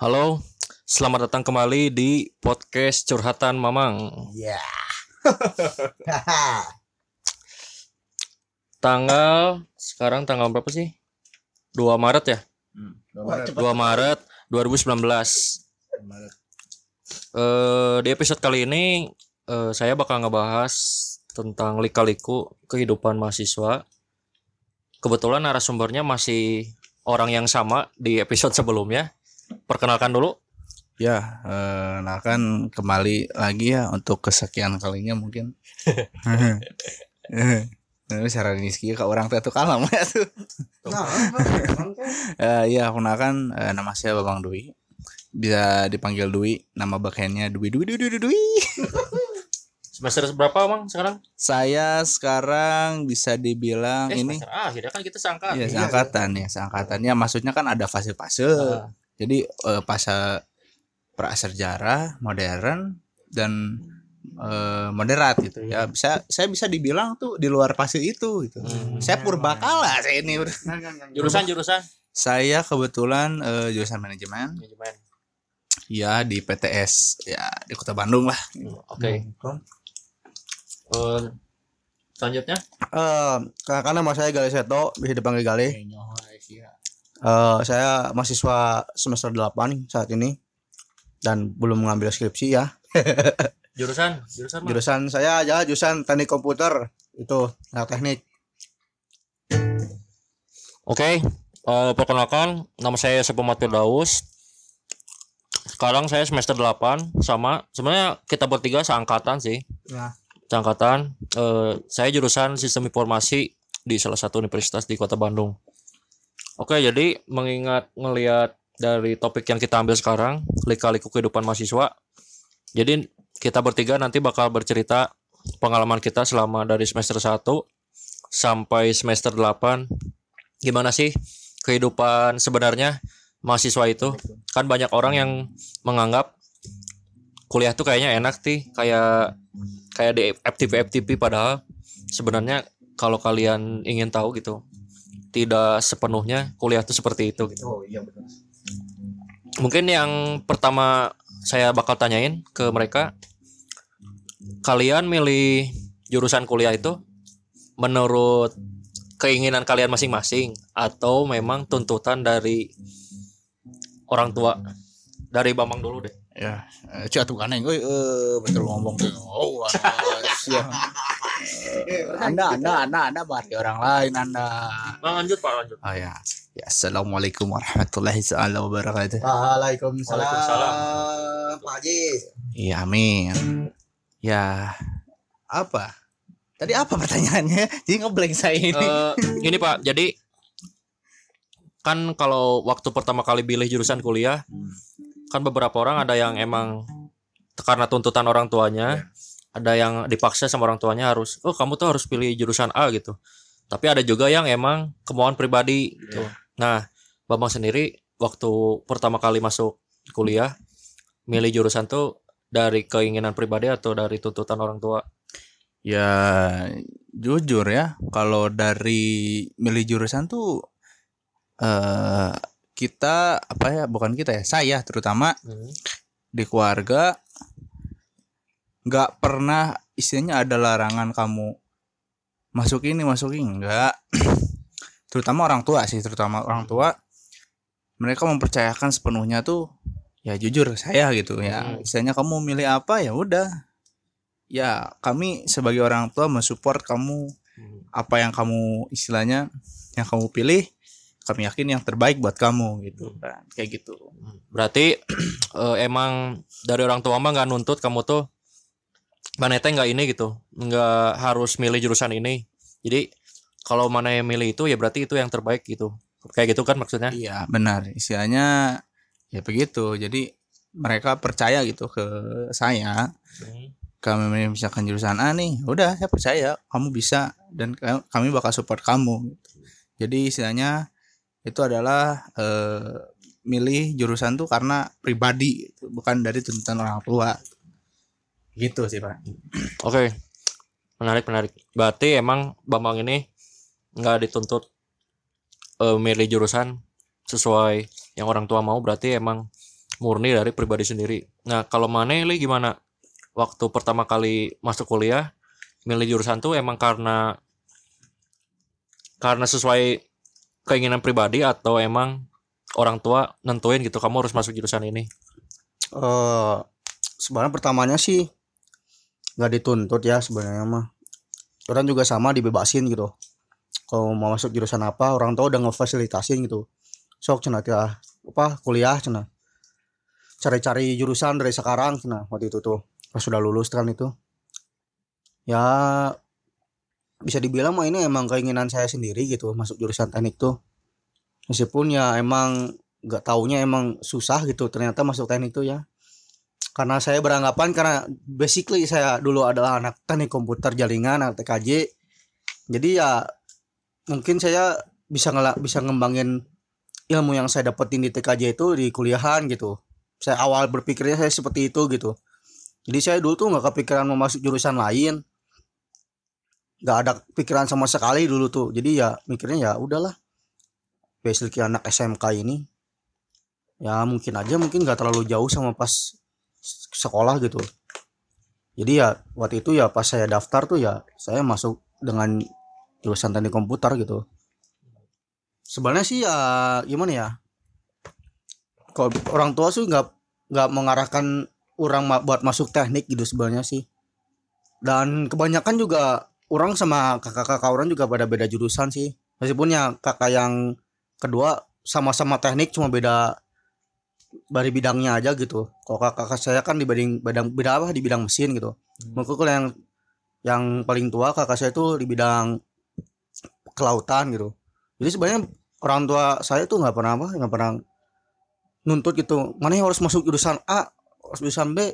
Halo, selamat datang kembali di podcast Curhatan Mamang. Ya. Tanggal sekarang tanggal berapa sih? 2 Maret ya? Wah, 2 Maret 2019. Eh di episode kali ini eh, saya bakal ngebahas tentang lika-liku kehidupan mahasiswa. Kebetulan narasumbernya masih orang yang sama di episode sebelumnya. Perkenalkan dulu. Ya, eh, nah kan kembali lagi ya untuk kesekian kalinya mungkin. Ini secara Rizky ke orang tua tuh kalah ya tuh. Eh, Iya, kenalkan eh, nama saya Babang Dwi. Bisa dipanggil Dwi, nama backhandnya Dwi Dwi Dwi Dwi Dwi. Dwi. Semester berapa, Mang, sekarang? Saya sekarang bisa dibilang Eh, ini akhir ya kan kita seangkatan. ya seangkatan ya seangkatan ya maksudnya kan ada fase-fase. Ah. Jadi eh, fase prasejarah, modern dan eh, moderat gitu ya. Bisa saya bisa dibilang tuh di luar fase itu gitu. Hmm. Saya purbakala saya ini. Jurusan jurusan Saya kebetulan eh, jurusan manajemen manajemen. ya di PTS ya di Kota Bandung lah. Oke. Eh, selanjutnya Eh, karena nama saya Galih Seto, bisa dipanggil Galih. Eh, saya mahasiswa semester 8 saat ini dan belum mengambil skripsi ya. jurusan jurusan. Jurusan saya aja jurusan teknik komputer itu anak teknik. Oke. eh, perkenalkan nama saya Sepemat Firdaus. Sekarang saya semester 8 sama sebenarnya kita bertiga seangkatan sih. Ya. Seangkatan. Eh, saya jurusan Sistem Informasi di salah satu universitas di Kota Bandung. Oke, jadi mengingat ngelihat dari topik yang kita ambil sekarang, lika-liku kehidupan mahasiswa. Jadi kita bertiga nanti bakal bercerita pengalaman kita selama dari semester 1 sampai semester 8. Gimana sih kehidupan sebenarnya mahasiswa itu? Kan banyak orang yang menganggap kuliah tuh kayaknya enak sih, kayak kayak di FTP FTP padahal sebenarnya kalau kalian ingin tahu gitu, tidak sepenuhnya kuliah tuh seperti itu gitu. Oh iya betul. Mungkin yang pertama saya bakal tanyain ke mereka, kalian milih jurusan kuliah itu menurut keinginan kalian masing-masing atau memang tuntutan dari orang tua? Dari Bambang dulu deh. Ya, eh, cek tuh kan euy eh, betul ngomong tuh. Oh, wah, siap. anda, anda, anda, anda bari orang lain Anda. Bang lanjut Pak, lanjut. Oh ya. Ya, Assalamualaikum warahmatullahi wabarakatuh. Waalaikumsalam. Waalaikumsalam. Pak Haji. Iya, amin. Ya, apa? Tadi apa pertanyaannya? Jadi ngeblank saya ini. Eh, ini Pak, jadi kan kalau waktu pertama kali pilih jurusan kuliah, kan beberapa orang ada yang emang karena tuntutan orang tuanya, ada yang dipaksa sama orang tuanya harus, oh kamu tuh harus pilih jurusan A gitu. Tapi ada juga yang emang kemauan pribadi gitu. Nah, Bambang sendiri waktu pertama kali masuk kuliah, milih jurusan tuh dari keinginan pribadi atau dari tuntutan orang tua? Ya, jujur ya, kalau dari milih jurusan tuh eh kita apa ya? Bukan kita ya, saya terutama di keluarga nggak pernah istilahnya ada larangan kamu masuk ini masuk ini enggak terutama orang tua sih terutama orang tua mereka mempercayakan sepenuhnya tuh ya jujur saya gitu ya. Hmm. istilahnya kamu milih apa ya udah. Ya kami sebagai orang tua mensupport kamu apa yang kamu istilahnya yang kamu pilih kami yakin yang terbaik buat kamu gitu kan. Kayak gitu. Berarti eh, emang dari orang tua mah nggak nuntut kamu tuh mana teh nggak ini gitu, nggak harus milih jurusan ini. Jadi kalau mana yang milih itu ya berarti itu yang terbaik gitu. Kayak gitu kan maksudnya? Iya benar istilahnya ya begitu jadi mereka percaya gitu ke saya kami misalkan jurusan A nih udah saya percaya kamu bisa dan ka- kami bakal support kamu gitu. jadi istilahnya itu adalah eh, milih jurusan tuh karena pribadi gitu, bukan dari tuntutan orang tua gitu sih pak Oke, menarik menarik. Berarti emang Bambang ini nggak dituntut eh, milih jurusan sesuai yang orang tua mau. Berarti emang murni dari pribadi sendiri. Nah, kalau Mane li gimana? Waktu pertama kali masuk kuliah milih jurusan tuh emang karena karena sesuai keinginan pribadi atau emang orang tua nentuin gitu kamu harus masuk jurusan ini. eh sebenarnya pertamanya sih nggak dituntut ya sebenarnya mah. Orang juga sama dibebasin gitu. Kalau mau masuk jurusan apa orang tua udah ngefasilitasin gitu. Sok cina ya apa kuliah cina cari-cari jurusan dari sekarang cina waktu itu tuh. Pas sudah lulus kan itu. Ya bisa dibilang mah ini emang keinginan saya sendiri gitu masuk jurusan teknik tuh. Meskipun ya emang nggak taunya emang susah gitu ternyata masuk teknik tuh ya karena saya beranggapan karena basically saya dulu adalah anak teknik komputer jaringan anak TKJ jadi ya mungkin saya bisa ngela bisa ngembangin ilmu yang saya dapetin di TKJ itu di kuliahan gitu. Saya awal berpikirnya saya seperti itu gitu. Jadi saya dulu tuh nggak kepikiran mau masuk jurusan lain. Nggak ada pikiran sama sekali dulu tuh. Jadi ya mikirnya ya udahlah. Basically anak SMK ini. Ya mungkin aja mungkin nggak terlalu jauh sama pas sekolah gitu. Jadi ya waktu itu ya pas saya daftar tuh ya saya masuk dengan jurusan teknik komputer gitu. Sebenarnya sih ya gimana ya? Kalau orang tua sih nggak nggak mengarahkan orang buat masuk teknik gitu sebenarnya sih. Dan kebanyakan juga orang sama kakak-kakak orang juga pada beda jurusan sih. Meskipun ya kakak yang kedua sama-sama teknik cuma beda dari bidangnya aja gitu. Kalau kakak saya kan di bidang bidang bidang apa? Di bidang mesin gitu. Mungkin kalau yang yang paling tua kakak saya tuh di bidang kelautan gitu. Jadi sebenarnya orang tua saya tuh nggak pernah apa nggak pernah nuntut gitu. Mana yang harus masuk jurusan A harus jurusan B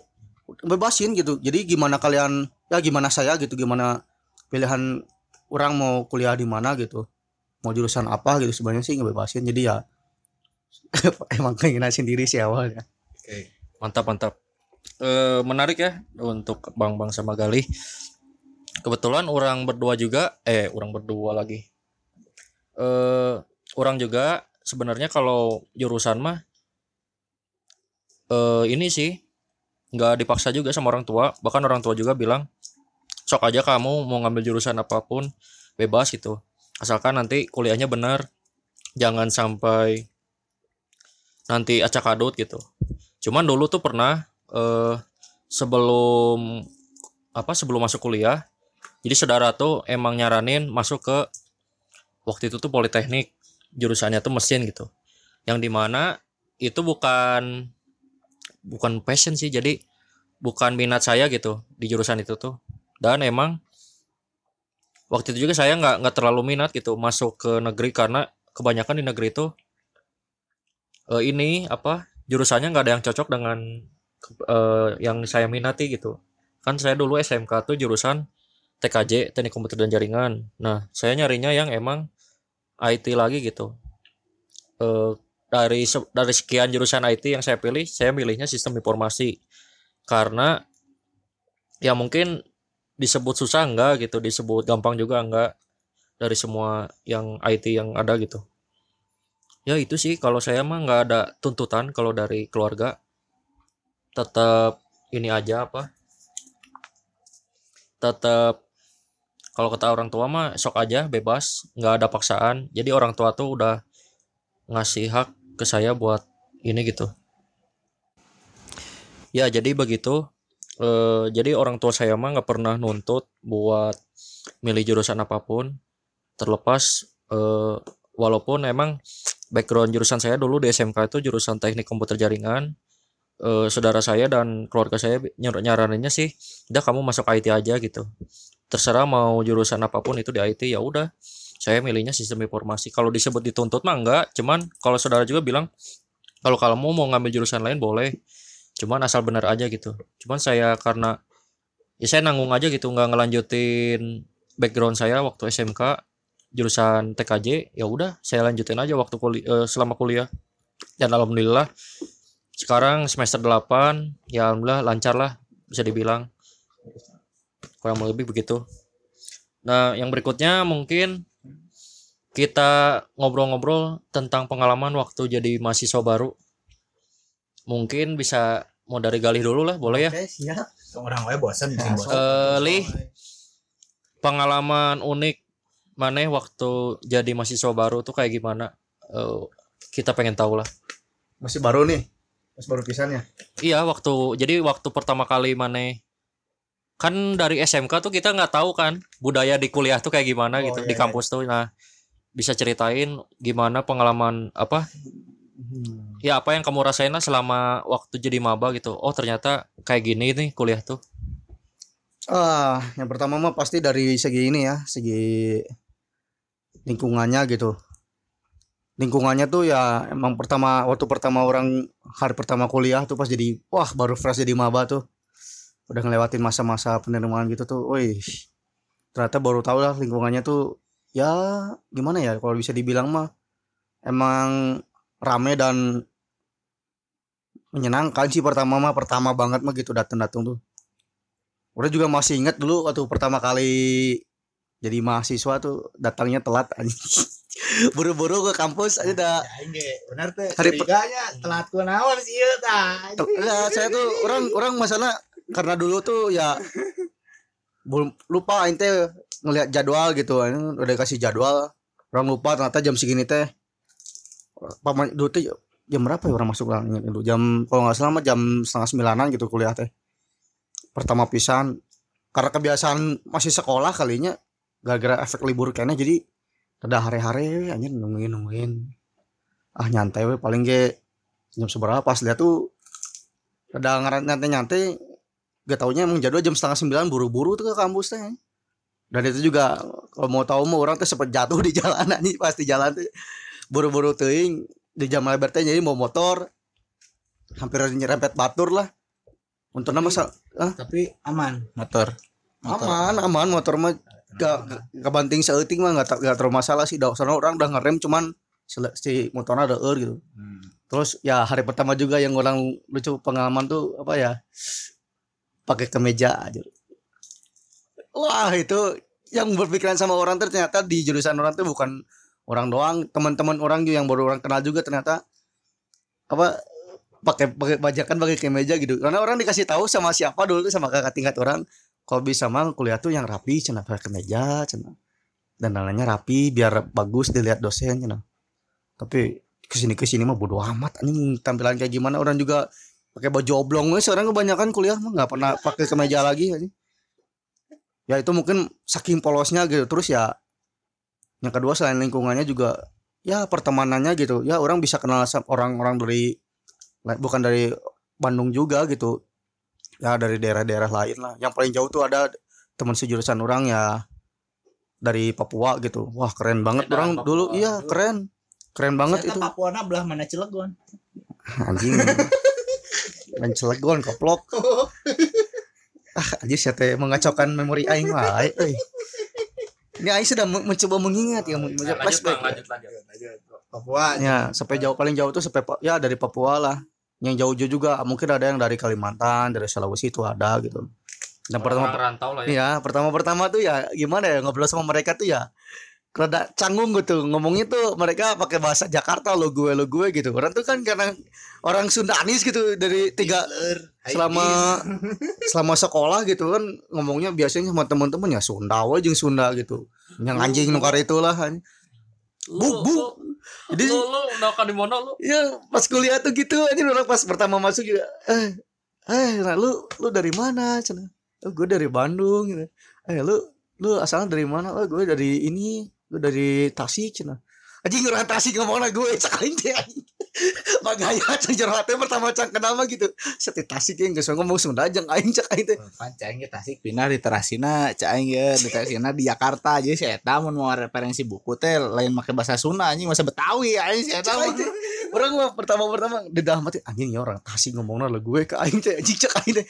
bebasin gitu. Jadi gimana kalian ya gimana saya gitu gimana pilihan orang mau kuliah di mana gitu. Mau jurusan apa gitu sebenarnya sih ngebebasin. Jadi ya emang keinginan sendiri sih awalnya Mantap mantap. Eh menarik ya untuk Bang Bang sama Gali. Kebetulan orang berdua juga eh orang berdua lagi. Eh orang juga sebenarnya kalau jurusan mah eh ini sih nggak dipaksa juga sama orang tua. Bahkan orang tua juga bilang sok aja kamu mau ngambil jurusan apa pun bebas gitu. Asalkan nanti kuliahnya benar. Jangan sampai nanti acak adut gitu. Cuman dulu tuh pernah eh sebelum apa sebelum masuk kuliah, jadi saudara tuh emang nyaranin masuk ke waktu itu tuh politeknik jurusannya tuh mesin gitu. Yang di mana itu bukan bukan passion sih, jadi bukan minat saya gitu di jurusan itu tuh. Dan emang waktu itu juga saya nggak nggak terlalu minat gitu masuk ke negeri karena kebanyakan di negeri itu eh, ini apa jurusannya nggak ada yang cocok dengan eh, yang saya minati gitu. Kan saya dulu SMK tuh jurusan TKJ teknik komputer dan jaringan. Nah saya nyarinya yang emang IT lagi gitu. Eh, dari dari sekian jurusan IT yang saya pilih saya milihnya sistem informasi. Karena ya mungkin disebut susah enggak gitu disebut gampang juga enggak dari semua yang IT yang ada gitu ya itu sih. Kalau saya mah nggak ada tuntutan kalau dari keluarga. Tetap ini aja apa. Tetap kalau kata orang tua mah sok aja bebas. Nggak ada paksaan. Jadi orang tua tuh udah ngasih hak ke saya buat ini gitu. Ya jadi begitu. Eh, jadi orang tua saya mah nggak pernah nuntut buat milih jurusan apa pun. Terlepas eh, walaupun emang background jurusan saya dulu di SMK itu jurusan teknik komputer jaringan. Eh, saudara saya dan keluarga saya nyar nyaraninnya sih udah kamu masuk IT aja gitu. Terserah mau jurusan apa pun itu di IT ya udah. Saya milihnya sistem informasi. Kalau disebut dituntut mah enggak cuman kalau saudara juga bilang kalau kamu mau ngambil jurusan lain boleh. Cuman asal benar aja gitu. Cuman saya karena ya saya nanggung aja gitu nggak ngelanjutin background saya waktu SMK jurusan TKJ ya udah saya lanjutin aja waktu kuliah selama kuliah. Dan alhamdulillah sekarang semester 8 ya alhamdulillah lancar lah bisa dibilang. Kurang lebih begitu. Nah yang berikutnya mungkin kita ngobrol-ngobrol tentang pengalaman waktu jadi mahasiswa baru. Mungkin bisa mau dari Galih dulu lah boleh ya? Oke, siap. orang gue bosan. Eh, Lih pengalaman unik maneh waktu jadi mahasiswa baru tuh kayak gimana Eh, kita pengen tahu lah Masih baru nih. Masih baru pisannya. iya waktu jadi waktu pertama kali maneh kan dari SMK tuh kita nggak tahu kan budaya di kuliah tuh kayak gimana Oh, gitu iya, di iya. kampus tuh nah bisa ceritain gimana pengalaman apa Hmm. ya apa yang kamu rasain lah selama waktu jadi maba gitu oh ternyata kayak gini nih kuliah tuh Ah, yang pertama mah pasti dari segi ini ya, segi lingkungannya gitu. Lingkungannya tuh ya emang pertama waktu pertama orang hari pertama kuliah tuh pas jadi wah baru fresh jadi maba tuh. Udah ngelewatin masa-masa penerimaan gitu tuh. Wih. Ternyata baru tahu lah lingkungannya tuh ya gimana ya kalau bisa dibilang mah emang rame dan menyenangkan sih pertama mah pertama banget mah gitu datang-datang tuh. Udah juga masih inget dulu waktu pertama kali jadi mahasiswa tuh datangnya telat anjing. Buru-buru ke kampus aja dah. Aing ge benar teh. Hari per- Curiganya telat ku naon sih. Tel- ya, saya tuh orang orang masalah karena dulu tuh ya belum lupa teh ngelihat jadwal gitu udah kasih jadwal orang lupa ternyata jam segini teh paman dulu tuh jam berapa ya orang masuk ingat dulu jam kalau nggak salah mah jam setengah sembilanan gitu kuliah teh pertama pisan karena kebiasaan masih sekolah kalinya gara-gara efek libur kayaknya jadi udah hari-hari anjir nungguin nungguin. Ah nyantai we paling ge jam seberapa pas lihat tuh ada nyantai nyantai gak taunya emang jadwal jam setengah sembilan buru-buru tuh ke kampus teh dan itu juga kalau mau tahu mau orang tuh sempat jatuh di jalanan nih pasti jalan tuh. Buru-buru teuing di jam lebar teh jadi mau motor. Hampir nyerempet batur lah. Untuk nama sa- Tapi aman motor. Motor. aman aman motor mah gak gak banting seeuting mah gak, gak terlalu masalah sih soalnya orang udah ngerem cuman si motornya ada er gitu Hmm. Terus ya hari pertama juga yang orang lucu pengalaman tuh apa ya? Pakai kemeja aja. Wah, itu yang berpikiran sama orang tuh ternyata di jurusan orang tuh bukan orang doang, teman-teman orang juga yang baru orang kenal juga ternyata apa pakai pakai bajakan pakai kemeja gitu. Karena orang dikasih tahu sama siapa dulu sama kakak tingkat orang kalau bisa mah kuliah tuh yang rapi cenah pakai kemeja cenah. Dan dananya rapi biar bagus dilihat dosen cenah. Tapi ke sini ke sini mah bodo amat anjing tampilan kayak gimana orang juga pakai baju oblong sekarang kebanyakan kuliah mah nggak pernah pakai kemeja lagi anjing. ya itu mungkin saking polosnya gitu terus ya yang kedua selain lingkungannya juga ya pertemanannya gitu ya orang bisa kenal orang-orang dari bukan dari Bandung juga gitu ya dari daerah-daerah lain lah. Yang paling jauh tuh ada teman sejurusan orang ya dari Papua gitu. Wah keren banget orang Papua. dulu. Iya keren. Keren banget Saya itu. Papua na belah mana Cilegon. anjing. Main celegon koplok ah anjing saya teh mengacaukan memori aing wae euy. Ini aing sudah men- mencoba mengingat ya men- Nah, lanjut flashback ya. lanjut lanjut. Papua. ya sampai jauh paling jauh tuh sampai Pa- ya dari Papua lah yang jauh-jauh juga mungkin ada yang dari Kalimantan dari Sulawesi itu ada gitu. Dan pertama orang rantau lah ya. Iya, pertama-pertama tuh ya gimana ya ngobrol sama mereka tuh ya rada canggung gitu. Ngomongnya tuh mereka pakai bahasa Jakarta lo gue lo gue gitu. Orang tuh kan karena orang Sundanis gitu dari tiga selama selama sekolah gitu kan ngomongnya biasanya sama teman-teman ya Sunda jeung Sunda gitu. Yang anjing nukar itulah bu bu jadi lu, lu udah kan di mana lu. Ya pas kuliah tuh gitu aja orang pas pertama masuk juga eh eh nah, lu lu dari mana? Cina oh, gue dari Bandung gitu. Eh lu lu asalnya dari mana? Oh gue dari ini gue dari Tasik cina. Anjing orang Tasik ngomongnya gue cakain teh bagaya cang jero hati pertama cang. Kenal mah gitu seti Tasik yang geus ngomong Sunda jeung aing cakain teh Pancing ge Tasik. Pindah di Terasina, caing ge di Terasina di Jakarta jadi saya eta mun mau referensi buku teh lain make bahasa Sunda anjing bahasa Betawi anjing saya teh. orang mah pertama-pertama di dalam hati anjing ya orang Tasik ngomongnya lah gue ke aing teh anjing cakain teh.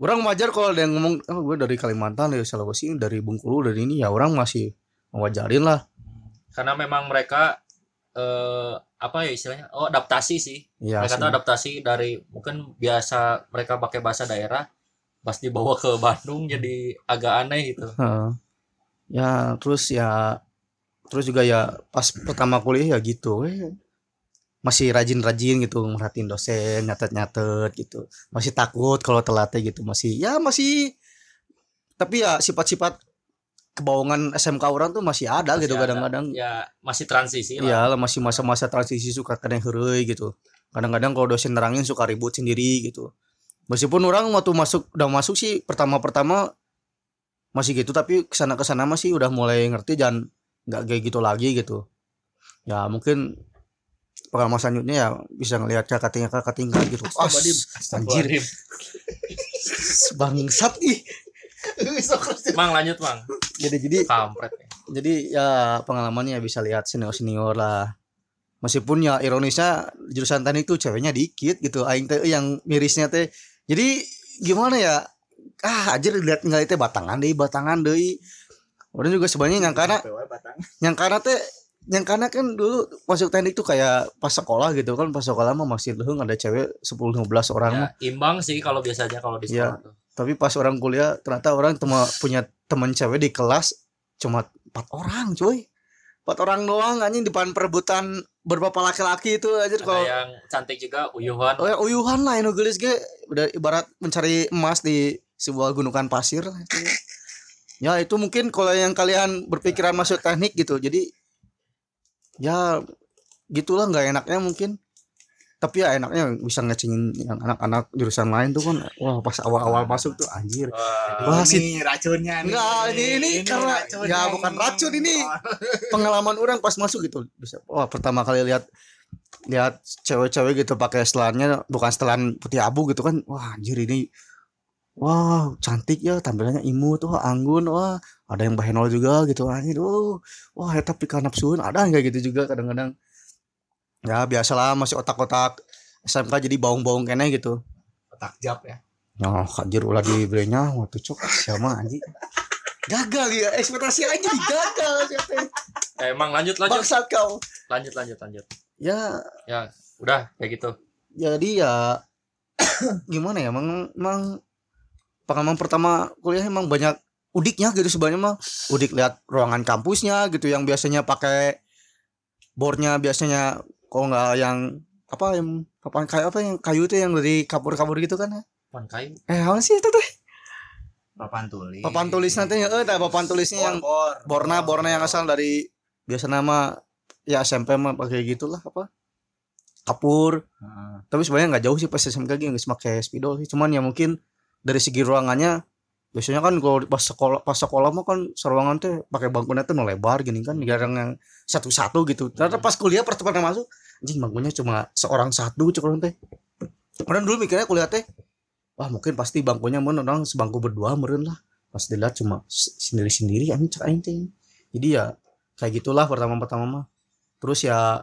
Orang wajar kalau ada yang ngomong oh gue dari Kalimantan dari Sulawesi dari Bengkulu dari ini ya orang masih mewajarin lah karena memang mereka eh apa ya istilahnya oh adaptasi sih Iya mereka sih. tuh adaptasi dari mungkin biasa mereka pakai bahasa daerah pas dibawa ke Bandung jadi agak aneh gitu Heeh. ya terus ya terus juga ya pas pertama kuliah ya gitu weh. masih rajin-rajin gitu merhatiin dosen nyatet-nyatet gitu masih takut kalau telatnya gitu masih ya masih tapi ya sifat-sifat kebohongan SMK orang tuh masih ada Masih gitu ada. kadang-kadang ya masih transisi lah Iya lah masih masa-masa transisi suka kadang heureuy gitu. Kadang-kadang kalau dosen nerangin suka ribut sendiri gitu. Meskipun orang waktu masuk udah masuk sih pertama-pertama masih gitu tapi ke sana ke sana masih udah mulai ngerti dan nggak kayak gitu lagi gitu. Ya mungkin pengalaman selanjutnya ya bisa ngelihat kakak tingkat kakak tingkat gitu. Ah, anjir bangsat ih. Mang lanjut mang. Jadi jadi kampret. jadi ya pengalamannya bisa lihat senior senior lah. Meskipun ya ironisnya jurusan teknik tuh ceweknya dikit gitu. Aing teh yang mirisnya teh. Jadi gimana ya? Ah aja lihat nggak itu batangan deh batangan deh. Orang juga sebenarnya yang karena yang karena teh yang karena kan dulu masuk teknik tuh kayak pas sekolah gitu kan pas sekolah mah masih leheng ada cewek 10 15 orang mah. ya, imbang sih kalau biasanya kalau di Iya. sekolah tuh tapi pas orang kuliah ternyata orang cuma punya teman cewek di kelas cuma empat orang cuy. Empat orang doang anjing di depan perebutan beberapa laki-laki itu aja kalau yang cantik juga uyuhan. Oh ya uyuhan lah Inu gelis ge. Udah ibarat mencari emas di sebuah gunungan pasir. Ya itu mungkin kalau yang kalian berpikiran masuk teknik gitu. Jadi ya gitulah nggak enaknya mungkin tapi ya enaknya bisa ngecengin yang anak-anak jurusan lain tuh kan wah pas awal-awal masuk tuh anjir Wah, Wah, si- ini racunnya nih. Enggak, ini, ini, karena racunnya ya ini. bukan racun ini. Pengalaman orang pas masuk gitu. Bisa wah pertama kali lihat lihat cewek-cewek gitu pakai setelannya bukan setelan putih abu gitu kan. Wah, anjir ini Wah, cantik ya tampilannya imut wah anggun wah ada yang bahenol juga gitu anjir. Oh, wah eta pika nafsuun ada kayak gitu juga kadang-kadang. Ya biasalah masih otak-otak SMK jadi baung-baung kene gitu. Otak jap ya. Ya, kajir ulah dibelinya waktu cok siapa anjing. Gagal ya, ekspektasi aja gagal siapa. eh, emang lanjut lanjut Bangsat kau. lanjut lanjut lanjut Ya, ya udah kayak gitu jadi ya gimana ya, emang, emang pengalaman pertama kuliah emang banyak udiknya gitu sebenarnya mah. Udik lihat ruangan kampusnya gitu yang biasanya pakai boardnya biasanya kalau nggak yang apa yang papan kayu apa yang kayu itu yang dari kapur-kapur gitu kan ya. pan kayu Eh, apa sih itu teh? Papan tulis. Papan tulis nanti ya, eh, papan tulisnya yang Bor, bor. Borna Borna yang asal dari biasa nama ya SMP mah pakai gitulah apa kapur Heeh. tapi sebenarnya nggak jauh sih pas SMK gitu nggak pakai spidol sih cuman ya mungkin dari segi ruangannya biasanya kan kalau pas sekolah pas sekolah mah kan seruangan tuh pakai bangkunya tuh lebar gini kan jarang yang satu-satu gitu. Ternyata pas kuliah pertama masuk anjing bangkunya cuma seorang satu cukup teh. Orang dulu mikirnya kuliah teh wah mungkin pasti bangkunya mun orang sebangku berdua meren lah. Pas dilihat cuma sendiri sendiri anjing cek aing teh. Jadi ya kayak gitulah pertama-pertama mah. Terus ya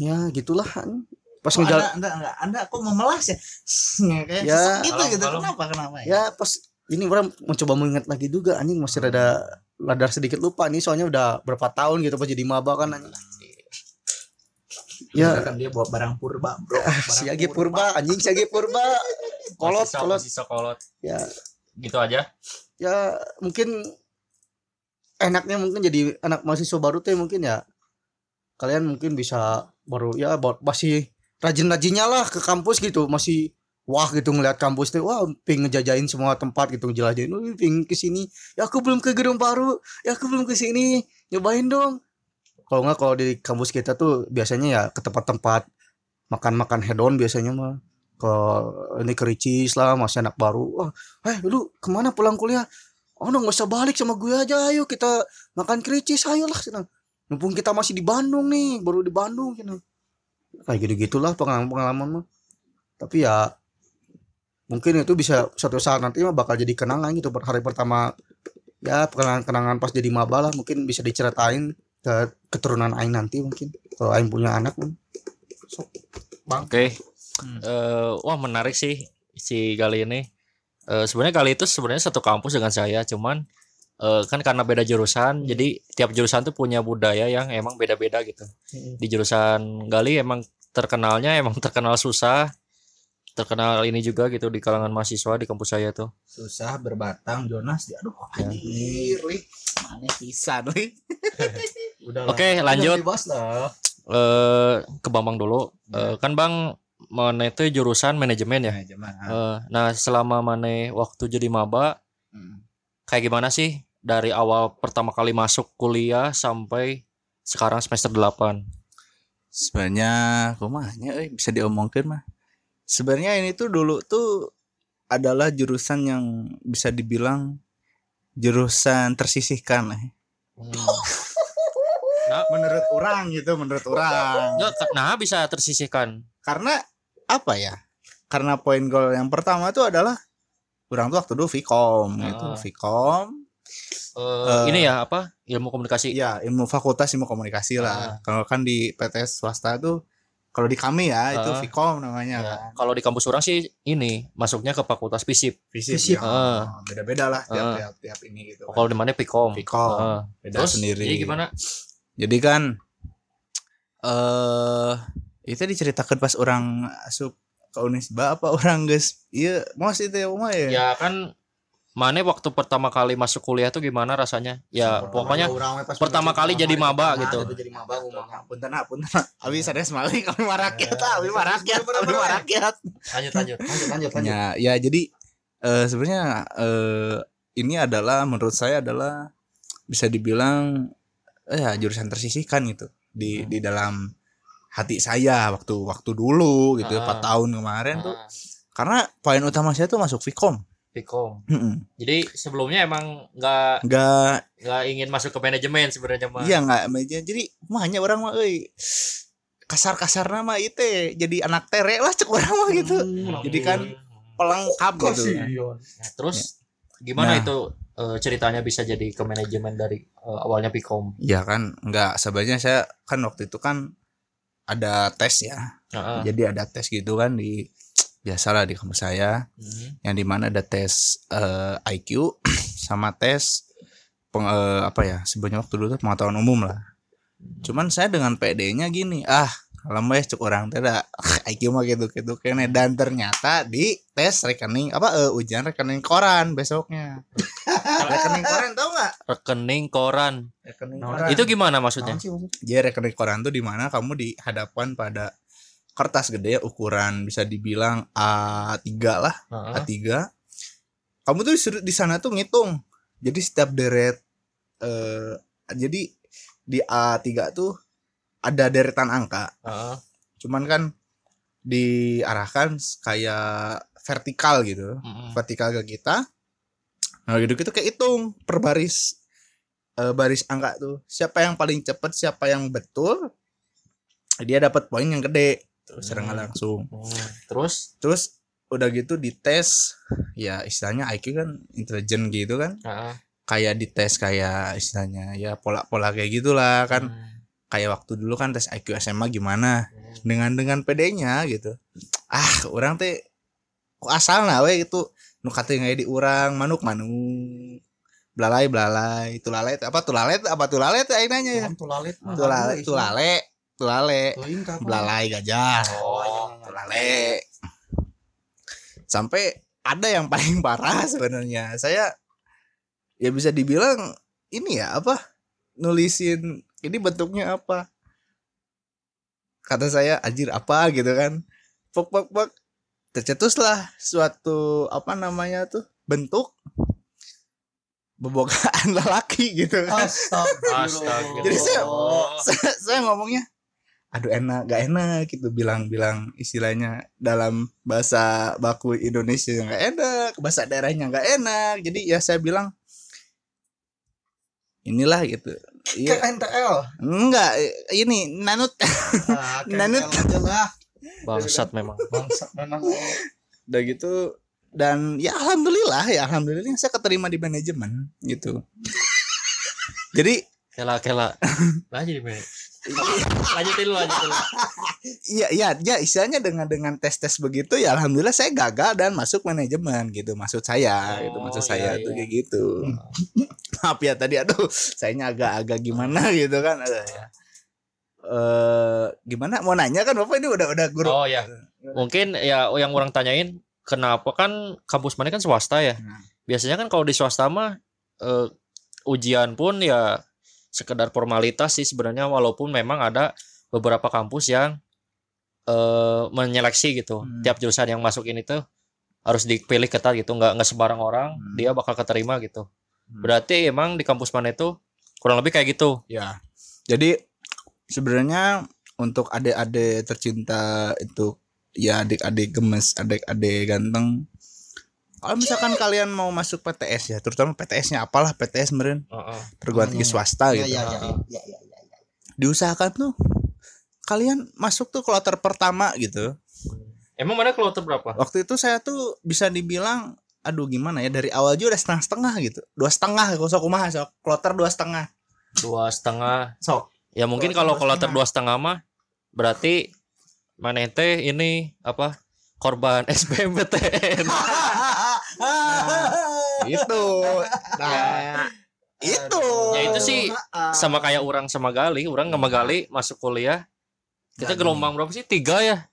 ya gitulah anjing. Pas ngejal anda, anda, anda, anda kok memelas ya? kayak Ya. sesek gitu Kalau- gitu. kalau- Kenapa kenapa ya? ya pas ini orang mencoba mengingat lagi juga anjing masih rada rada sedikit lupa nih soalnya udah berapa tahun gitu pas jadi maba kan anjing ya kan dia bawa barang purba, bro. ah, Barang si Agi Purba anjing si Agi Purba kolot Masih so- kolot masih so kolot ya gitu aja ya mungkin enaknya mungkin jadi anak mahasiswa baru tuh mungkin ya kalian mungkin bisa baru ya buat masih rajin-rajinnya lah ke kampus gitu. Masih wah gitu ngeliat kampus tuh wah ping ngejajain semua tempat gitu ngejelajain wih ping ke sini. Ya aku belum ke gedung baru ya aku belum ke sini. Nyobain dong. Kalau nggak kalau di kampus kita tuh biasanya ya ke tempat-tempat makan-makan hedon biasanya mah. Ke ini ke Ricis lah masih anak baru. Wah eh lu ke mana pulang kuliah? Oh no, nggak usah balik sama gue aja. Ayo kita makan kericis ayo lah senang mumpung kita masih di Bandung nih baru di Bandung gitu kayak gitu gitulah pengalaman pengalaman mah. Tapi ya mungkin itu bisa suatu saat nanti mah bakal jadi kenangan gitu. Per hari pertama ya kenangan kenangan pas jadi maba lah mungkin bisa diceritain ke keturunan Aing nanti mungkin. Kalau Aing punya anak mah. oke. Hmm. Eh, wah menarik sih si kali ini. Eh, sebenarnya kali itu sebenarnya satu kampus dengan saya cuman eh, kan karena beda jurusan jadi tiap jurusan tuh punya budaya yang emang beda-beda gitu di jurusan Gali emang terkenalnya emang terkenal susah terkenal ini juga gitu di kalangan mahasiswa di kampus saya tuh Susah berbatang Jonas. dia- Aduh, Ya. anjir, li. Mana pisan, li. Udah oke lanjut bebas lah eh ke Bambang dulu. Eh, kan Bang mana itu jurusan manajemen ya. Manajemen. Eh, nah, selama mana waktu jadi maba Hmm. Kayak gimana sih dari awal pertama kali masuk kuliah sampai sekarang semester 8? Sebenarnya kumanya eh bisa diomongkan mah. Sebenarnya ini tuh dulu tuh adalah jurusan yang bisa dibilang jurusan tersisihkan. eh. Nah, Menurut orang gitu, menurut orang. enggak nah bisa tersisihkan. Karena apa ya? Karena poin goal yang pertama tuh adalah orang tuh waktu dulu Vkom gitu, Ah. Vkom. Eh, Eh, ini ya apa? Ilmu komunikasi. Iya, ilmu fakultas ilmu komunikasi lah. Kalau kan di PTS swasta tuh kalau di kami ya itu Ah. Vkom namanya Ya, kan. Kalau di kampus orang sih ini masuknya ke fakultas FISIP. Fisip, Fisip. ya. Ah. beda-beda lah tiap, Ah. tiap tiap ini gitu. Kalau di mana Pikom. Vkom. Heeh. beda Terus sendiri. Jadi gimana? Jadi kan eh itu diceritakan pas orang masuk ke Unisba apa orang guys? Iya, mau sih itu ya, Uma ya. Ya kan mana waktu pertama kali masuk kuliah tuh gimana rasanya? Ya pokoknya pertama kali jadi maba gitu. jadi maba. Punten punten. Abi sanes mali kami marakyat, ah, abi marakyat, abi marakyat. lanjut lanjut. Lanjut lanjut lanjut. Ya, ya jadi eh sebenarnya eh ini adalah menurut saya adalah bisa dibilang eh, ya jurusan tersisihkan gitu di Hmm. di dalam hati saya waktu waktu dulu gitu Ah. 4 tahun kemarin tuh Ah, karena poin utama saya tuh masuk Vkom. Pikom. Mm-mm. Jadi sebelumnya emang nggak Enggak nggak ingin masuk ke manajemen sebenarnya mah. iya enggak meja jadi mah hanya orang mah euy kasar-kasar nama itu jadi anak tere lah cek orang mah gitu. Hmm. Jadi kan pelengkap gitu. Nah, terus gimana Nah. itu eh, ceritanya bisa jadi ke manajemen dari eh, awalnya Pikom? Ya kan enggak sebenarnya saya kan waktu itu kan ada tes ya. Heeh. Jadi ada tes gitu kan di biasalah di kampus saya Hmm. yang di mana ada tes eh, IQ sama tes peng, eh, apa ya sebenarnya waktu dulu tuh pengetahuan umum lah. Cuman saya dengan PD-nya gini, ah kalau mau cek orang tidak IQ mah gitu gitu kene dan ternyata di tes rekening apa eh, ujian rekening koran besoknya. rekening koran tau nggak? Rekening koran. Rekening Nah, koran. Itu gimana maksudnya? Sih maksudnya? Jadi rekening koran tuh di mana kamu dihadapkan pada kertas gede ukuran bisa dibilang A3 lah Heeh. A3 kamu tuh disuruh di sana tuh ngitung jadi setiap deret eh jadi di A3 tuh ada deretan angka Heeh. cuman kan diarahkan kayak vertikal gitu Mm-mm. vertikal ke kita nah gitu gitu kayak hitung per baris eh, baris angka tuh siapa yang paling cepat siapa yang betul dia dapat poin yang gede terus Hmm. langsung Hmm. Terus terus udah gitu dites ya istilahnya IQ kan intelijen gitu kan Heeh. kayak dites kayak istilahnya ya pola-pola kayak gitulah kan Hmm. Kayak waktu dulu kan tes IQ SMA gimana? Dengan dengan PD-nya gitu. Ah orang teh kok asal nah we gitu nu kate nggak di urang manuk manuk. Belalai belalai. Tulalai apa tulalai apa tulalai teh ayeuna nya ya? Tulale Teuing ka apa? belalai gajah. Oh. tulale. Sampai ada yang paling parah sebenarnya. Saya ya bisa dibilang ini ya apa? Nulisin ini bentuknya apa? Kata saya anjir apa? gitu kan. Pok pok pok tercetuslah suatu apa namanya tuh bentuk bebogaan lelaki gitu kan. Astagfirullah. Jadi saya- saya, saya ngomongnya aduh enak gak enak gitu. Bilang-bilang istilahnya dalam bahasa baku Indonesia nggak enak bahasa daerahnya nggak enak. Jadi ya saya bilang inilah gitu iya KNTL. enggak ini nanut Nah, Nanut. Aja lah. Bangsat memang. Bangsat memang. udah gitu dan ya alhamdulillah ya alhamdulillah saya keterima di manajemen gitu jadi Kela kela. Lanjut di Lanjutin lu lanjutin lu. Iya iya ya istilahnya dengan dengan tes tes begitu ya alhamdulillah saya gagal dan masuk manajemen gitu maksud saya gitu Oh, maksud iya, saya iya. tuh kayak gitu maaf ya tadi aduh sayanya agak-agak gimana gitu kan Aduh, ya. eh gimana mau nanya kan bapak ini udah udah guru Oh ya. Mungkin ya yang orang tanyain kenapa kan kampus mana kan swasta ya. Hmm. Biasanya kan kalau di swasta mah eh, ujian pun ya sekedar formalitas sih sebenarnya walaupun memang ada beberapa kampus yang eh menyeleksi gitu Hmm. tiap jurusan yang masuk ini tuh harus dipilih ketat gitu nggak nggak sebarang orang Hmm. dia bakal keterima gitu Hmm. berarti emang di kampus mana itu kurang lebih kayak gitu Ya. Jadi sebenarnya untuk adik-adik tercinta itu ya adik-adik gemes, adik-adik ganteng. Kalau misalkan kalian mau masuk PTS ya, terutama PTS-nya apalah PTS meren perguruan tinggi Hmm. swasta Iya gitu. iya iya iya iya. iya. Diusahakan tuh kalian masuk tuh kloter pertama gitu. emang mana keluar berapa Waktu itu saya tuh bisa dibilang aduh gimana ya dari awal juga udah setengah setengah gitu dua setengah kalau sok kumaha sok kloter dua setengah dua setengah sok ya mungkin Kloter kalau dua kalau setengah. dua setengah mah berarti mana teh ini apa korban SBMPTN itu nah itu. Ya itu sih sama kayak orang sama Gali. Orang sama Gali masuk kuliah. Kita gelombang berapa sih? Tiga ya?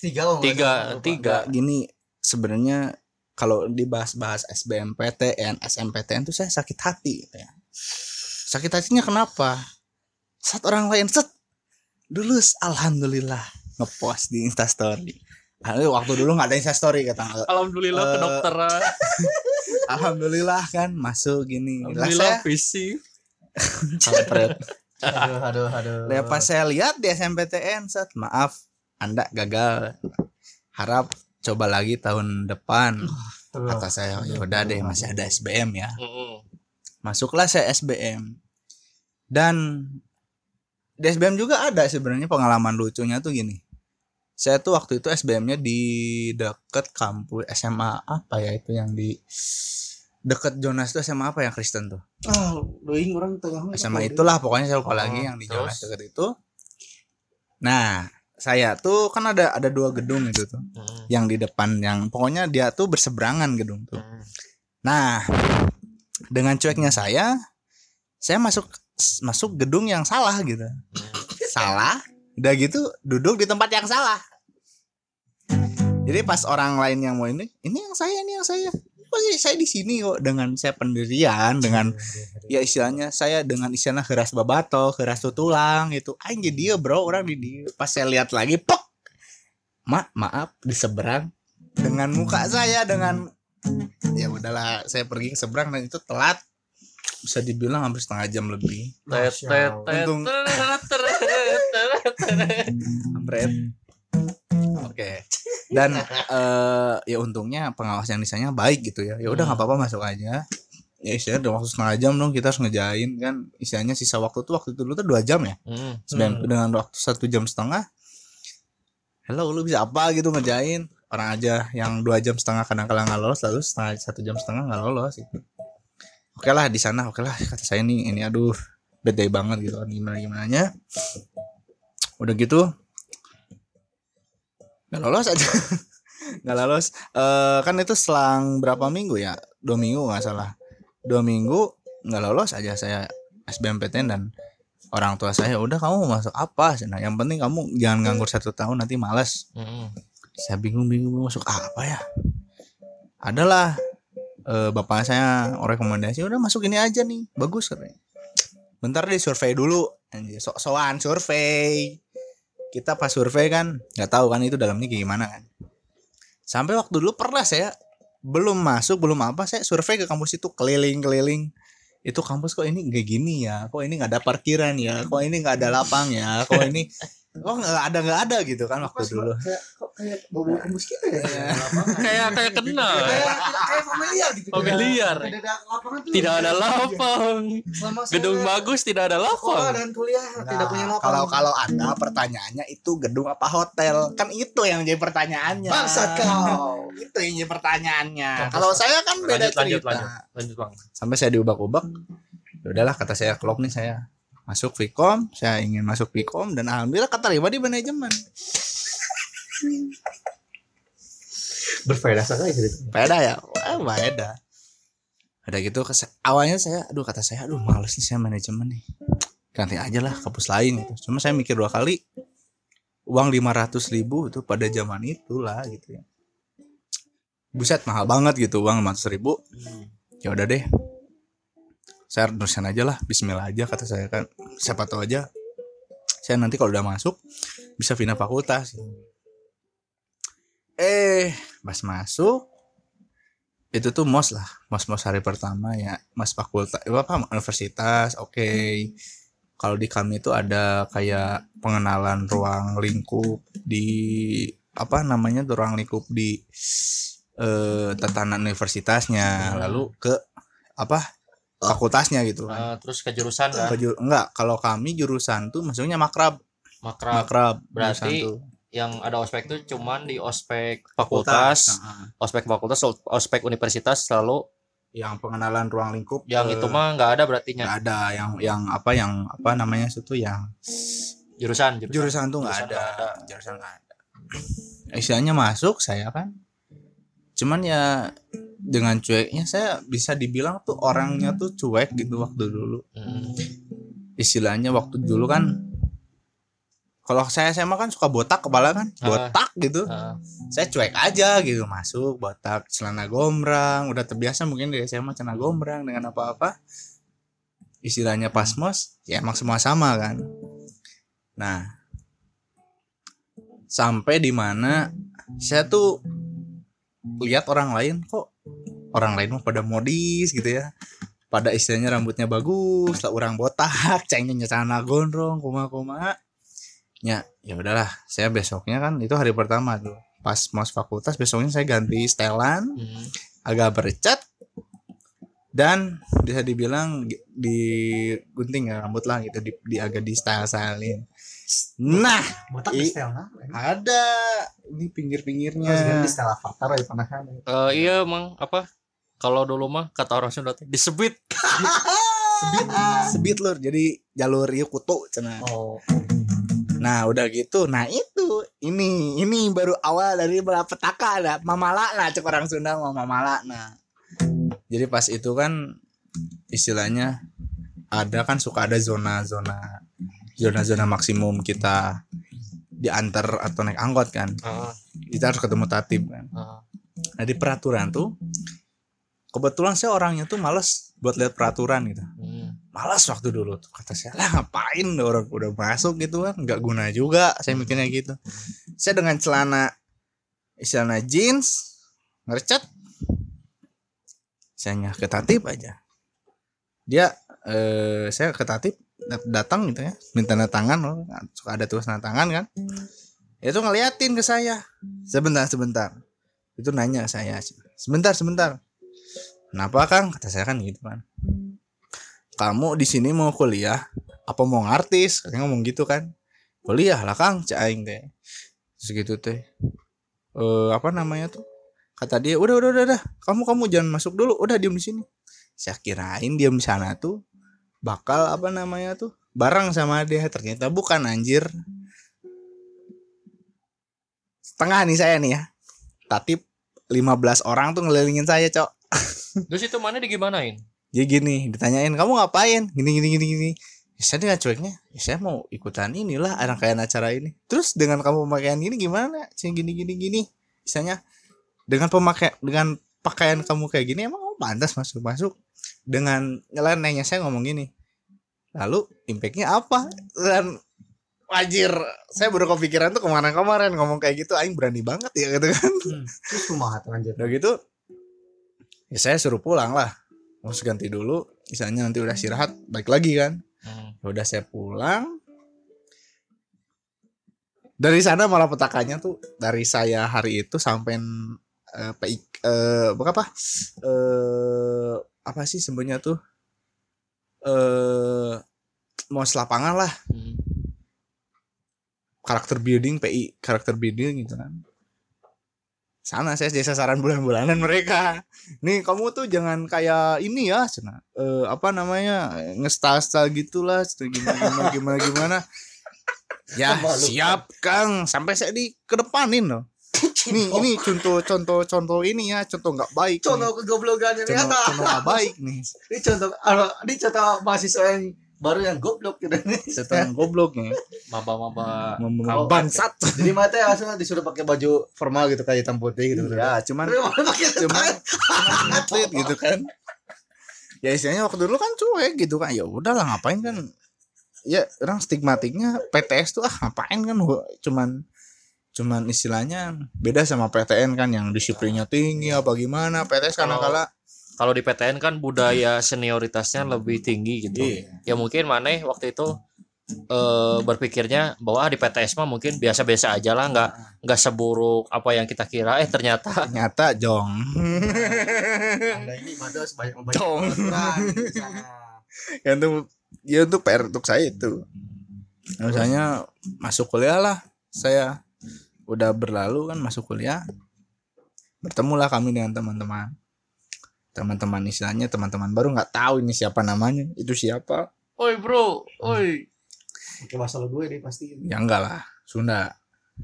Tiga tiga tiga. Gini sebenarnya kalau dibahas-bahas SBMPTN, SMPTN tuh saya sakit hati gitu ya. Sakit hatinya kenapa? Saat orang lain set lulus alhamdulillah ngepost di Instastory. Nah, waktu dulu nggak ada Instastory kata alhamdulillah Eh, kedokteran Alhamdulillah kan masuk gini. Lah alhamdulillah saya kampret. aduh aduh aduh pas saya lihat di SMPTN set maaf Anda gagal. Harap coba lagi tahun depan. Kata saya ya udah deh masih ada SBM ya. Masuklah saya SBM. Dan di SBM juga ada sebenarnya pengalaman lucunya tuh gini. Saya tuh waktu itu SBM-nya di deket kampus SMA apa ya itu yang di deket Jonas tuh SMA apa yang Kristen tuh? ah doing orang tengah SMA itulah pokoknya saya lupa Oh, lagi yang di terus? Jonas deket itu. Nah, saya tuh kan ada ada dua gedung itu tuh. Mm-mm. Yang di depan yang pokoknya dia tuh berseberangan gedung tuh. Mm. Nah, dengan cueknya saya, saya masuk masuk gedung yang salah gitu. Salah, udah gitu duduk di tempat yang salah. Jadi pas orang lain yang mau ini, ini yang saya, ini yang saya. Kok saya di sini kok dengan saya pendirian dengan ya istilahnya saya dengan istilahnya keras babato, keras tulang gitu. Anjir dia bro, orang di dia. Pas saya lihat lagi, pok. Ma, maaf di seberang dengan muka saya dengan ya udahlah saya pergi ke seberang dan itu telat bisa dibilang hampir setengah jam lebih Tet, tet, tet, Untung- oke. Dan eh, ya untungnya pengawas yang di sana baik gitu ya. Ya udah nggak apa-apa masuk aja. Ya istilahnya udah waktu setengah jam dong kita harus ngejain kan. Istilahnya sisa waktu tuh waktu itu dulu tuh dua jam ya. Mm. Sembilan- dengan waktu satu jam setengah hello lu bisa apa gitu ngejain? Orang aja yang dua jam setengah kadang-kadang nggak lolos lalu setengah satu jam setengah nggak lolos. Gitu oke lah di sana oke lah kata saya nih ini aduh beda banget gitu kan gimana gimana nya udah gitu nggak lolos aja. Nggak lolos. Eh kan itu selang berapa minggu ya? Dua minggu nggak salah. Dua minggu nggak lolos aja saya SBMPTN dan orang tua saya udah kamu mau masuk apa? Nah yang penting kamu jangan nganggur satu tahun nanti malas Mm-mm. saya bingung bingung mau masuk apa ya? Adalah eh, bapak saya rekomendasi udah masuk ini aja nih bagus katanya. Bentar deh survei dulu. Anjir sok-sokan survei kita pas survei kan nggak tahu kan itu dalamnya kayak gimana kan. Sampai waktu dulu pernah saya belum masuk belum apa saya survei ke kampus itu keliling-keliling. Itu kampus kok ini kayak gini ya kok ini nggak ada parkiran ya kok ini nggak ada lapang ya kok ini kok nggak ada nggak ada gitu kan waktu dulu. kayak kok kayak bau kampus kita ya? Kayak kayak kenal kayak tidak kayak familiar gitu. Familiar. tidak ada lapangan tuh. Tidak ada lapang. Gedung bagus tidak ada sekolah lapang dan kuliah tidak punya lapangan kalau kalau anda pertanyaannya itu gedung apa hotel? Kan itu yang jadi pertanyaannya. Bangsat kau. Itu yang jadi pertanyaannya. Kalau saya kan beda lanjut lanjut cerita. lanjut. Lanjut bang. Sampai saya diubah-ubah. Ya udahlah kata saya klop nih saya masuk Vkom saya ingin masuk Vkom dan alhamdulillah keterima di manajemen. Berfaedah sekali gitu. Beda ya? Wah beda ada gitu awalnya saya aduh kata saya aduh males nih saya manajemen nih. Ganti aja lah kampus lain gitu. Cuma saya mikir dua kali uang 500 ribu itu pada zaman itulah gitu ya. Buset mahal banget gitu uang 500 ribu. Ya udah deh saya nulisan aja lah Bismillah aja kata saya kan. Siapa tahu aja saya nanti kalau udah masuk bisa pindah fakultas. Eh pas masuk itu tuh mos lah mos mos hari pertama ya mas fakultas eh, apa universitas oke. Kalau di kami itu ada kayak pengenalan ruang lingkup di apa namanya ruang lingkup di eh tatanan universitasnya. Lalu ke apa fakultasnya gitu kan. Terus ke jurusan kan? Ke ju- enggak kalau kami jurusan tuh maksudnya makrab. Makrab. Makrab Berarti yang ada ospek tuh cuman di ospek fakultas, Nah, ospek fakultas, ospek universitas selalu yang pengenalan ruang lingkup yang eh, itu mah nggak ada berarti nggak ada. Yang yang apa yang apa namanya itu yang jurusan jurusan. jurusan tuh nggak ada. ada. jurusan nggak ada. Istilahnya masuk saya kan. Cuman ya dengan cueknya saya bisa dibilang tuh orangnya tuh cuek gitu waktu dulu. Hmm. istilahnya waktu dulu kan kalau saya SMA kan suka botak kepala kan Ah. botak gitu. Nah, saya cuek aja gitu masuk botak celana gombrang udah terbiasa mungkin di SMA celana gombrang dengan apa-apa. Istilahnya pas mos ya emang semua sama kan. Nah sampai di mana saya tuh lihat orang lain kok orang lain mah pada modis gitu ya. Pada istilahnya rambutnya bagus lah orang botak cengnya celana gondrong koma koma ya ya udahlah saya besoknya kan itu hari pertama tuh. Pas mas fakultas besoknya saya ganti setelan hmm. agak bercat dan bisa dibilang di gunting ya rambut lah gitu di, di agak di style stylein nah botak I- di style nah ada ini pinggir pinggirnya di style avatar ya pernah kan? Eh, iya emang apa kalau dulu mah kata orang Sunda teh disebit. Sebit sebit lur. Jadi jalur ieu kutu cenah. Oh. Nah udah gitu. Nah itu. Ini Ini baru awal dari malapetaka ada. Mamala nah Cek orang Sunda mau mamala nah. Jadi pas itu kan Istilahnya Ada kan suka ada zona-zona Zona-zona maksimum kita Diantar atau naik angkot kan. Ah, Kita harus ketemu tatib kan. Ah. Nah di peraturan tuh Kebetulan saya orangnya tuh males Buat lihat peraturan gitu. Hmm. malas waktu dulu. Tuh kata saya lah ngapain orang udah masuk gitu kan? Nggak guna juga. Saya mikirnya gitu. Saya dengan celana celana jeans ngercet saya ke tatip aja. Dia eh saya ke tatip dat- datang gitu ya. Minta tanda tangan loh. Suka ada tulis tanda tangan kan. Itu ngeliatin ke saya. Sebentar sebentar. Itu nanya ke saya. Sebentar sebentar kenapa kang? Kata saya kan gitu kan. Kamu di sini mau kuliah apa mau ngartis? Katanya ngomong gitu kan. Kuliah lah kang cak aing teh. Segitu teh. Eh apa namanya tuh? Kata dia udah udah udah, udah. kamu kamu jangan masuk dulu. Udah diem di sini. Saya kirain diem di sana tuh bakal apa namanya tuh bareng sama dia. Ternyata bukan anjir. Setengah nih saya nih ya. Tatip 15 orang tuh ngelilingin saya cok terus itu mana digimanain? Jadi gini ditanyain kamu ngapain? Gini gini gini gini. Ya, saya dengan cueknya ya, saya mau ikutan inilah rangkaian acara ini. Terus dengan kamu pemakaian gini gimana? Sih gini gini gini. Misalnya dengan pemakai dengan pakaian kamu kayak gini emang kamu pantas masuk masuk. Dengan nyelenehnya saya ngomong gini lalu impactnya apa? Dan wajir saya baru kepikiran tuh kemarin-kemarin ngomong kayak gitu aing berani banget ya gitu kan. Terus kumaha tuh anjir. Udah gitu ya saya suruh pulang lah. Harus ganti dulu. Misalnya nanti udah istirahat balik lagi kan. Hmm. Ya udah saya pulang. Dari sana malah petakannya tuh dari saya hari itu sampai eh, PI eh apa eh apa sih sebenarnya tuh? Eh mau lapangan lah. Hmm. karakter building PI karakter building gitu kan sana saya jadi sasaran bulan-bulanan mereka. Nih kamu tuh jangan kayak ini ya cina eh, apa namanya ngestal-stal gitulah gimana gimana gimana gimana. Ya siap kang. Sampai saya di kedepanin loh. Nih ini contoh contoh contoh ini ya contoh nggak baik contoh kegoblokan ini contoh, nggak baik nih. Ini contoh ini contoh mahasiswa yang baru yang goblok gitu yang goblok nih maba-maba. Bangsat. Jadi mata ya langsung disuruh pakai baju formal gitu kayak hitam putih gitu. Ya cuman cuman cuman atlet gitu kan. Ya istilahnya waktu dulu kan cuek gitu kan. Ya udahlah ngapain kan? Ya orang stigmatiknya PTS tuh ah ngapain kan? Cuman cuman istilahnya beda sama PTN kan yang disiplinnya tinggi apa gimana. PTS karena Kalau- kala kalau di PTN kan budaya senioritasnya lebih tinggi gitu. Iya. ya mungkin maneh waktu itu eh berpikirnya bahwa ah, di PTS mah mungkin biasa-biasa aja lah nggak nggak seburuk apa yang kita kira. Eh ternyata ternyata jong. Anda ini banyak peraturan di sana. ya untuk ya untuk PR untuk saya itu. Misalnya masuk kuliah lah saya udah berlalu kan masuk kuliah bertemulah kami dengan teman-teman teman-teman istilahnya teman-teman baru nggak tahu ini siapa namanya itu siapa. Oi bro. Oi. Oke masalah gue deh pasti. ya enggak lah. Sunda.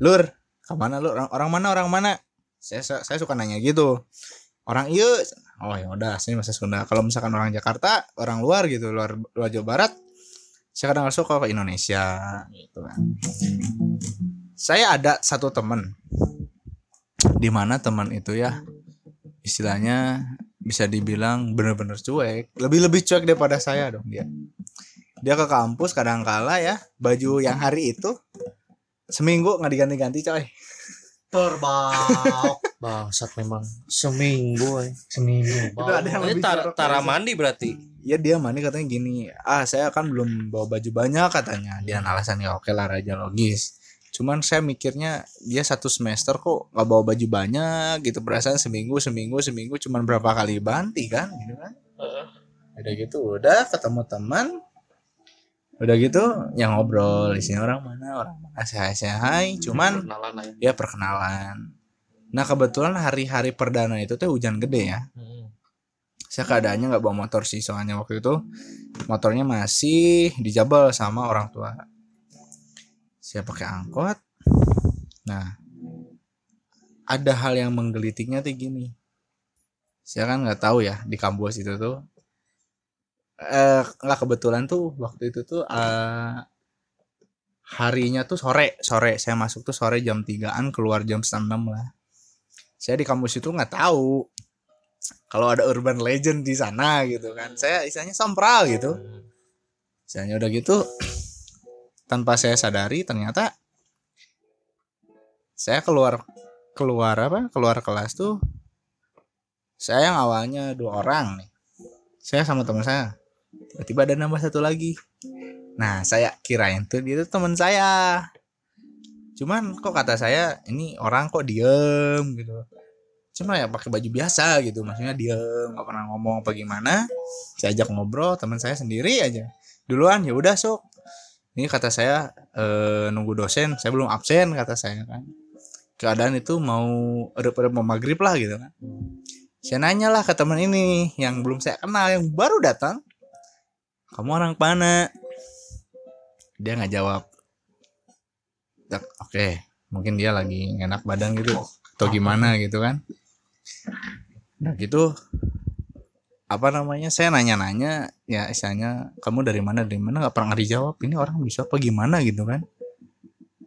Lur ke mana lu orang, orang mana orang mana? Saya, saya suka nanya gitu. Orang iya. Oh ya udah saya bahasa Sunda. Kalau misalkan orang Jakarta orang luar gitu luar luar Jawa Barat saya kadang suka ke Indonesia gitu kan. Saya ada satu teman. Di mana teman itu ya istilahnya bisa dibilang bener-bener cuek. Lebih lebih cuek daripada saya dong dia. Dia ke kampus kadang kala ya baju yang hari itu seminggu nggak diganti-ganti coy. Terbang. bangsat memang. Seminggu eh. Seminggu. Itu ada yang lebih tar- tara mandi berarti? Ya dia mandi katanya gini ah saya kan belum bawa baju banyak katanya. Dia alasan ya oke lah raja logis cuman saya mikirnya dia satu semester kok nggak bawa baju banyak gitu. Perasaan seminggu seminggu seminggu cuman berapa kali ganti kan gitu kan. Udah gitu udah ketemu teman. Udah gitu yang ngobrol di sini orang mana orang mana saya saya hai cuman Kenalan lah ya. ya perkenalan. Nah kebetulan hari-hari perdana itu tuh hujan gede ya. Hmm. saya keadaannya nggak bawa motor sih soalnya waktu itu motornya masih dijabel sama orang tua saya pakai angkot. Nah ada hal yang menggelitiknya tuh gini. Saya kan nggak tahu ya di kampus itu tuh. Eh nggak kebetulan tuh waktu itu tuh eh, harinya tuh sore sore. Saya masuk tuh sore jam 3an keluar jam setengah lah. Saya di kampus itu nggak tahu kalau ada urban legend di sana gitu kan. Saya istilahnya sompral gitu. Istilahnya udah gitu tanpa saya sadari ternyata saya keluar keluar apa keluar kelas tuh saya yang awalnya dua orang nih. Saya sama teman saya. Tiba-tiba ada nambah satu lagi. Nah saya kirain tuh dia teman saya. Cuman kok kata saya ini orang kok diem gitu. Cuma ya pakai baju biasa gitu maksudnya diem nggak pernah ngomong apa gimana. Saya ajak ngobrol teman saya sendiri aja. Duluan ya udah sok ini kata saya eh, nunggu dosen saya belum absen kata saya kan. Keadaan itu mau erup-erup mau maghrib lah gitu kan. Saya nanya lah ke teman ini yang belum saya kenal yang baru datang. Kamu orang mana? Dia nggak jawab. Oke mungkin dia lagi enak badan gitu atau gimana gitu kan. Nah gitu apa namanya saya nanya-nanya ya istilahnya kamu dari mana dari mana? Nggak pernah dijawab ini orang bisa apa gimana? Gitu kan.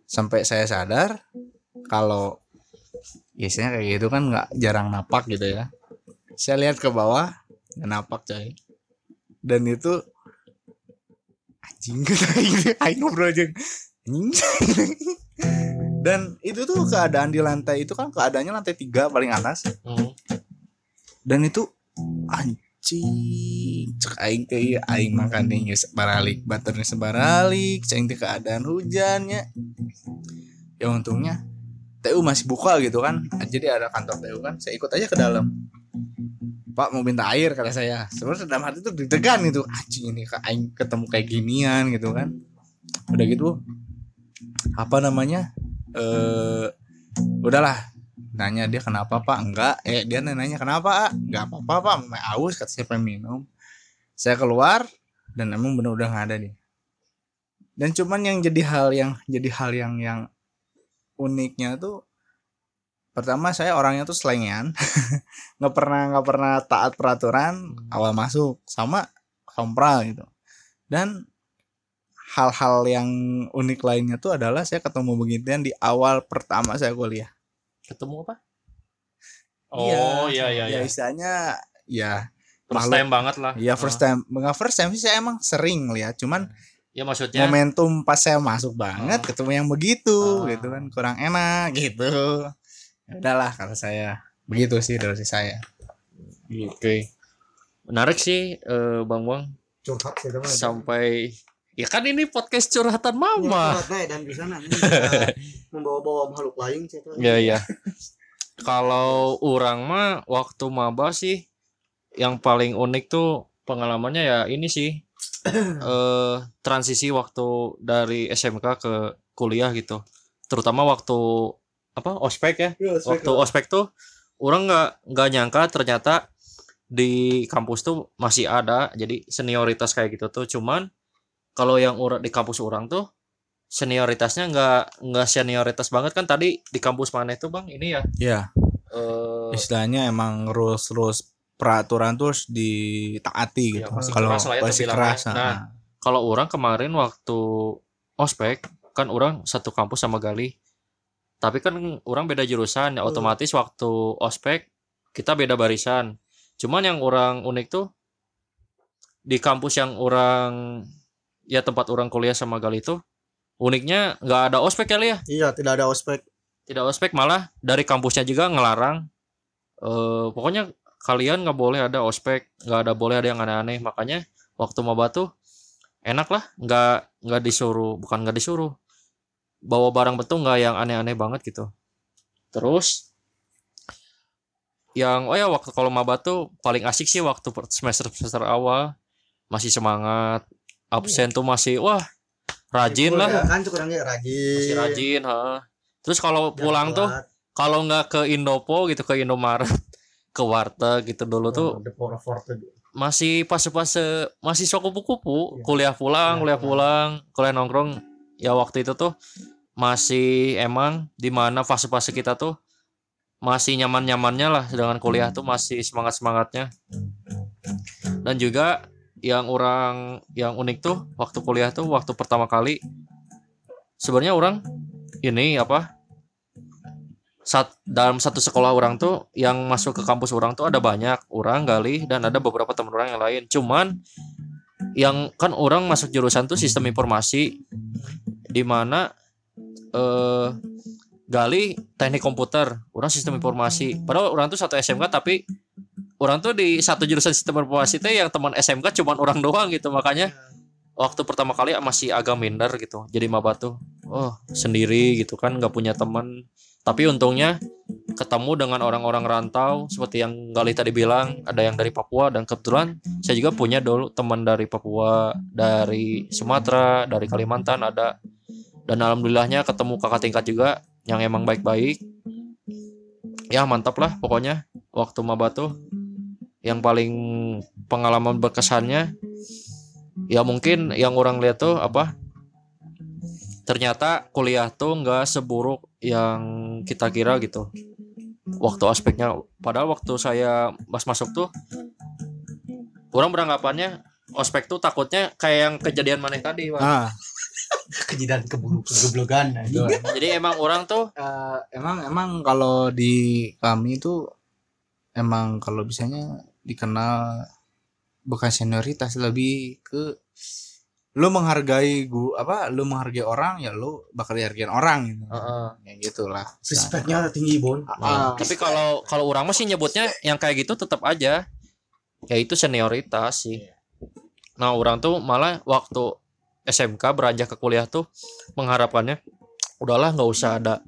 Sampai saya sadar kalau biasanya kayak gitu kan nggak jarang napak gitu ya. Saya lihat ke bawah nggak napak coy. Dan itu anjing aing aing ngobrol aja. Anjing. Dan itu tuh keadaan di lantai itu kan keadaannya lantai tiga paling atas. Hmm. dan itu anjing cek aing ke ieu, aing makan nih geus sebaralik baterainya sebaralik cing teh keadaan hujannya. Ya untungnya TU masih buka gitu kan. Jadi ada kantor TU kan saya ikut aja ke dalam. Pak mau minta air kata saya. Sebenarnya dalam hati tuh deg-degan gitu. Anjing ini ke aing ketemu kayak ginian gitu kan. Udah gitu apa namanya eh udahlah nanya dia kenapa pak? Enggak. Eh dia nanya kenapa ah? enggak apa-apa pak. Mau aus kata saya pengen minum. Saya keluar dan emang bener udah nggak ada dia. Dan cuman yang jadi hal yang jadi hal yang yang uniknya tuh pertama saya orangnya tuh selengean. Nggak pernah nggak pernah taat peraturan awal masuk sama sompral gitu. Dan hal-hal yang unik lainnya tuh adalah saya ketemu beginian di awal pertama saya kuliah ketemu apa? Oh iya iya ya iya. istilahnya ya first makhluk- time banget lah. Ya first time nggak first time sih saya emang sering lihat cuman ya maksudnya? momentum pas saya masuk banget Ah. ketemu yang begitu Ah. gitu kan kurang enak gitu. Ya udahlah kalau saya begitu sih dari saya. Oke. Menarik sih eh, bang bang curhat sih teman. Sampai ya kan ini podcast curhatan mama. Dan di sana membawa-bawa makhluk lain sih tuh. ya ya kalau orang mah waktu maba sih yang paling unik tuh pengalamannya ya ini sih eh transisi waktu dari SMK ke kuliah gitu. Terutama waktu apa ospek ya? Iya, waktu ospek tuh orang nggak nggak nyangka ternyata di kampus tuh masih ada. Jadi senioritas kayak gitu tuh cuman kalau yang ura- di kampus orang tuh senioritasnya nggak nggak senioritas banget kan tadi di kampus mana itu bang? Ini ya? Ya eh istilahnya emang rules rules peraturan tuh harus ditaati Iya, gitu. masih kalau ya masih keras Nah, nah, kalau orang kemarin waktu ospek kan orang satu kampus sama Gali. Tapi kan orang beda jurusan ya Hmm. otomatis waktu ospek kita beda barisan. Cuman yang orang unik tuh di kampus yang orang ya tempat orang kuliah sama Gali itu uniknya nggak ada ospek kali ya? Iya, tidak ada ospek. tidak ospek malah dari kampusnya juga ngelarang. Eh pokoknya kalian nggak boleh ada ospek nggak ada boleh ada yang aneh-aneh. Makanya waktu maba tuh enak lah nggak nggak disuruh bukan nggak disuruh bawa barang betul nggak yang aneh-aneh banget gitu. Terus yang oh ya waktu kalau maba tuh paling asik sih waktu semester semester awal masih semangat absen tuh masih wah rajin lah. Kan kurangnya rajin. masih rajin ha. terus kalau pulang tuh kalau nggak ke Indopo gitu ke Indomaret ke warteg gitu dulu tuh masih fase-fase masih sok kupu-kupu Iya. kuliah pulang Kuliah kuliah pulang. kuliah nongkrong. Ya waktu itu tuh masih emang di mana fase-fase kita tuh masih nyaman-nyamannya lah dengan kuliah tuh masih semangat-semangatnya. Dan juga yang orang yang unik tuh waktu kuliah tuh waktu pertama kali sebenarnya orang ini apa saat dalam satu sekolah orang tuh yang masuk ke kampus orang tuh ada banyak orang gali dan ada beberapa teman orang yang lain. Cuman yang kan orang masuk jurusan tuh sistem informasi di mana eh gali teknik komputer orang sistem informasi. Padahal orang tuh satu SMK tapi orang tuh di satu jurusan sistem informasi teh yang teman SMK cuman orang doang gitu makanya waktu pertama kali masih agak minder gitu jadi maba tuh oh sendiri gitu kan nggak punya teman. Tapi untungnya ketemu dengan orang-orang rantau seperti yang Gali tadi bilang ada yang dari Papua dan kebetulan saya juga punya dulu teman dari Papua dari Sumatera dari Kalimantan ada. Dan alhamdulillahnya ketemu kakak tingkat juga yang emang baik-baik. Ya mantap lah pokoknya waktu maba tuh yang paling pengalaman berkesannya ya mungkin yang orang lihat tuh apa ternyata kuliah tuh nggak seburuk yang kita kira gitu. Waktu aspeknya padahal waktu saya pas masuk tuh orang beranggapannya ospek tuh takutnya kayak yang kejadian maneh tadi ah. Kejadian keburu keblogan. jadi emang orang tuh eh, emang emang kalau di kami itu emang kalau bisanya dikenal bukan senioritas lebih ke lu menghargai gua apa lu menghargai orang ya lu bakal dihargain orang gitu Heeh. ya gitulah Respectnya tinggi, Bon. Ah. tapi kalau kalau orang masih nyebutnya yang kayak gitu tetap aja ya itu senioritas sih nah orang tuh malah waktu SMK beranjak ke kuliah tuh mengharapkannya udahlah nggak usah ada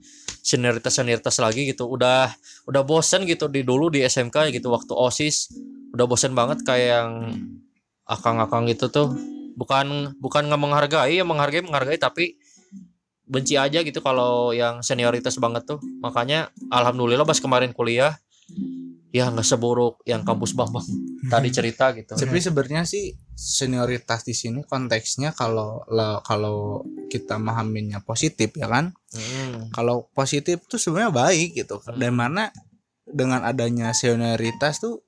senioritas senioritas lagi gitu. Udah udah bosen gitu di dulu di SMK gitu waktu osis. Udah bosen banget kayak yang akang-akang gitu tuh. Bukan bukan nggak menghargai ya menghargai menghargai tapi benci aja gitu kalau yang senioritas banget tuh. Makanya alhamdulillah pas kemarin kuliah ya nggak seburuk yang kampus bambang tadi cerita gitu tapi sebenarnya sih senioritas di sini konteksnya kalau lo- kalau kita memahaminya positif ya kan Hmm. kalau positif tuh sebenarnya baik gitu dan mana dengan adanya senioritas tuh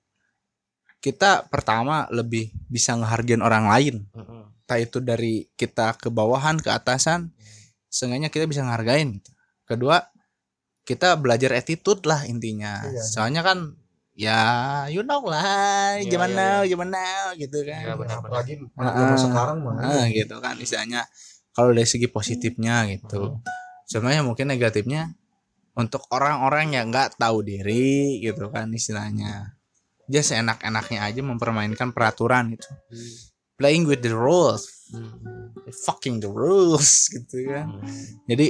kita pertama lebih bisa ngehargain orang lain Mm-mm. entah itu dari kita ke bawahan ke atasan seenggaknya kita bisa ngehargain gitu. kedua kita belajar attitude lah intinya Iya. soalnya kan ya you know lah Iya, zaman iya, now zaman now gitu kan. Iya, benar-benar. apalagi Ah, zaman sekarang mah. Ah, gitu kan istilahnya kalau dari segi positifnya gitu. Sebenarnya mungkin negatifnya untuk orang-orang yang nggak tahu diri gitu kan istilahnya. Dia seenak-enaknya aja mempermainkan peraturan gitu. Playing with the rules. Hmm. fucking the rules gitu kan. Jadi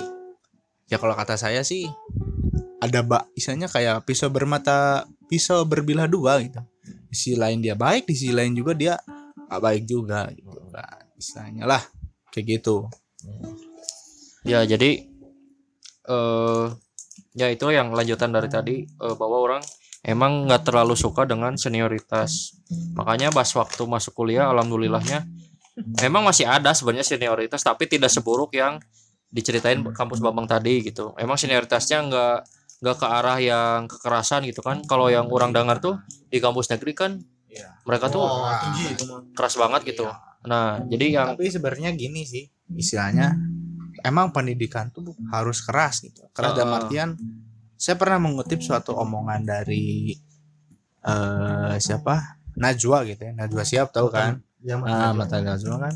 ya kalau kata saya sih ada bak istilahnya kayak pisau bermata pisau berbilah dua gitu di sisi lain dia baik di sisi lain juga dia nggak baik juga gitu kan istilahnya lah kayak gitu Ya jadi eh ya itu yang lanjutan dari tadi eh, bahwa orang emang nggak terlalu suka dengan senioritas. Makanya pas waktu masuk kuliah alhamdulillahnya emang masih ada sebenarnya senioritas tapi tidak seburuk yang diceritain kampus Bambang tadi gitu. Emang senioritasnya nggak nggak ke arah yang kekerasan gitu kan. Kalau yang orang dengar tuh di kampus negeri kan Iya. mereka tuh oh, tinggi keras banget gitu. Nah, jadi yang tapi sebenarnya gini sih istilahnya emang pendidikan tuh harus keras gitu keras dalam Ah. artian saya pernah mengutip suatu omongan dari eh siapa Najwa gitu ya Najwa siap tahu kan ya ah mata Najwa kan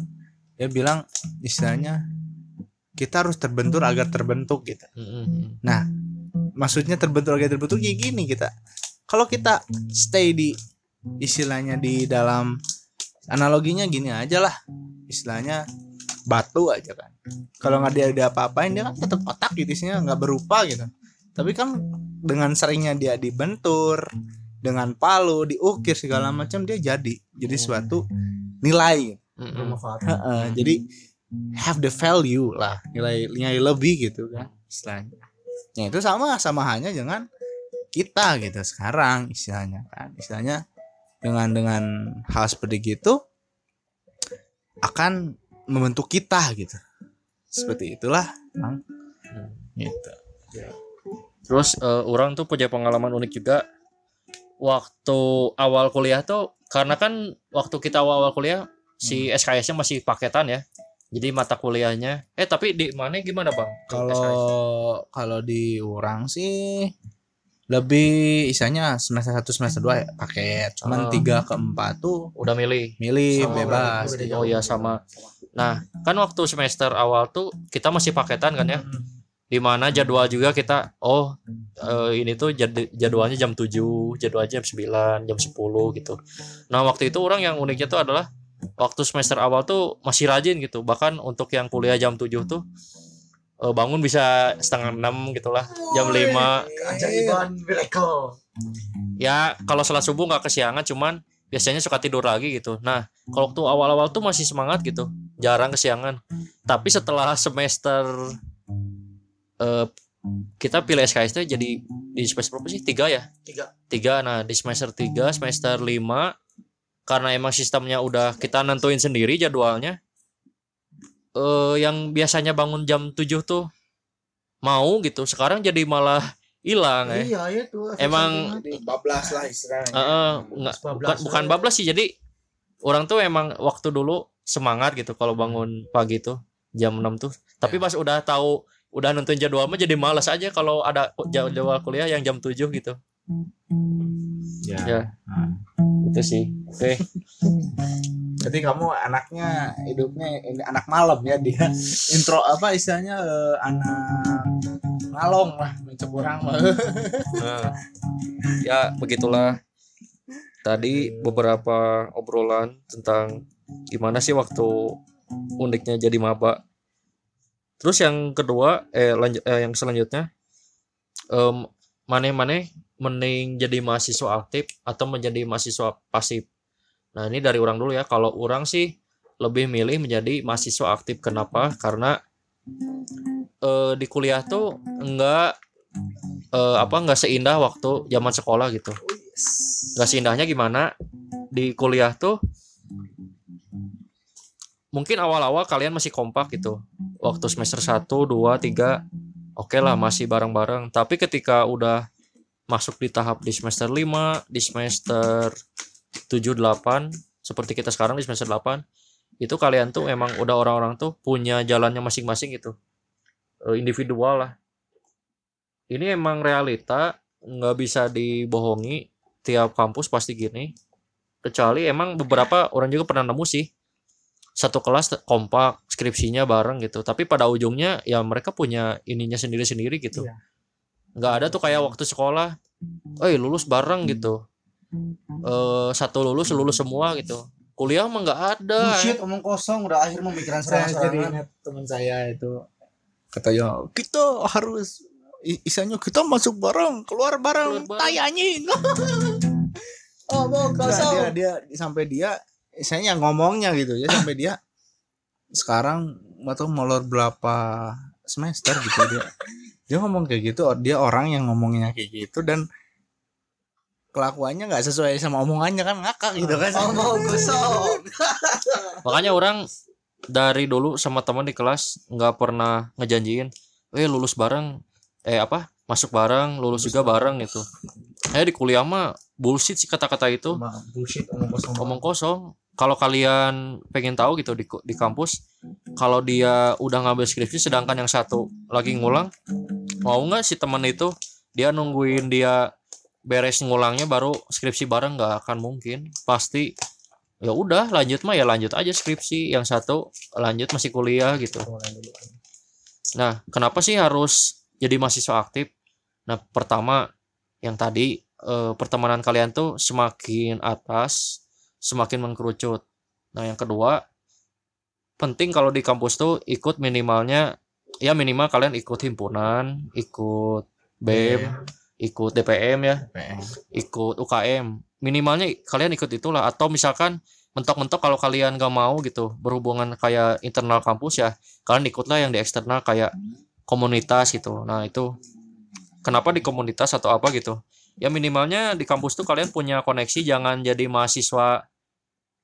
dia bilang istilahnya kita harus terbentur agar terbentuk gitu Mm-mm. Nah, maksudnya terbentuk agar terbentuk kayak gini kita. Kalau kita stay di istilahnya di dalam analoginya gini aja lah. Istilahnya batu aja kan. Kalau nggak dia ada apa-apain dia kan tetap otak gitu isinya nggak berupa gitu. Tapi kan dengan seringnya dia dibentur dengan palu, diukir segala macam dia jadi jadi suatu nilai. Mm-mm. bermanfaat Heeh, jadi have the value lah nilai nilai lebih gitu kan istilahnya ya itu sama sama hanya dengan kita gitu sekarang istilahnya kan. Istilahnya dengan dengan hal seperti gitu akan membentuk kita gitu. Seperti itulah Bang. gitu. Terus eh, orang tuh punya pengalaman unik juga. Waktu awal kuliah tuh karena kan waktu kita awal-awal kuliah si SKS-nya masih paketan ya. Jadi mata kuliahnya eh tapi di mana gimana, Bang? Kalau kalau di orang sih lebih isanya semester 1 semester 2 ya paket Ah. cuman tiga ke empat tuh udah milih. milih Sama, bebas gitu. Oh ya sama. Nah, kan waktu semester awal tuh kita masih paketan kan ya. Di mana jadwal juga kita oh eh, ini tuh jad- jadwalnya jam 7, jadwalnya jam 9, jam 10 gitu. Nah, waktu itu orang yang uniknya tuh adalah waktu semester awal tuh masih rajin gitu. Bahkan untuk yang kuliah jam 7 tuh eh, bangun bisa setengah enam gitulah, jam 5. keajaiban miracle Ya, kalau sholat subuh nggak kesiangan cuman biasanya suka tidur lagi gitu. Nah, kalau waktu awal-awal tuh masih semangat gitu, jarang kesiangan. Tapi setelah semester eh kita pilih SKS tuh jadi di semester berapa sih? Tiga ya? tiga Tiga. Nah, di semester tiga, semester lima karena emang sistemnya udah kita nentuin sendiri jadwalnya. Eh yang biasanya bangun jam 7 tuh mau gitu. Sekarang jadi malah hilang ya. iya ya tuh Emang bablas lah istilahnya Heeh, nggak bukan bukan bablas sih jadi orang tuh emang waktu dulu semangat gitu kalau bangun pagi tuh jam 6 tuh tapi pas udah tahu udah nentuin jadwal mah jadi malas aja kalau ada jadwal kuliah yang jam 7 gitu ya. ya. Itu sih. Oke. Jadi kamu anaknya hidupnya ini anak malam ya dia intro apa istilahnya eh, anak ngalong lah orang mah. Nah, ya begitulah. Tadi beberapa obrolan tentang gimana sih waktu uniknya jadi maba. Terus yang kedua eh, lanjut eh yang selanjutnya em maneh-maneh mending jadi mahasiswa aktif atau menjadi mahasiswa pasif? Nah ini dari orang dulu ya. Kalau orang sih lebih milih menjadi mahasiswa aktif. Kenapa? Karena eh, di kuliah tuh enggak eh, apa nggak seindah waktu zaman sekolah gitu. Nggak seindahnya gimana? Di kuliah tuh mungkin awal-awal kalian masih kompak gitu. Waktu semester 1, 2, 3 oke lah masih bareng-bareng. Tapi ketika udah masuk di tahap di semester 5 di semester 7, 8 seperti kita sekarang di semester 8 itu kalian tuh emang udah orang-orang tuh punya jalannya masing-masing gitu. Eh, individual lah. Ini emang realita nggak bisa dibohongi tiap kampus pasti gini kecuali emang beberapa orang juga pernah nemu sih. Satu kelas kompak skripsinya bareng gitu tapi pada ujungnya ya mereka punya ininya sendiri-sendiri gitu. Iya. Nggak ada tuh kayak waktu sekolah eh lulus bareng gitu. Eh satu lulus lulus semua gitu. Kuliah mah nggak ada. Bullshit omong kosong udah akhir pemikiran saya jadi ingat teman saya itu. Katanya kita harus isanya kita masuk bareng keluar bareng Keluar bareng. tai anjing. Omong Nah, dia dia sampai dia saya ngomongnya gitu. Ya sampai dia sekarang atau molor berapa semester gitu dia dia ngomong kayak gitu dia orang yang ngomongnya kayak gitu dan kelakuannya nggak sesuai sama omongannya kan ngakak gitu kan. Omong kosong. makanya orang dari dulu sama teman di kelas nggak pernah ngejanjiin eh lulus bareng eh apa masuk bareng lulus juga bareng gitu. Eh di kuliah mah bullshit sih kata-kata itu. Bullshit omong kosong. Omong kosong kalau kalian pengen tahu gitu di di kampus kalau dia udah ngambil skripsi sedangkan yang satu lagi ngulang mau nggak si teman itu dia nungguin dia beres ngulangnya baru skripsi bareng nggak akan mungkin. Pasti ya udah lanjut mah ya lanjut aja skripsi. Yang satu lanjut masih kuliah gitu. Nah kenapa sih harus jadi mahasiswa aktif? Nah pertama yang tadi eh, pertemanan kalian tuh semakin atas semakin mengkerucut. Nah, yang kedua, penting kalau di kampus tuh ikut minimalnya ya minimal kalian ikut himpunan, ikut BEM, ikut DPM ya, ikut UKM. Minimalnya kalian ikut itulah atau misalkan mentok-mentok kalau kalian gak mau gitu berhubungan kayak internal kampus ya, kalian ikutlah yang di eksternal kayak komunitas gitu. Nah, itu kenapa di komunitas atau apa gitu? Ya minimalnya di kampus tuh kalian punya koneksi jangan jadi mahasiswa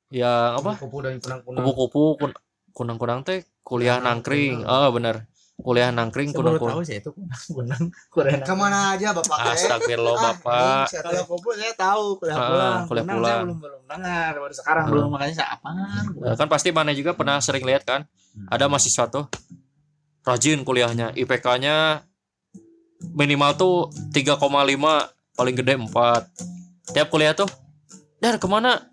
yang apa? dan kupu-kupu kun- kunang-kunang teh kuliah nangkring. Ah bener. Kuliah nangkring saya baru tahu kunang-kunang sih itu kunang-kunang. Kurang Ke mana aja bapak? Teh? astagfirullah bapak. kalau kupu saya tahu. Kuliah Ah, pulang. kuliah Kunang pulang. saya belum belum dengar. Baru sekarang Ah. belum makanya saya apaan? Nah, kan pasti mana juga pernah sering lihat kan ada mahasiswa tuh rajin kuliahnya IPK-nya minimal tuh 3,5 paling gede 4 tiap kuliah tuh dar ke mana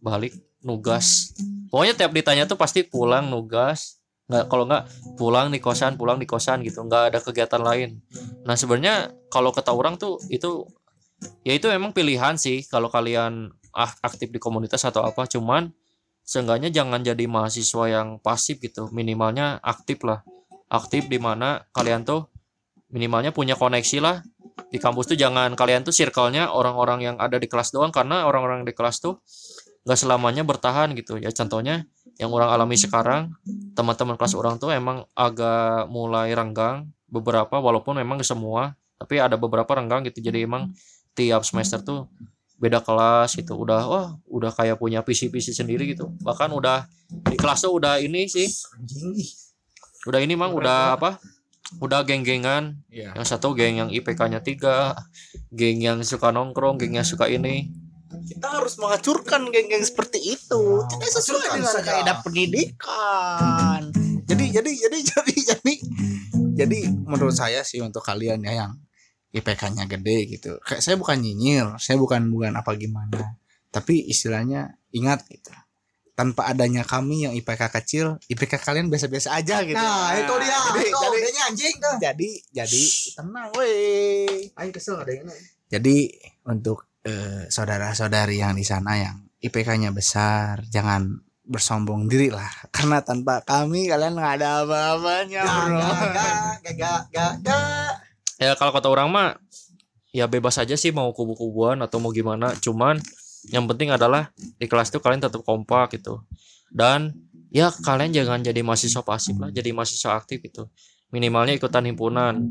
balik nugas. Pokoknya tiap ditanya tuh pasti pulang nugas. Nggak kalau nggak pulang di kosan pulang di kosan gitu. Nggak ada kegiatan lain. Nah sebenarnya kalau kata orang tuh itu ya itu emang pilihan sih kalau kalian aktif di komunitas atau apa. Cuman seenggaknya jangan jadi mahasiswa yang pasif gitu. Minimalnya aktif lah. Aktif di mana kalian tuh minimalnya punya koneksi lah. Di kampus tuh jangan kalian tuh circle-nya orang-orang yang ada di kelas doang. Karena orang-orang di kelas tuh nggak selamanya bertahan gitu. Ya contohnya yang orang alami sekarang teman-teman kelas orang tuh emang agak mulai renggang beberapa walaupun memang semua tapi ada beberapa renggang gitu. Jadi emang tiap semester tuh beda kelas gitu. Udah wah udah kayak punya visi-visi sendiri gitu. Bahkan udah di kelas tuh udah ini sih. Udah ini mang udah apa? Udah geng-gengan. Iya. Yang satu geng yang IPK-nya tiga geng yang suka nongkrong geng yang suka ini kita harus menghancurkan geng-geng seperti itu. Tidak sesuai dengan kaidah pendidikan. Jadi jadi jadi jadi jadi jadi menurut saya sih untuk kalian ya yang IPK-nya gede gitu. Kayak saya bukan nyinyir saya bukan bukan apa gimana. Tapi istilahnya ingat gitu. Tanpa adanya kami yang IPK kecil IPK kalian biasa-biasa aja gitu. Nah, itu dia. jadi Itu jadi anjing tuh. jadi jadi tenang weh. Aing kesel ada yang jadi untuk eh, saudara-saudari yang di sana yang IPK-nya besar, jangan bersombong diri lah. Karena tanpa kami kalian nggak ada apa-apanya, bro. Gak gak gak gak. ya kalau kata orang mah ya bebas aja sih mau kubu-kubuan atau mau gimana cuman yang penting adalah di kelas tuh kalian tetap kompak gitu dan ya kalian jangan jadi mahasiswa pasif lah jadi mahasiswa aktif gitu minimalnya ikutan himpunan.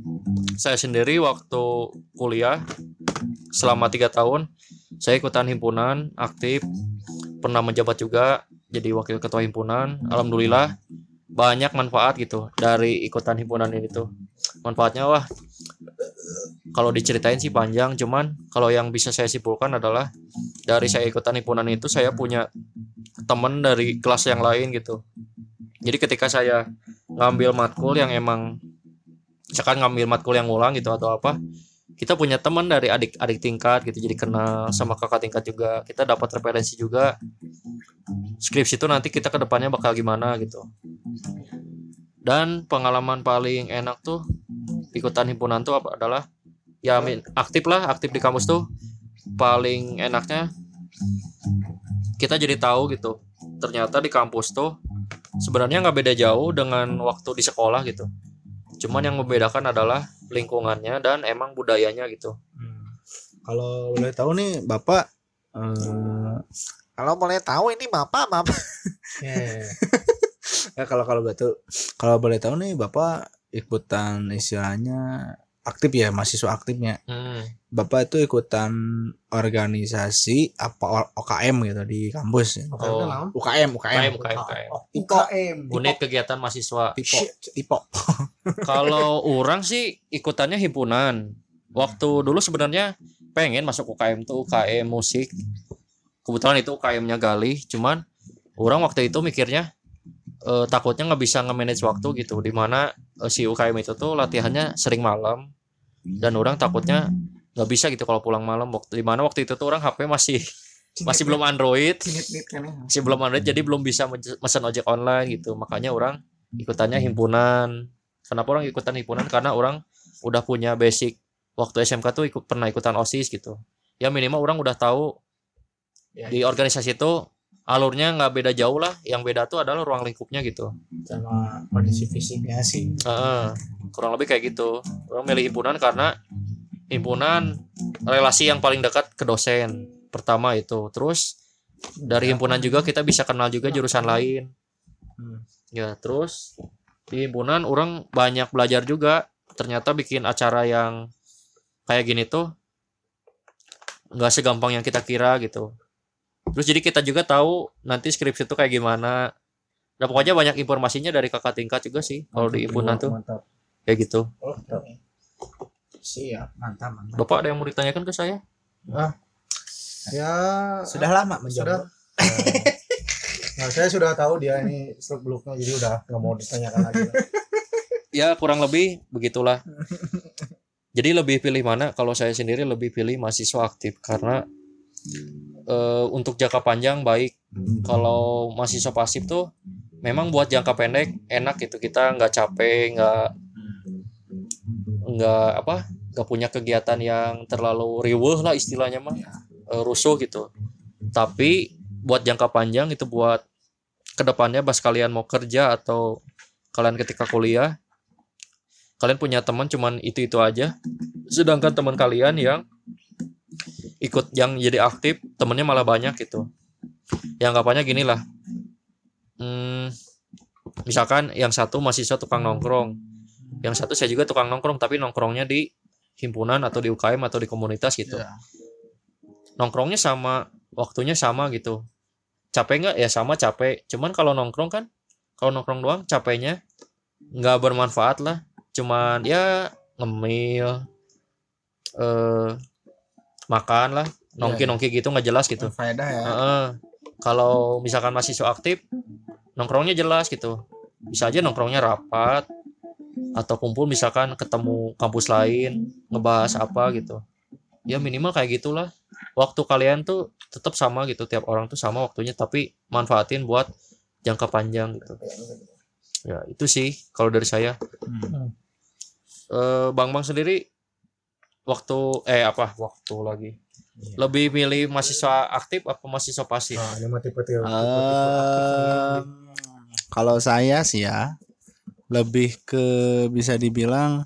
Saya sendiri waktu kuliah selama tiga tahun saya ikutan himpunan aktif pernah menjabat juga jadi wakil ketua himpunan. Alhamdulillah banyak manfaat gitu dari ikutan himpunan ini tuh. Manfaatnya wah kalau diceritain sih panjang cuman kalau yang bisa saya simpulkan adalah dari saya ikutan himpunan itu saya punya teman dari kelas yang lain gitu. Jadi ketika saya ngambil matkul yang emang misalkan ngambil matkul yang ngulang gitu atau apa kita punya teman dari adik adik tingkat gitu jadi kenal sama kakak tingkat juga kita dapat referensi juga. Skripsi itu nanti kita ke depannya bakal gimana gitu. Dan pengalaman paling enak tuh ikutan himpunan tuh apa adalah ya aktif lah aktif di kampus tuh paling enaknya kita jadi tahu gitu ternyata di kampus tuh sebenarnya nggak beda jauh dengan waktu di sekolah gitu. Cuman yang membedakan adalah lingkungannya dan emang budayanya gitu. Kalau boleh tahu nih Bapak eh Kalau boleh tahu ini bapak bapak. ya kalau kalau betul kalau boleh tahu nih Bapak ikutan istilahnya aktif ya mahasiswa aktifnya. Hmm. Bapak itu ikutan organisasi apa O- OKM gitu di kampus ya. Oh. UKM UKM. UKM, UKM, UKM. UKM unit kegiatan mahasiswa tipo. kalau orang sih ikutannya himpunan waktu dulu sebenarnya pengen masuk UKM tuh UKM musik kebetulan itu UKM-nya Gali cuman orang waktu itu mikirnya eh, takutnya nggak bisa nge-manage waktu gitu di mana eh, si UKM itu tuh latihannya sering malam. Dan orang takutnya nggak bisa gitu kalau pulang malam. Waktu di mana waktu itu tuh orang HP masih masih belum Android. Masih belum Android jadi belum bisa mesen ojek online gitu. Makanya orang ikutannya himpunan. Kenapa orang ikutan himpunan? Karena orang udah punya basic waktu SMK tuh ikut pernah ikutan OSIS gitu. Ya minimal orang udah tahu di organisasi itu alurnya nggak beda jauh lah. Yang beda tuh adalah ruang lingkupnya gitu. Sama kondisi fisiknya sih. Heeh, kurang lebih kayak gitu. Orang milih himpunan karena himpunan relasi yang paling dekat ke dosen pertama itu. Terus dari himpunan juga kita bisa kenal juga jurusan lain. Hmm. ya terus di himpunan orang banyak belajar juga. Ternyata bikin acara yang kayak gini tuh nggak segampang yang kita kira gitu terus jadi kita juga tahu nanti skripsi itu kayak gimana nah pokoknya banyak informasinya dari kakak tingkat juga sih kalau di himpunan tuh Mantap. kayak gitu Oh, mantap. Siap, mantap, mantap. bapak ada yang mau ditanyakan ke saya ya Sudah lama sudah menjawab. nah saya sudah tahu dia ini seluk beluknya jadi udah nggak mau ditanyakan lagi ya kurang lebih begitulah jadi lebih pilih mana kalau saya sendiri lebih pilih mahasiswa aktif karena eh, untuk jangka panjang baik. Kalau mahasiswa pasif tuh memang buat jangka pendek enak gitu. Kita nggak capek nggak nggak apa nggak punya kegiatan yang terlalu riweuh lah istilahnya mah. Eh, rusuh gitu. Tapi buat jangka panjang itu buat ke depannya pas kalian mau kerja atau kalian ketika kuliah kalian punya teman cuman itu itu aja. Sedangkan teman kalian yang ikut yang jadi aktif temennya malah banyak gitu. Yang anggapannya gini lah hmm, misalkan yang satu mahasiswa tukang nongkrong. Yang satu saya juga tukang nongkrong tapi nongkrongnya di himpunan atau di UKM atau di komunitas gitu. Iya. nongkrongnya sama waktunya sama gitu. Capek nggak? Ya sama capek. Cuman kalau nongkrong kan kalau nongkrong doang capeknya nggak bermanfaat lah. Cuman ya ngemil eh makan lah nongki nongki gitu nggak jelas gitu. Faedah ya. Heeh. kalau misalkan mahasiswa aktif nongkrongnya jelas gitu. Bisa aja nongkrongnya rapat atau kumpul misalkan ketemu kampus lain ngebahas apa gitu. Ya minimal kayak gitulah. Waktu kalian tuh tetap sama gitu tiap orang tuh sama waktunya tapi manfaatin buat jangka panjang gitu. Ya itu sih kalau dari saya. Hmm. eh bang bang sendiri waktu eh apa waktu lagi Iya. lebih milih mahasiswa aktif apa mahasiswa pasif nah ini mah tipe tipe Em, kalau saya sih ya lebih ke bisa dibilang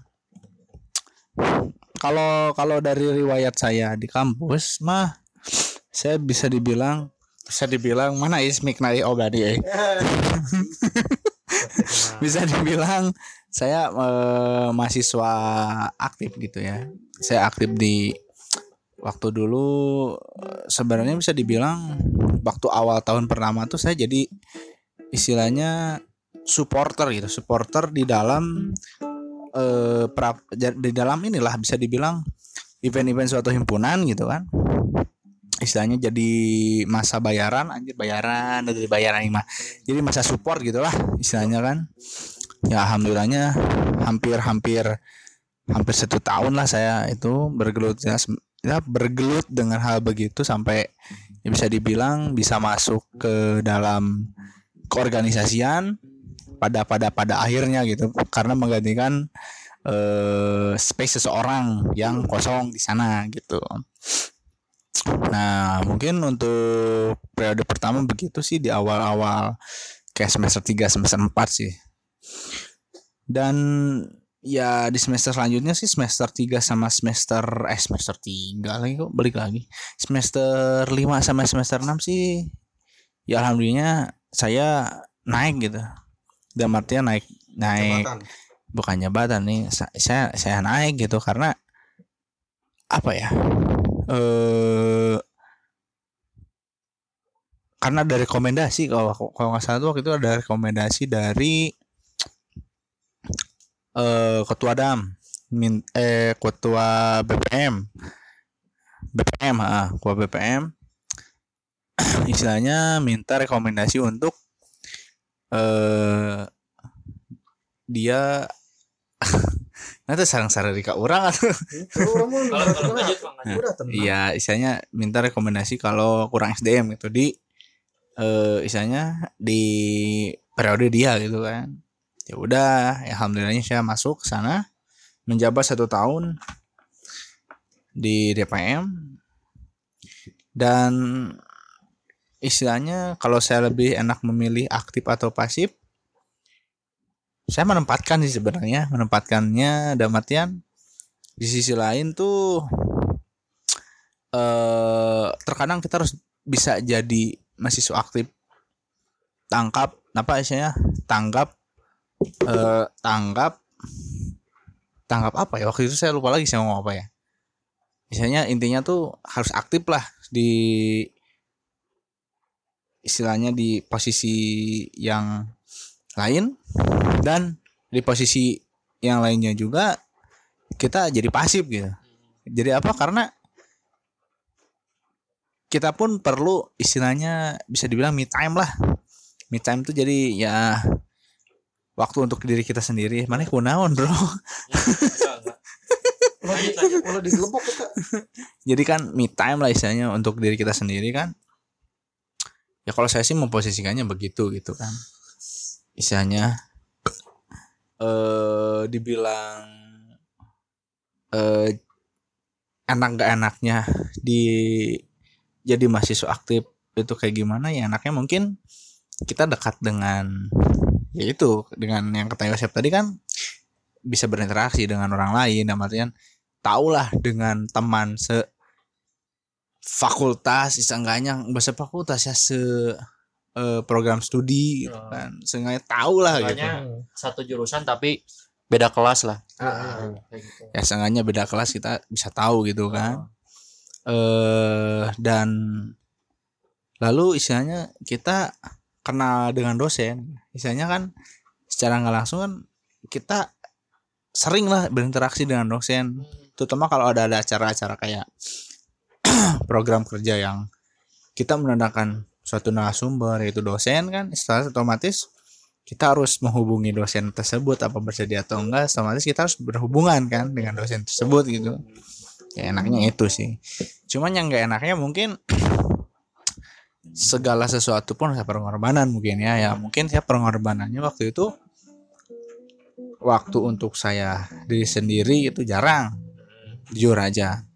kalau kalau dari riwayat saya di kampus mah saya bisa dibilang bisa dibilang mana ismik nai oh berarti eh. bisa dibilang saya eh, mahasiswa aktif gitu ya. Saya aktif di waktu dulu sebenarnya bisa dibilang waktu awal tahun pertama tuh saya jadi istilahnya supporter gitu supporter di dalam eh pra- di dalam inilah bisa dibilang event-event suatu himpunan gitu kan. Istilahnya jadi masa bayaran anjir bayaran dari bayaran ini mah. Jadi masa support gitulah istilahnya kan ya alhamdulillahnya hampir-hampir hampir satu tahun lah saya itu bergelut ya, ya bergelut dengan hal begitu sampai ya bisa dibilang bisa masuk ke dalam keorganisasian pada pada pada akhirnya gitu karena menggantikan eh, space seseorang yang kosong di sana gitu. Nah, mungkin untuk periode pertama begitu sih di awal-awal kayak semester 3 semester 4 sih. Dan ya di semester selanjutnya sih semester 3 sama semester eh semester 3 lagi kok balik lagi. Semester 5 sama semester 6 sih ya alhamdulillah saya naik gitu. Dalam artian naik naik Jabatan. bukan jabatan nih sa- saya saya naik gitu karena apa ya eh karena ada rekomendasi kalau kalau nggak salah tuh waktu itu ada rekomendasi dari eh ketua dam min, eh ketua BPM BPM ah ketua BPM istilahnya minta rekomendasi untuk eh dia nanti sarang-sarang di orang atau. Iya, istilahnya minta rekomendasi kalau kurang SDM gitu di eh istilahnya di periode dia gitu kan. Ya udah, ya alhamdulillahnya saya masuk ke sana menjabat satu tahun di DPM dan istilahnya kalau saya lebih enak memilih aktif atau pasif saya menempatkan sih sebenarnya menempatkannya dalam artian di sisi lain tuh eh terkadang kita harus bisa jadi mahasiswa aktif tangkap apa istilahnya tanggap eh tanggap tanggap apa ya? Waktu itu saya lupa lagi saya ngomong apa ya. Misalnya intinya tuh harus aktif lah di istilahnya di posisi yang lain dan di posisi yang lainnya juga kita jadi pasif gitu. Jadi apa? Karena kita pun perlu istilahnya bisa dibilang me time lah. Me time tuh jadi ya waktu untuk diri kita sendiri. Mana kunaon bro. Kalau di Gelembok kita. Jadi kan me time lah istilahnya untuk diri kita sendiri kan. Ya kalau saya sih memposisikannya begitu gitu kan. Istilahnya eh dibilang eh enak gak enaknya di jadi mahasiswa aktif itu kayak gimana? Ya enaknya mungkin kita dekat dengan ya itu dengan yang kata Yosep tadi kan bisa berinteraksi dengan orang lain dalam artian tahulah dengan teman se fakultas seenggaknya bahasa fakultas ya se eh, program studi gitu Oh. kan. Seenggaknya tahu lah gitu Makanya satu jurusan tapi beda kelas lah. Kayak gitu. ya seenggaknya beda kelas kita bisa tahu gitu kan. Eh dan lalu istilahnya kita kenal dengan dosen istilahnya kan secara nggak langsung kan kita sering lah berinteraksi dengan dosen. Terutama kalau ada ada acara-acara kayak program kerja yang kita menandakan suatu narasumber yaitu dosen kan setelah otomatis kita harus menghubungi dosen tersebut apa bersedia atau enggak. Otomatis kita harus berhubungan kan dengan dosen tersebut gitu. Ya enaknya itu sih. Cuman yang nggak enaknya mungkin segala sesuatu pun saya pengorbanan mungkin ya. Ya mungkin saya pengorbanannya waktu itu waktu untuk saya diri sendiri itu jarang. Jujur aja.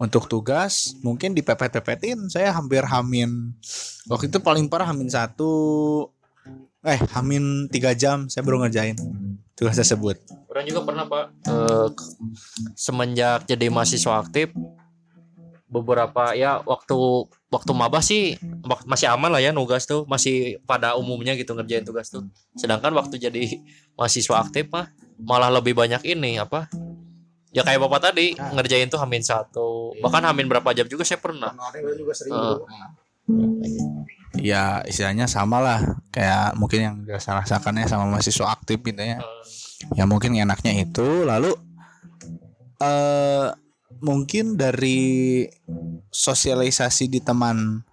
Untuk tugas mungkin di pepet-pepetin saya hampir hamin waktu itu paling parah hamin satu eh hamin tiga jam saya baru ngerjain tugas tersebut. Orang juga pernah Pak eh, semenjak jadi mahasiswa aktif beberapa ya waktu waktu maba sih wak- masih aman lah ya nugas tuh masih pada umumnya gitu ngerjain tugas tuh. Sedangkan waktu jadi mahasiswa aktif mah malah lebih banyak ini apa ya kayak bapak tadi ngerjain tuh hamin satu. Bahkan hamin berapa jam juga saya pernah. Kemarin juga sering ya istilahnya sama lah kayak mungkin yang saya rasakannya sama mahasiswa aktif gitu ya. Ya mungkin enaknya itu lalu eh mungkin dari sosialisasi di teman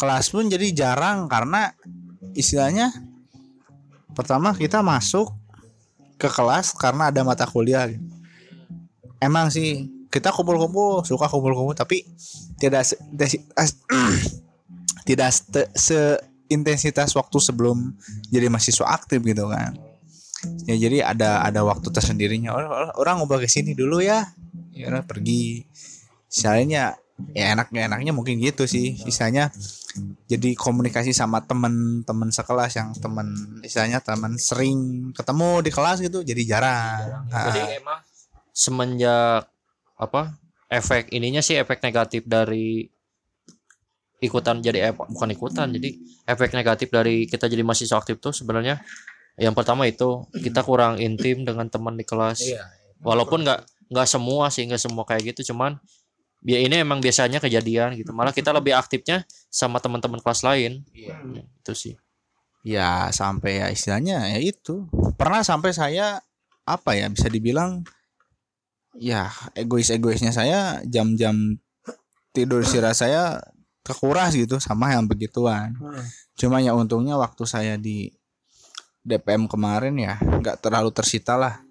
kelas pun jadi jarang karena istilahnya pertama kita masuk ke kelas karena ada mata kuliah. Emang sih kita kumpul-kumpul suka kumpul-kumpul tapi tidak se, tidak se, seintensitas waktu sebelum jadi mahasiswa aktif gitu kan. Ya jadi ada ada waktu tersendirinya. Orang, orang- ngobrol ke sini dulu ya ya udah pergi. Misalnya ya enaknya enaknya mungkin gitu sih. Sisanya jadi komunikasi sama temen-temen sekelas yang temen misalnya temen sering ketemu di kelas gitu jadi jarang. Ah. Jadi emang semenjak apa efek ininya sih efek negatif dari ikutan jadi eh, bukan ikutan jadi efek negatif dari kita jadi mahasiswa aktif tuh sebenarnya yang pertama itu kita kurang intim dengan teman di kelas. Walaupun nggak nggak semua sih nggak semua kayak gitu cuman ya ini emang biasanya kejadian gitu. Malah kita lebih aktifnya sama teman-teman kelas lain. Itu sih. Ya sampai ya istilahnya ya itu. Pernah sampai saya apa ya bisa dibilang ya egois egoisnya saya jam-jam tidur istirahat saya kekuras gitu sama yang begituan. Cuma ya untungnya waktu saya di DPM kemarin ya nggak terlalu tersita lah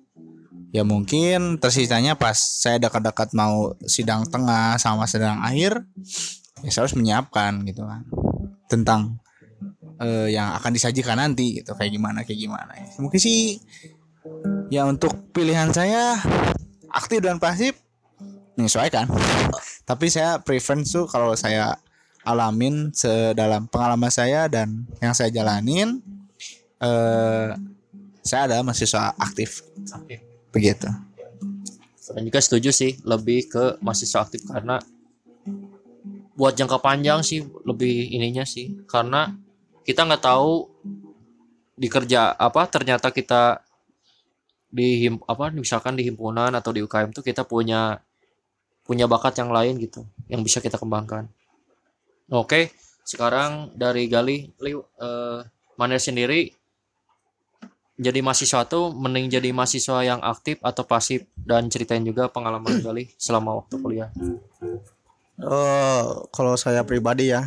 ya mungkin tersisanya pas saya dekat-dekat mau sidang tengah sama sidang akhir ya saya harus menyiapkan gitu kan tentang eh, yang akan disajikan nanti gitu kayak gimana kayak gimana. Ya. mungkin sih ya untuk pilihan saya aktif dan pasif menyesuaikan. Tapi saya preference tuh kalau saya alamin sedalam pengalaman saya dan yang saya jalanin eh saya adalah mahasiswa aktif begitu. Dan juga setuju sih lebih ke mahasiswa aktif karena buat jangka panjang sih lebih ininya sih. Karena kita nggak tahu di kerja apa ternyata kita di him, apa misalkan di himpunan atau di UKM tuh kita punya punya bakat yang lain gitu yang bisa kita kembangkan. Oke sekarang dari Gali Liu Manel sendiri jadi mahasiswa tuh mending jadi mahasiswa yang aktif atau pasif dan ceritain juga pengalaman Gali selama waktu kuliah. Eh, kalau saya pribadi ya,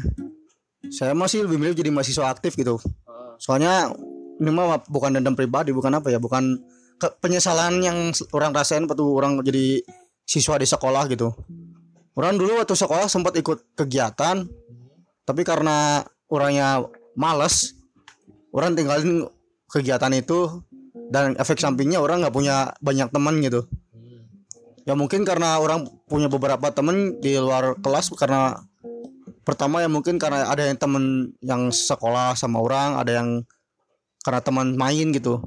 saya masih lebih milih jadi mahasiswa aktif gitu. Soalnya ini mah bukan dendam pribadi, bukan apa ya, bukan ke- penyesalan yang orang rasain waktu orang jadi siswa di sekolah gitu. Orang dulu waktu sekolah sempat ikut kegiatan, tapi karena orangnya males, orang tinggalin kegiatan itu dan efek sampingnya orang nggak punya banyak teman gitu. Ya mungkin karena orang punya beberapa temen di luar kelas karena pertama ya mungkin karena ada yang temen yang sekolah sama orang ada yang karena teman main gitu.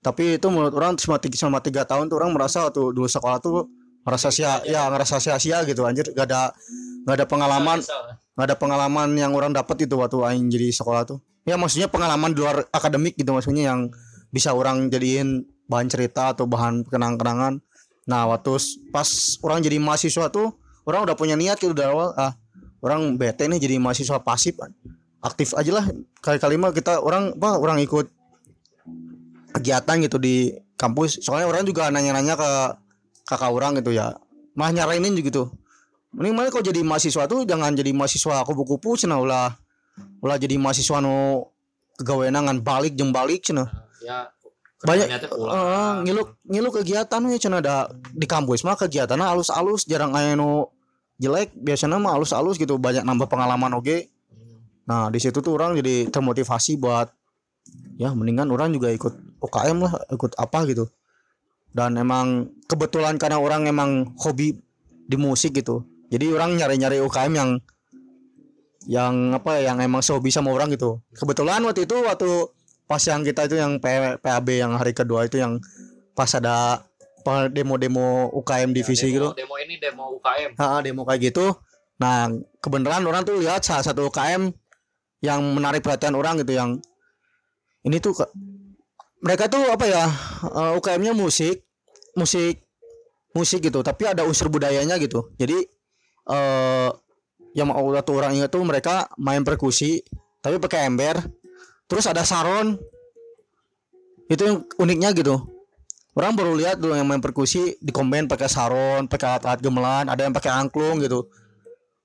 Tapi itu menurut orang selama tiga, selama tiga tahun tuh orang merasa waktu dulu sekolah tuh merasa sia ya ngerasa sia-sia gitu anjir. Gak ada gak ada pengalaman nggak ada pengalaman yang orang dapat itu waktu aing jadi sekolah tuh. Ya maksudnya pengalaman di luar akademik gitu maksudnya yang bisa orang jadiin bahan cerita atau bahan kenang-kenangan. Nah waktu pas orang jadi mahasiswa tuh orang udah punya niat gitu dari awal ah orang bete nih jadi mahasiswa pasif aktif aja lah kali-kali mah kita orang apa orang ikut kegiatan gitu di kampus. Soalnya orang juga nanya-nanya ke kakak orang gitu ya mah nyarainin gitu mending mana kau jadi mahasiswa tuh jangan jadi mahasiswa kupu-kupu cina ulah. Ulah jadi mahasiswa nu kegaweanangan balik jeng balik cina. Ya banyak kerjanya teh eh, ngilu ngilu kegiatan we cina ada di kampus mah kegiatannya alus-alus jarang aya nu jelek biasanya mah alus-alus gitu banyak nambah pengalaman oke nah di situ tuh orang jadi termotivasi buat ya mendingan orang juga ikut UKM lah ikut apa gitu. Dan emang kebetulan karena orang emang hobi di musik gitu jadi orang nyari-nyari UKM yang yang apa ya, yang emang sehobi sama orang gitu kebetulan waktu itu waktu pas yang kita itu yang PAB yang hari kedua itu yang pas ada demo-demo UKM divisi demo, gitu demo ini demo UKM. Ha, demo kayak gitu. Nah, kebenaran orang tuh lihat salah satu UKM yang menarik perhatian orang gitu yang ini tuh ke- mereka tuh apa ya eh, UKM-nya musik, musik, musik gitu, tapi ada unsur budayanya gitu. Jadi eh yang mau satu orang ingat tuh mereka main perkusi tapi pakai ember, terus ada saron. Itu yang uniknya gitu. Orang baru lihat dulu yang main perkusi di komen pakai saron, pakai alat-alat gamelan, ada yang pakai angklung gitu.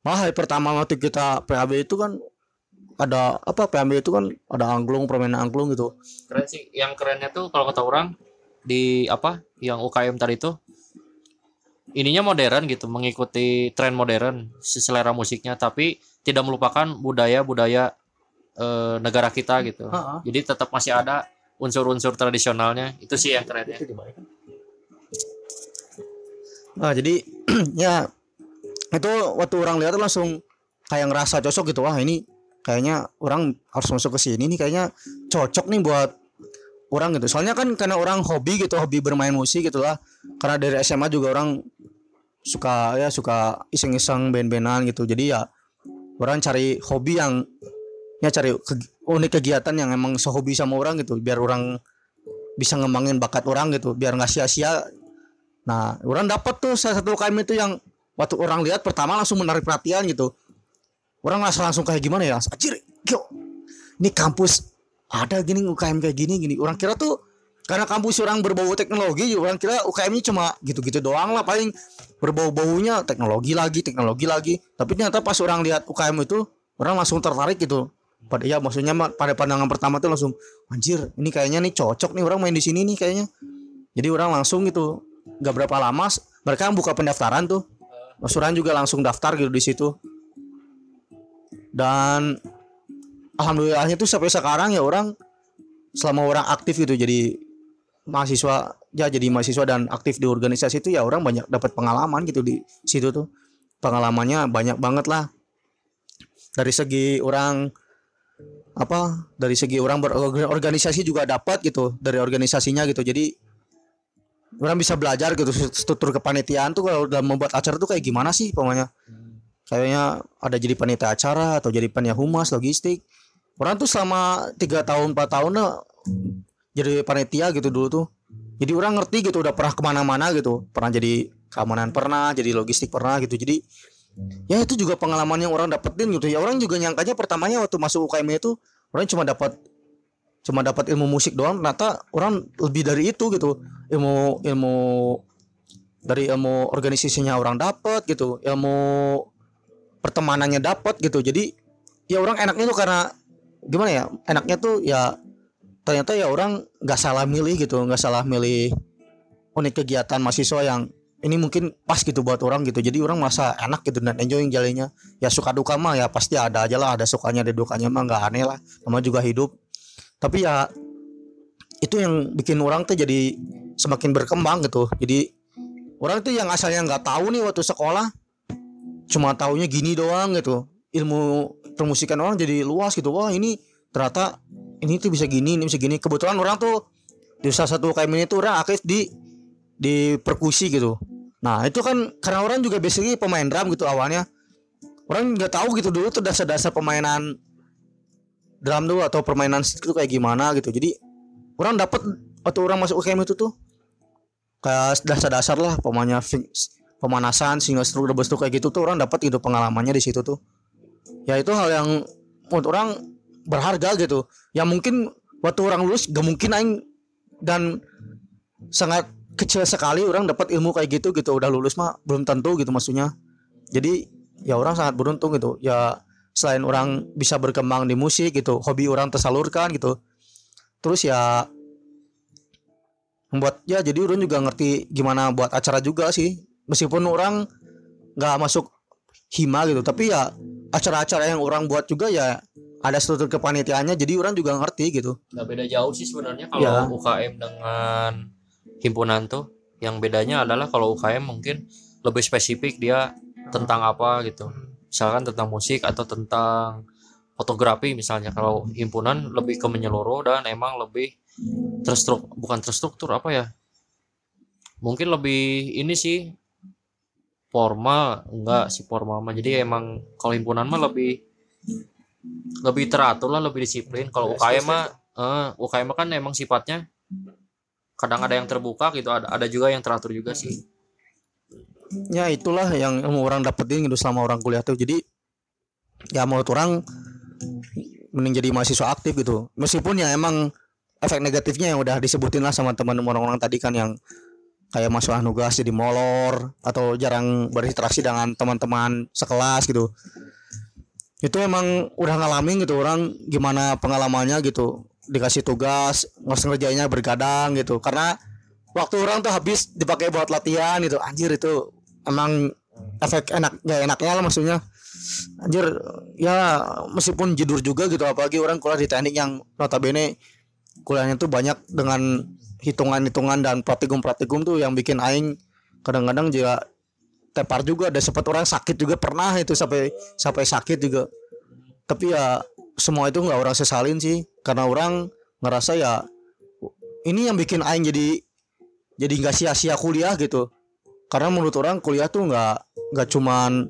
Malah hari pertama waktu kita PAB itu kan ada apa PAB itu kan ada angklung, permainan angklung gitu. Keren sih. Yang kerennya tuh kalau kata orang di apa yang UKM tadi tuh ininya modern gitu mengikuti tren modern si selera musiknya tapi tidak melupakan budaya-budaya eh, negara kita gitu. Ha-ha. jadi tetap masih ada unsur-unsur tradisionalnya itu sih yang keren ya Nah, jadi ya itu waktu orang lihat langsung kayak ngerasa cocok gitu. Wah ini kayaknya orang harus masuk ke sini nih kayaknya cocok nih buat orang gitu. Soalnya kan karena orang hobi gitu hobi bermain musik gitu lah. Karena dari SMA juga orang suka ya suka iseng-iseng band-bandan gitu. Jadi ya orang cari hobi yang ya cari ke- unik kegiatan yang emang sehobi sama orang gitu. Biar orang bisa ngembangin bakat orang gitu biar nggak sia-sia. Nah, orang dapat tuh salah satu UKM itu yang waktu orang lihat pertama langsung menarik perhatian gitu. Orang langsung langsung kayak gimana ya? Anjir, yo, ini kampus ada gini UKM kayak gini gini. Orang kira tuh karena kampus orang berbau teknologi, orang kira UKM-nya cuma gitu-gitu doang lah paling berbau-baunya teknologi lagi, teknologi lagi. Tapi ternyata pas orang lihat UKM itu, orang langsung tertarik gitu. Pada ya maksudnya pada pandangan pertama tuh langsung anjir, ini kayaknya nih cocok nih orang main di sini nih kayaknya. Jadi orang langsung gitu nggak berapa lama mereka buka pendaftaran tuh Mas juga langsung daftar gitu di situ dan alhamdulillahnya tuh sampai sekarang ya orang selama orang aktif gitu jadi mahasiswa ya jadi mahasiswa dan aktif di organisasi itu ya orang banyak dapat pengalaman gitu di situ tuh. Pengalamannya banyak banget lah. Dari segi orang apa dari segi orang berorganisasi juga dapat gitu dari organisasinya gitu. Jadi orang bisa belajar gitu struktur kepanitiaan tuh kalau dalam membuat acara tuh kayak gimana sih pokoknya? Kayaknya ada jadi panitia acara atau jadi panitia humas logistik orang tuh selama tiga tahun empat tahun nah, jadi panitia gitu dulu tuh. Jadi orang ngerti gitu udah pernah ke mana-mana gitu. Pernah jadi keamanan pernah jadi logistik pernah gitu. Jadi ya itu juga pengalaman yang orang dapetin gitu. Ya orang juga nyangkanya pertamanya waktu masuk UKM itu orang cuma dapat cuma dapat ilmu musik doang. Ternyata orang lebih dari itu gitu. Ilmu ilmu dari ilmu organisasinya orang dapat gitu. Ilmu pertemanannya dapat gitu. Jadi ya orang enaknya tuh karena gimana ya enaknya tuh ya ternyata ya orang nggak salah milih gitu nggak salah milih unit kegiatan mahasiswa yang ini mungkin pas gitu buat orang gitu. Jadi orang merasa enak gitu dan enjoying jalannya. Ya suka duka mah ya pasti ada aja lah ada sukanya ada dukanya mah nggak aneh lah sama juga hidup. Tapi ya itu yang bikin orang tuh jadi semakin berkembang gitu. Jadi orang tuh yang asalnya nggak tahu nih waktu sekolah cuma taunya gini doang gitu ilmu permusikan orang jadi luas gitu. Wah ini ternyata ini tuh bisa gini ini bisa gini. Kebetulan orang tuh di salah satu UKM ini tuh orang aktif di di perkusi gitu. Nah itu kan karena orang juga basically pemain drum gitu awalnya. Orang nggak tahu gitu dulu tuh dasar-dasar permainan drum tuh atau permainan itu kayak gimana gitu. Jadi orang dapat waktu orang masuk UKM itu tuh kayak dasar-dasar lah pemanya pemanasan single stroke double stroke kayak gitu tuh orang dapat itu pengalamannya di situ tuh ya itu hal yang menurut orang berharga gitu. Ya mungkin waktu orang lulus gak mungkin aing. Dan sangat kecil sekali orang dapat ilmu kayak gitu gitu. Udah lulus mah belum tentu gitu maksudnya. Jadi ya orang sangat beruntung gitu. Ya selain orang bisa berkembang di musik gitu hobi orang tersalurkan gitu. Terus ya membuat ya jadi orang juga ngerti gimana buat acara juga sih. Meskipun orang nggak masuk hima gitu tapi ya acara-acara yang orang buat juga ya ada struktur kepanitiaannya jadi orang juga ngerti gitu. Nggak beda jauh sih sebenarnya kalau Ya. UKM dengan himpunan tuh. Yang bedanya adalah kalau UKM mungkin lebih spesifik dia tentang apa gitu. Misalkan tentang musik atau tentang fotografi misalnya. Kalau himpunan lebih ke menyeluruh dan emang lebih terstruktur bukan terstruktur apa ya? Mungkin lebih ini sih formal enggak sih formal mah. Jadi emang kalau himpunan mah lebih lebih teratur lah lebih disiplin. Kalau UKM mah eh, UKM mah kan emang sifatnya kadang ada yang terbuka gitu ada ada juga yang teratur juga sih. Ya itulah yang orang dapetin gitu selama orang kuliah tuh. Jadi ya menurut orang mending jadi mahasiswa aktif gitu. Meskipun ya emang efek negatifnya yang udah disebutin lah sama teman-teman orang-orang tadi kan yang kayak masalah nugas jadi molor atau jarang berinteraksi dengan teman-teman sekelas gitu. Itu emang udah ngalamin gitu orang gimana pengalamannya gitu. Dikasih tugas nggak ngerjainnya bergadang gitu. Karena waktu orang tuh habis dipakai buat latihan gitu. Anjir itu emang efek enak ya enaknya lah maksudnya. Anjir ya meskipun jedur juga gitu apalagi orang kuliah di teknik yang notabene kuliahnya tuh banyak dengan hitungan-hitungan dan praktikum-praktikum tuh yang bikin aing kadang-kadang juga tepar juga. Ada sempat orang sakit juga pernah itu sampai sampai sakit juga. Tapi ya semua itu nggak orang sesalin sih. Karena orang ngerasa ya ini yang bikin aing jadi jadi nggak sia-sia kuliah gitu. Karena menurut orang kuliah tuh nggak nggak cuman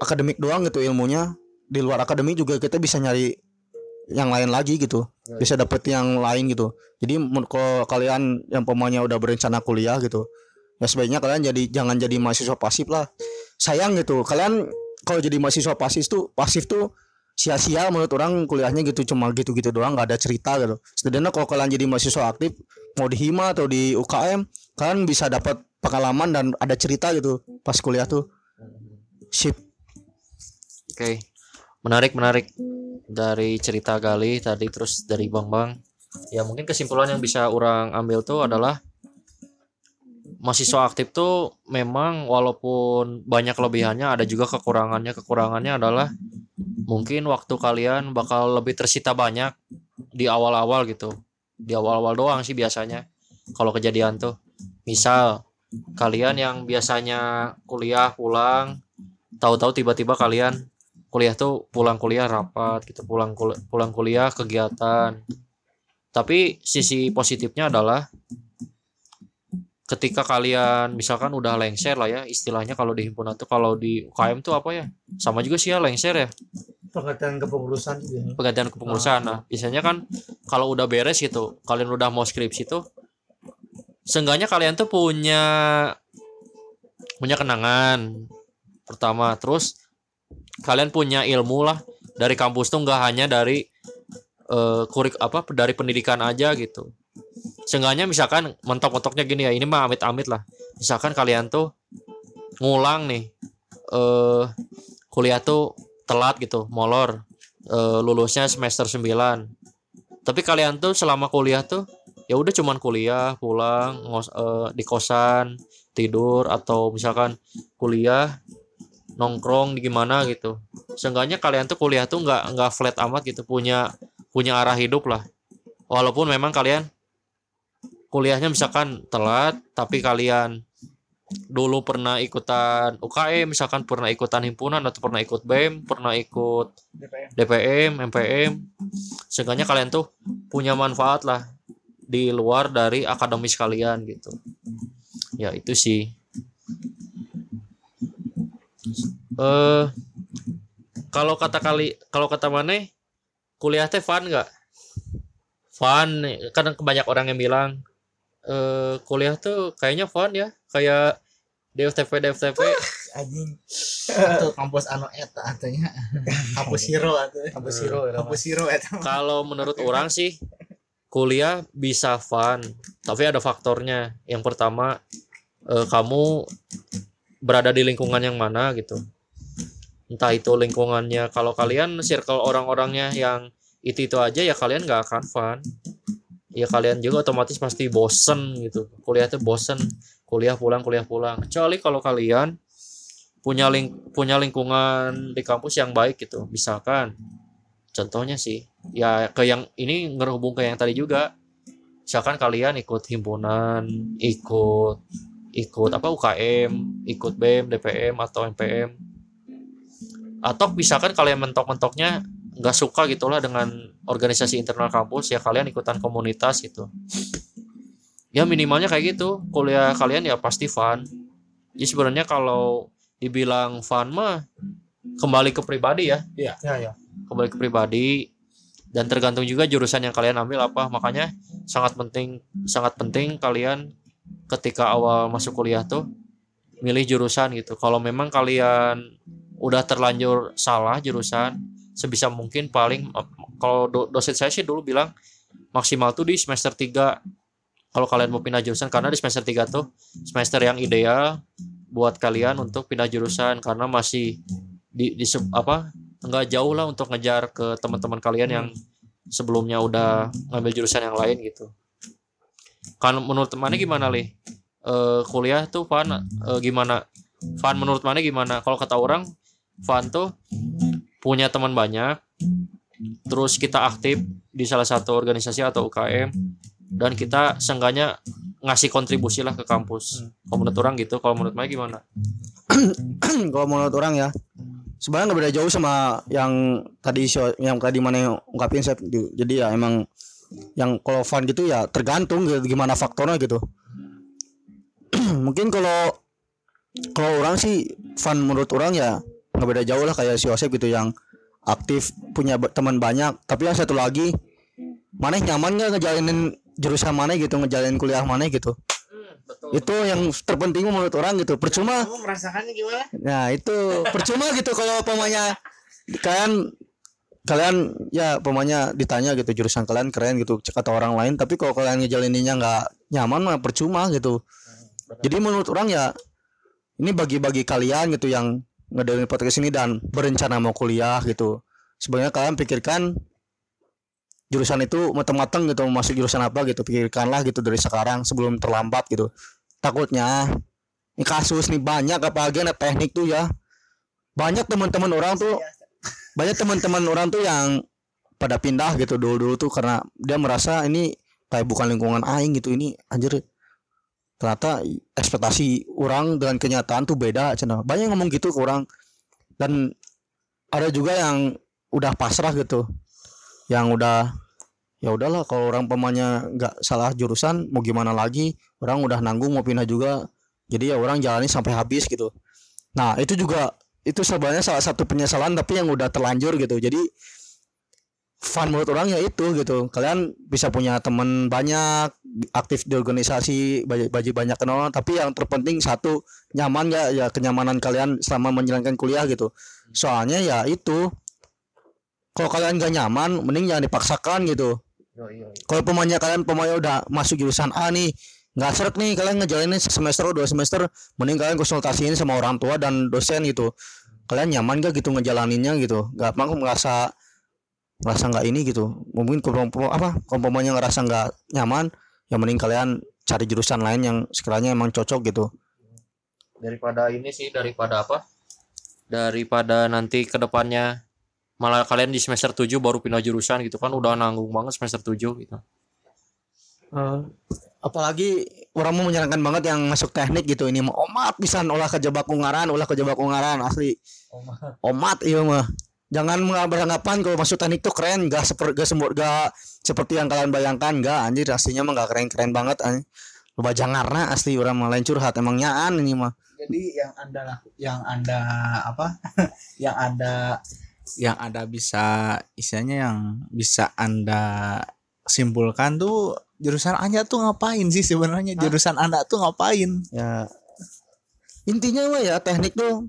akademik doang gitu ilmunya. Di luar akademik juga kita bisa nyari yang lain lagi gitu. Bisa dapet yang lain gitu. Jadi kalau kalian yang pemainnya udah berencana kuliah gitu ya sebaiknya kalian jadi jangan jadi mahasiswa pasif lah. Sayang gitu kalian kalau jadi mahasiswa pasif tuh pasif tuh sia-sia menurut orang kuliahnya gitu cuma gitu-gitu doang nggak ada cerita gitu. Setidaknya kalau kalian jadi mahasiswa aktif mau di hima atau di UKM kalian bisa dapat pengalaman dan ada cerita gitu pas kuliah tuh. Sip. Oke, menarik menarik dari cerita Gali tadi terus dari Bang Bang. Ya mungkin kesimpulan yang bisa orang ambil tuh adalah mahasiswa aktif tuh memang walaupun banyak kelebihannya ada juga kekurangannya. Kekurangannya adalah mungkin waktu kalian bakal lebih tersita banyak di awal-awal gitu. Di awal-awal doang sih biasanya kalau kejadian tuh. Misal kalian yang biasanya kuliah pulang tahu-tahu tiba-tiba kalian kuliah tuh pulang kuliah rapat gitu pulang kul- pulang kuliah kegiatan. Tapi sisi positifnya adalah ketika kalian misalkan udah lengser lah ya istilahnya kalau di himpunan tuh kalau di UKM tuh apa ya sama juga sih ya lengser ya. Pengertian kepengurusan juga penggantian kepengurusan. Nah biasanya kan kalau udah beres gitu kalian udah mau skripsi tuh seenggaknya kalian tuh punya punya kenangan pertama. Terus kalian punya ilmu lah. Dari kampus tuh nggak hanya dari eh, kurik apa dari pendidikan aja gitu. Seenggaknya misalkan mentok-mentoknya gini ya ini mah amit-amit lah. Misalkan kalian tuh ngulang nih eh kuliah tuh telat gitu molor eh, lulusnya semester 9 tapi kalian tuh selama kuliah tuh ya udah cuman kuliah pulang ngos, eh, di kosan tidur atau misalkan kuliah nongkrong di gimana gitu. Seenggaknya kalian tuh kuliah tuh nggak nggak flat amat gitu punya punya arah hidup lah. Walaupun memang kalian kuliahnya misalkan telat tapi kalian dulu pernah ikutan UKM misalkan pernah ikutan himpunan atau pernah ikut BEM pernah ikut DPM MPM seenggaknya kalian tuh punya manfaat lah di luar dari akademis kalian gitu. Ya itu sih eh kalau kata kali kalau kata mana kuliah teh fun nggak? Fun kadang banyak orang yang bilang eh kuliah tuh kayaknya fun ya kayak DFTP DFTP anjing. Itu kampus anu eta atunya kampus hero atuh kampus hero ya, kampus hero eta. Kalau menurut orang sih kuliah bisa fun tapi ada faktornya. Yang pertama eh, kamu berada di lingkungan yang mana gitu. Entah itu lingkungannya kalau kalian circle orang-orangnya yang itu itu aja ya kalian nggak akan fun. Ya kalian juga otomatis pasti bosen gitu. Kuliah tuh bosen. Kuliah pulang kuliah pulang. Kecuali kalau kalian punya ling punya lingkungan di kampus yang baik gitu. Misalkan contohnya sih ya ke yang ini ngerhubung ke yang tadi juga. Misalkan kalian ikut himpunan ikut ikut apa UKM ikut BEM DPM atau MPM atau misalkan kalian mentok-mentoknya nggak suka gitulah dengan organisasi internal kampus ya kalian ikutan komunitas gitu. Ya minimalnya kayak gitu kuliah kalian ya pasti fun. Jadi sebenarnya kalau dibilang fun mah kembali ke pribadi ya. Ya ya. Kembali ke pribadi dan tergantung juga jurusan yang kalian ambil apa. Makanya sangat penting sangat penting kalian ketika awal masuk kuliah tuh milih jurusan gitu kalau memang kalian udah terlanjur salah jurusan sebisa mungkin paling kalau do- dosen saya sih dulu bilang maksimal tuh di semester 3 kalau kalian mau pindah jurusan karena di semester 3 tuh semester yang ideal buat kalian untuk pindah jurusan karena masih di, di apa nggak jauh lah untuk ngejar ke teman-teman kalian yang sebelumnya udah ngambil jurusan yang lain gitu. Kan menurut temannya gimana li? eh, kuliah tuh Van eh, gimana? Van menurut mana gimana? Kalau kata orang Van tuh punya teman banyak terus kita aktif di salah satu organisasi atau UKM dan kita seenggaknya ngasih kontribusi lah ke kampus. Kalau menurut orang gitu. Kalau menurut mana gimana? Kalau menurut orang ya sebenarnya nggak beda jauh sama yang tadi yang tadi mana yang ungkapin saya jadi ya emang yang kalau fun gitu ya tergantung gitu, gimana faktornya gitu. Mungkin kalau kalau orang sih fun menurut orang ya nggak beda jauh lah kayak si Yosep gitu yang aktif punya teman banyak. Tapi yang satu lagi mana nyaman nggak ngejalanin jurusan mana gitu ngejalanin kuliah mana gitu. Itu yang terpenting menurut orang gitu. Percuma Kamu merasakannya gimana? Nah itu. Percuma gitu kalau pemanya kalian kalian ya pemanya ditanya gitu jurusan kalian keren gitu kata orang lain tapi kalau kalian ngejalaninnya nggak nyaman mah percuma gitu. Jadi menurut orang ya ini bagi-bagi kalian gitu yang ngedengerin podcast ini dan berencana mau kuliah gitu. Sebenarnya kalian pikirkan jurusan itu matang-matang gitu mau masuk jurusan apa gitu pikirkanlah gitu dari sekarang sebelum terlambat gitu. Takutnya ini kasus nih banyak apalagi anak teknik tuh ya banyak teman-teman orang tuh banyak teman-teman orang tuh yang pada pindah gitu dulu-dulu tuh karena dia merasa ini kayak bukan lingkungan aing gitu ini anjir. Ternyata ekspektasi orang dengan kenyataan tuh beda cina. Banyak yang ngomong gitu ke orang. Dan ada juga yang udah pasrah gitu. Yang udah ya udahlah kalau orang pemanya nggak salah jurusan mau gimana lagi orang udah nanggung mau pindah juga. Jadi ya orang jalani sampai habis gitu. Nah itu juga itu sebenarnya salah satu penyesalan tapi yang udah terlanjur gitu. Jadi fun menurut orang ya itu gitu. Kalian bisa punya teman banyak aktif di organisasi banyak banyak kenal. Tapi yang terpenting satu nyaman ya ya kenyamanan kalian selama menjalankan kuliah gitu. Soalnya ya itu kalau kalian gak nyaman mending jangan dipaksakan gitu. Kalau pemainnya kalian pemainnya udah masuk jurusan A nih nggak seret nih kalian ngejalanin semester dua semester mending kalian konsultasiin sama orang tua dan dosen gitu kalian nyaman gak gitu ngejalaninnya gitu? Nggak mau merasa merasa nggak ini gitu. Mungkin pem- apa pemainnya ngerasa nggak nyaman ya mending kalian cari jurusan lain yang sekiranya emang cocok gitu. Daripada ini sih daripada apa? Daripada nanti ke depannya malah kalian di semester 7 baru pindah jurusan gitu kan udah nanggung banget semester 7 gitu. Apalagi orang mau menyarankan banget yang masuk teknik gitu. Ini mah omat bisa olah kejebak ungaran olah kejebak ungaran asli. Omat. Iya mah. Jangan beranggapan kalau masuk teknik tuh keren gak seperti gak, semur gak seperti yang kalian bayangkan gak anjir. Aslinya mah gak keren keren banget anjir. Loba jangarna asli. Orang mah lain curhat emang nyaan ini mah. Jadi yang anda laku- yang anda apa? Yang anda yang anda bisa istilahnya yang bisa anda simpulkan tuh jurusan anda tuh ngapain sih sebenarnya? Jurusan anda tuh ngapain? Ya. Intinya mah ya teknik tuh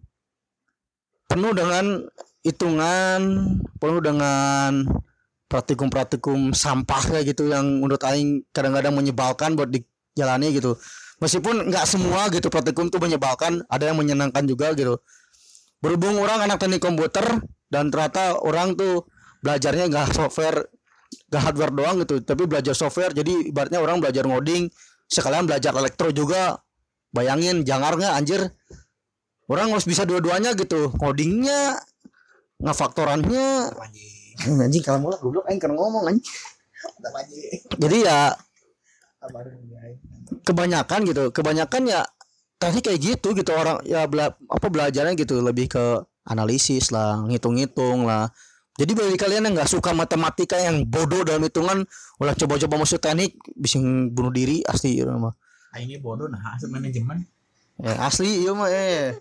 penuh dengan hitungan penuh dengan praktikum-praktikum sampah kayak gitu yang menurut aing kadang-kadang menyebalkan buat dijalani gitu. Meskipun nggak semua gitu praktikum tuh menyebalkan ada yang menyenangkan juga gitu. Berhubung orang anak teknik komputer dan ternyata orang tuh belajarnya nggak software nggak hardware doang gitu tapi belajar software. Jadi ibaratnya orang belajar ngoding sekalian belajar elektro juga. Bayangin jangar nggak anjir? Orang harus bisa dua-duanya gitu. Codingnya ngefaktorannya. Anjing. Kalau mulai goblok ngomong anjing. Jadi ya kebanyakan gitu. Kebanyakan ya teknik kayak gitu gitu. Orang ya bela, apa belajarnya gitu. Lebih ke analisis lah ngitung-ngitung lah jadi bagi kalian yang nggak suka matematika yang bodoh dalam hitungan ulah coba-coba masuk teknik bisa bunuh diri asli ya mah ah, ini bodoh nah asal manajemen. Eh, asli iya mah eh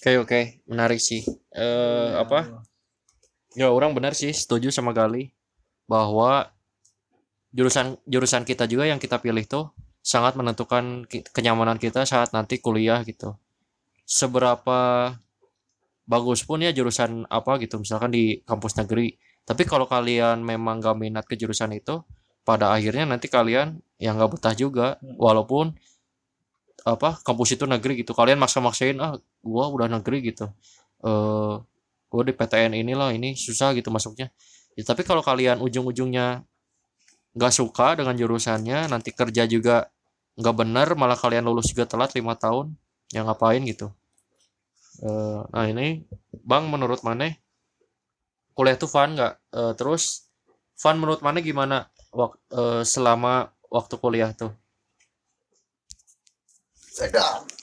oke oke menarik sih. Eh apa? ya orang benar sih setuju sama Gali bahwa jurusan jurusan kita juga yang kita pilih tuh sangat menentukan kenyamanan kita saat nanti kuliah gitu. Seberapa bagus pun ya jurusan apa gitu misalkan di kampus negeri. Tapi kalau kalian memang gak minat ke jurusan itu pada akhirnya nanti kalian yang gak betah juga. Walaupun apa kampus itu negeri gitu. Kalian maksa-maksain ah gua udah negeri gitu. Eh gua di PTN inilah ini susah gitu masuknya ya, tapi kalau kalian ujung-ujungnya nggak suka dengan jurusannya nanti kerja juga nggak benar malah kalian lulus juga telat lima tahun ya ngapain gitu Eh, nah ini bang menurut mana kuliah tuh fun nggak? Eh, terus fun menurut mana gimana wak- eh, selama waktu kuliah tuh?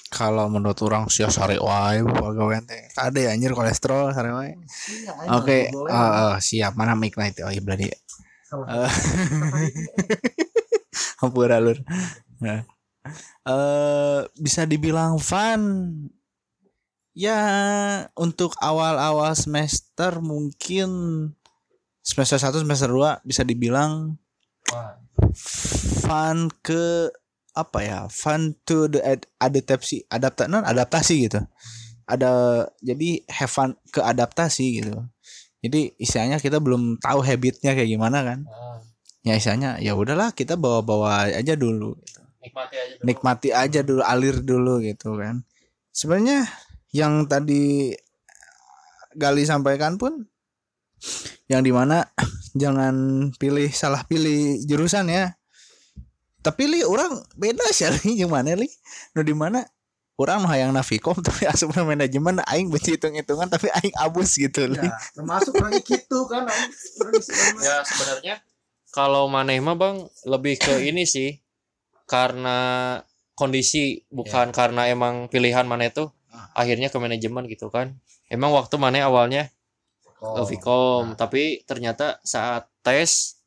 Kalau menurut orang sih sare wae pegawai teh tadi anjir kolesterol sare wae. Oke eh, eh, siap. Mana mic nah itu? Oh iya berarti hampura lur. Nah. eh bisa dibilang fun ya untuk awal-awal semester mungkin semester 1 semester 2 bisa dibilang fun ke apa ya? Fun to the ad- adaptasi adapta non adaptasi gitu. Ada jadi have fun ke adaptasi gitu. Jadi istilahnya kita belum tahu habitnya kayak gimana kan. Ya istilahnya ya udahlah kita bawa-bawa aja dulu gitu. nikmati aja dulu. nikmati aja dulu alir dulu gitu kan. Sebenarnya yang tadi Gali sampaikan pun yang di mana jangan pilih salah pilih jurusan ya. Tapi li orang beda sih li. Gimana li? Nu di mana? Orang mah yang nafikom tapi asup na manajemen aing benci hitung-hitungan tapi aing abus gitu li. Ya, termasuk orangnya gitu kan orang orang- ya sebenarnya kalau maneh mah bang lebih ke ini sih karena kondisi bukan karena emang pilihan maneh tuh akhirnya ke manajemen gitu kan. Emang waktu maneh awalnya? Ke Vkom tapi ternyata saat tes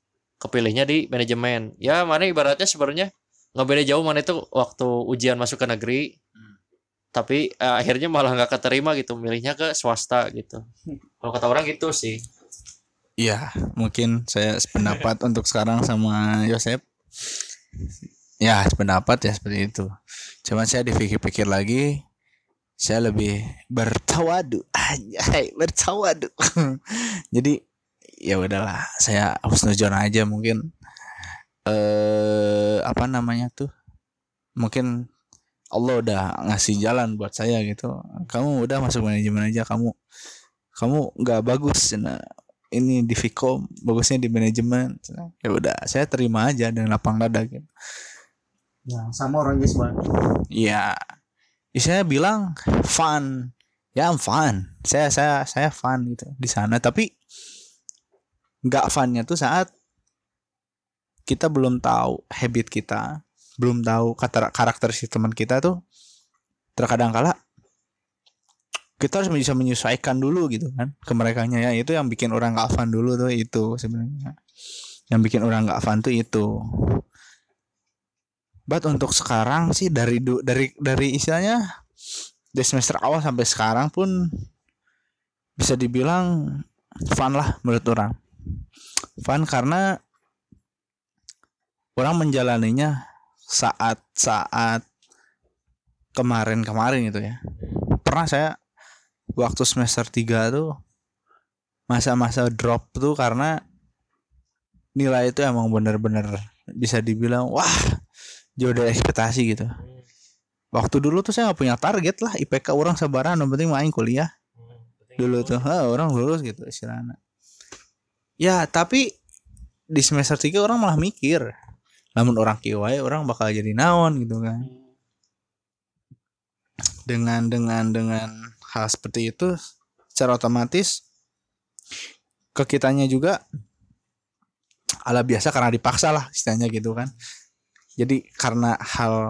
kepilihnya di manajemen. Ya maneh ibaratnya sebenarnya nggak beda jauh maneh tuh waktu ujian masuk ke negeri. Tapi eh, akhirnya malah nggak keterima gitu milihnya ke swasta gitu. Kalau kata orang gitu sih. Iya, mungkin saya sependapat untuk sekarang sama Yosep. Ya, sependapat ya seperti itu. Cuman saya dipikir-pikir lagi, saya lebih bertawadu. Anjay, bertawadu. Jadi ya udahlah, saya husnudzon aja mungkin eh apa namanya tuh? Mungkin Allah udah ngasih jalan buat saya gitu. Kamu udah masuk manajemen aja kamu kamu nggak bagus nah ini di Vkom bagusnya di manajemen ya udah saya terima aja dengan lapang dada gitu ya sama orang guys banget ya ya saya bilang fun. Ya I'm fun. Saya saya saya fun gitu di sana. Tapi nggak funnya tuh saat kita belum tahu habit kita belum tahu kata karakteristik teman kita tuh terkadang kala kita harus bisa menyesuaikan dulu gitu kan ke mereka ya itu yang bikin orang gak fun dulu tuh itu sebenarnya. Yang bikin orang gak fun tuh itu but untuk sekarang sih dari dari dari istilahnya dari semester awal sampai sekarang pun bisa dibilang fun lah menurut orang. Fun karena orang menjalaninya saat-saat kemarin-kemarin gitu ya. Pernah saya waktu semester 3 tuh masa-masa drop tuh karena nilai itu emang bener-bener bisa dibilang wah jauh dari ekspektasi gitu. Waktu dulu tuh saya nggak punya target lah IPK orang sabaran yang penting main kuliah. Dulu tuh ha, orang lulus gitu istilahnya. Ya tapi di semester 3 orang malah mikir namun orang kiwai orang bakal jadi naon gitu kan. Dengan dengan dengan hal seperti itu secara otomatis ke kitanya juga ala biasa karena dipaksa lah istilahnya gitu kan jadi karena hal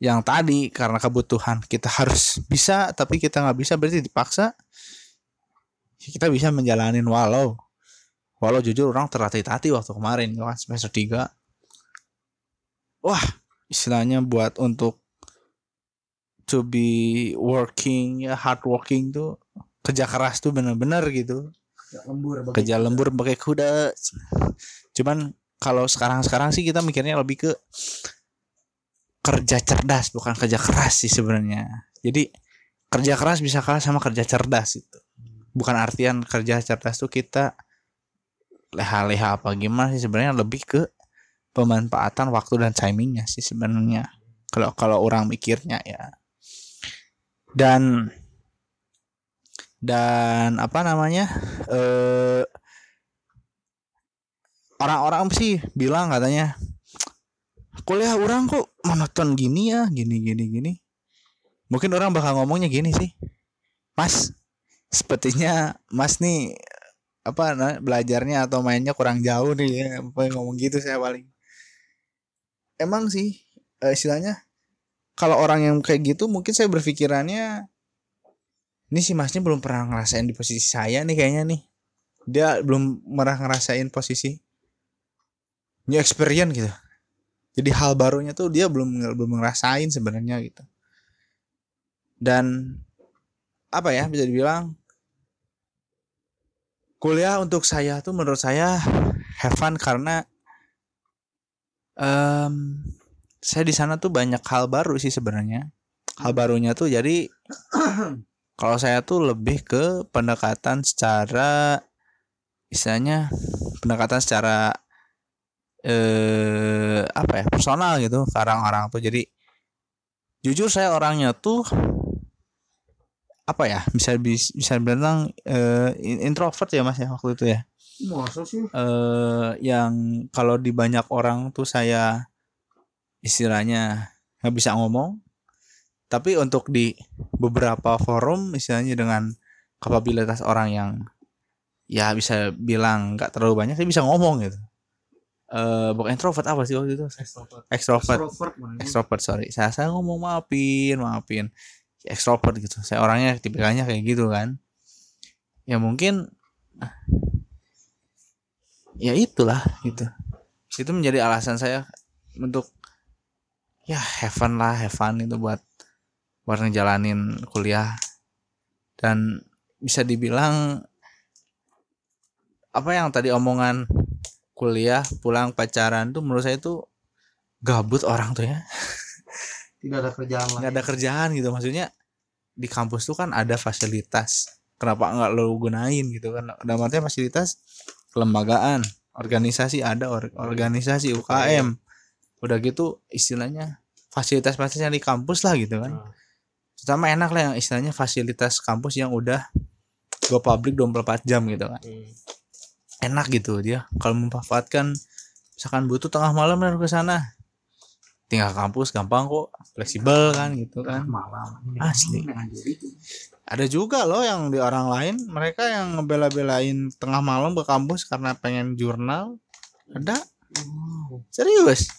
yang tadi karena kebutuhan kita harus bisa tapi kita nggak bisa berarti dipaksa ya kita bisa menjalanin walau walau jujur orang terlatih-latih waktu kemarin kan semester 3 wah istilahnya buat untuk to be working ya hard working tuh kerja keras tuh bener-bener gitu. Kerja lembur pakai kuda. Cuman kalau sekarang sekarang sih kita mikirnya lebih ke kerja cerdas bukan kerja keras sih sebenarnya. Jadi kerja keras bisa kalah sama kerja cerdas itu bukan artian kerja cerdas tuh kita leha-leha apa gimana sih sebenarnya lebih ke pemanfaatan waktu dan timingnya sih sebenarnya. Kalau kalau orang mikirnya ya. Dan dan apa namanya eh orang-orang sih bilang katanya kuliah orang kok monoton gini ya gini gini gini. Mungkin orang bakal ngomongnya gini sih. Mas sepertinya mas nih apa nah, belajarnya atau mainnya kurang jauh nih ya yang ngomong gitu saya paling. Emang sih eh, istilahnya kalau orang yang kayak gitu mungkin saya berpikirannya ini si masnya belum pernah ngerasain di posisi saya nih kayaknya nih. Dia belum pernah ngerasain posisi new experience gitu. Jadi hal barunya tuh dia belum belum ngerasain sebenarnya gitu. Dan apa ya bisa dibilang kuliah untuk saya tuh menurut saya have fun karena em saya di sana tuh banyak hal baru sih sebenarnya. Hal barunya tuh jadi kalau saya tuh lebih ke pendekatan secara istilahnya pendekatan secara eh apa ya personal gitu ke orang-orang tuh. Jadi jujur saya orangnya tuh apa ya bisa bis- bisa bilang eh, in- introvert ya mas ya waktu itu ya. Masa sih? Eh yang kalau di banyak orang tuh saya istilahnya nggak bisa ngomong. Tapi untuk di beberapa forum istilahnya dengan kapabilitas orang yang ya bisa bilang nggak terlalu banyak saya bisa ngomong gitu eh bukan introvert apa sih waktu itu? Extrovert. Extrovert. Extrovert sorry. Saya saya ngomong maafin maafin. Extrovert gitu. Saya orangnya tipikalnya kayak gitu kan. Ya mungkin ya itulah gitu. Itu menjadi alasan saya untuk ya have fun lah have fun itu buat buat ngejalanin kuliah. Dan bisa dibilang apa yang tadi omongan kuliah pulang pacaran tuh menurut saya tuh gabut orang tuh ya. Tidak ada kerjaan nggak ada kerjaan gitu. Maksudnya di kampus tuh kan ada fasilitas. Kenapa nggak lo gunain gitu kan? Dalam artinya fasilitas kelembagaan organisasi ada or- organisasi UKM udah gitu istilahnya fasilitas-fasilitas yang di kampus lah gitu kan. Terutama enak lah yang istilahnya fasilitas kampus yang udah go public 24 jam gitu kan enak gitu dia. Kalau memanfaatkan misalkan butuh tengah malam harus ke sana. Tinggal kampus gampang kok. Fleksibel kan gitu kan. Malam. Asli. ada juga loh yang di orang lain mereka yang ngebela-belain tengah malam ke kampus karena pengen jurnal. Ada? Serius?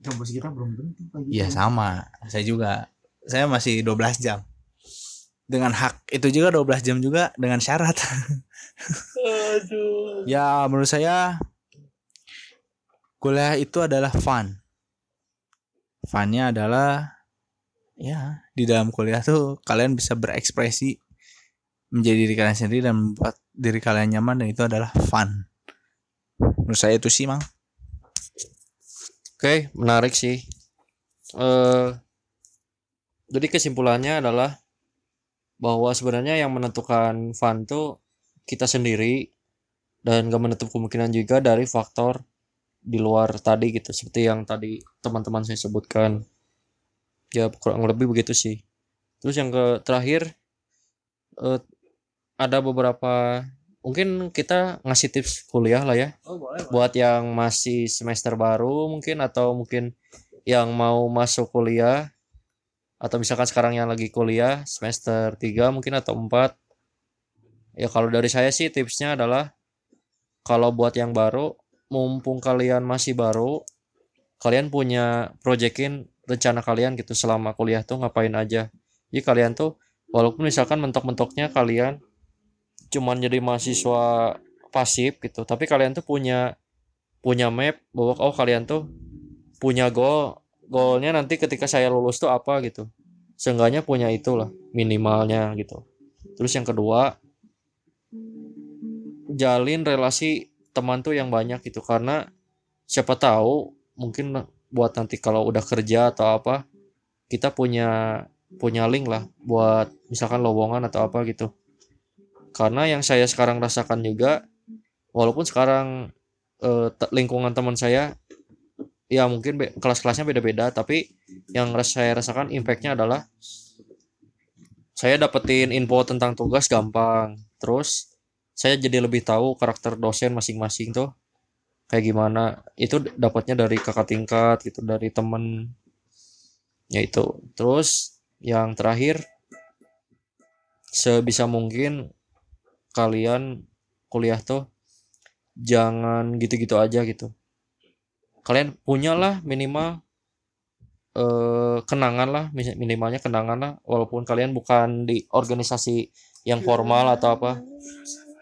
Kampus kita belum tentu pagi iya sama. Saya juga. Saya masih 12 jam dengan hak itu juga 12 jam juga dengan syarat. Ya menurut saya kuliah itu adalah fun. Funnya adalah ya di dalam kuliah tuh kalian bisa berekspresi menjadi diri kalian sendiri dan membuat diri kalian nyaman dan itu adalah fun. Menurut saya itu sih mang. Oke, menarik sih. Eh, jadi kesimpulannya adalah bahwa sebenarnya yang menentukan fun tuh kita sendiri dan gak menutup kemungkinan juga dari faktor di luar tadi gitu seperti yang tadi teman-teman saya sebutkan. Ya kurang lebih begitu sih. Terus yang ke terakhir eh, ada beberapa mungkin kita ngasih tips kuliah lah ya. Oh boleh. Buat yang masih semester baru mungkin atau mungkin yang mau masuk kuliah atau misalkan sekarang yang lagi kuliah semester 3 mungkin atau 4 ya kalau dari saya sih tipsnya adalah kalau buat yang baru mumpung kalian masih baru kalian punya projekin rencana kalian gitu selama kuliah tuh ngapain aja. Jadi kalian tuh walaupun misalkan mentok-mentoknya kalian cuman jadi mahasiswa pasif gitu tapi kalian tuh punya punya map bahwa oh kalian tuh punya goal goalnya nanti ketika saya lulus tuh apa gitu. Seenggaknya punya itulah minimalnya gitu. Terus yang kedua jalin relasi teman tuh yang banyak gitu. Karena siapa tahu mungkin buat nanti kalau udah kerja atau apa kita punya punya link lah buat misalkan lowongan atau apa gitu. Karena yang saya sekarang rasakan juga walaupun sekarang eh, lingkungan teman saya ya mungkin be- kelas-kelasnya beda-beda tapi yang saya rasakan impactnya adalah saya dapetin info tentang tugas gampang terus saya jadi lebih tahu karakter dosen masing-masing tuh kayak gimana. Itu dapatnya dari kakak tingkat gitu dari temen ya itu. Terus yang terakhir sebisa mungkin kalian kuliah tuh jangan gitu-gitu aja gitu kalian punyalah minimal eh, kenangan lah minimalnya kenangan lah walaupun kalian bukan di organisasi yang formal atau apa.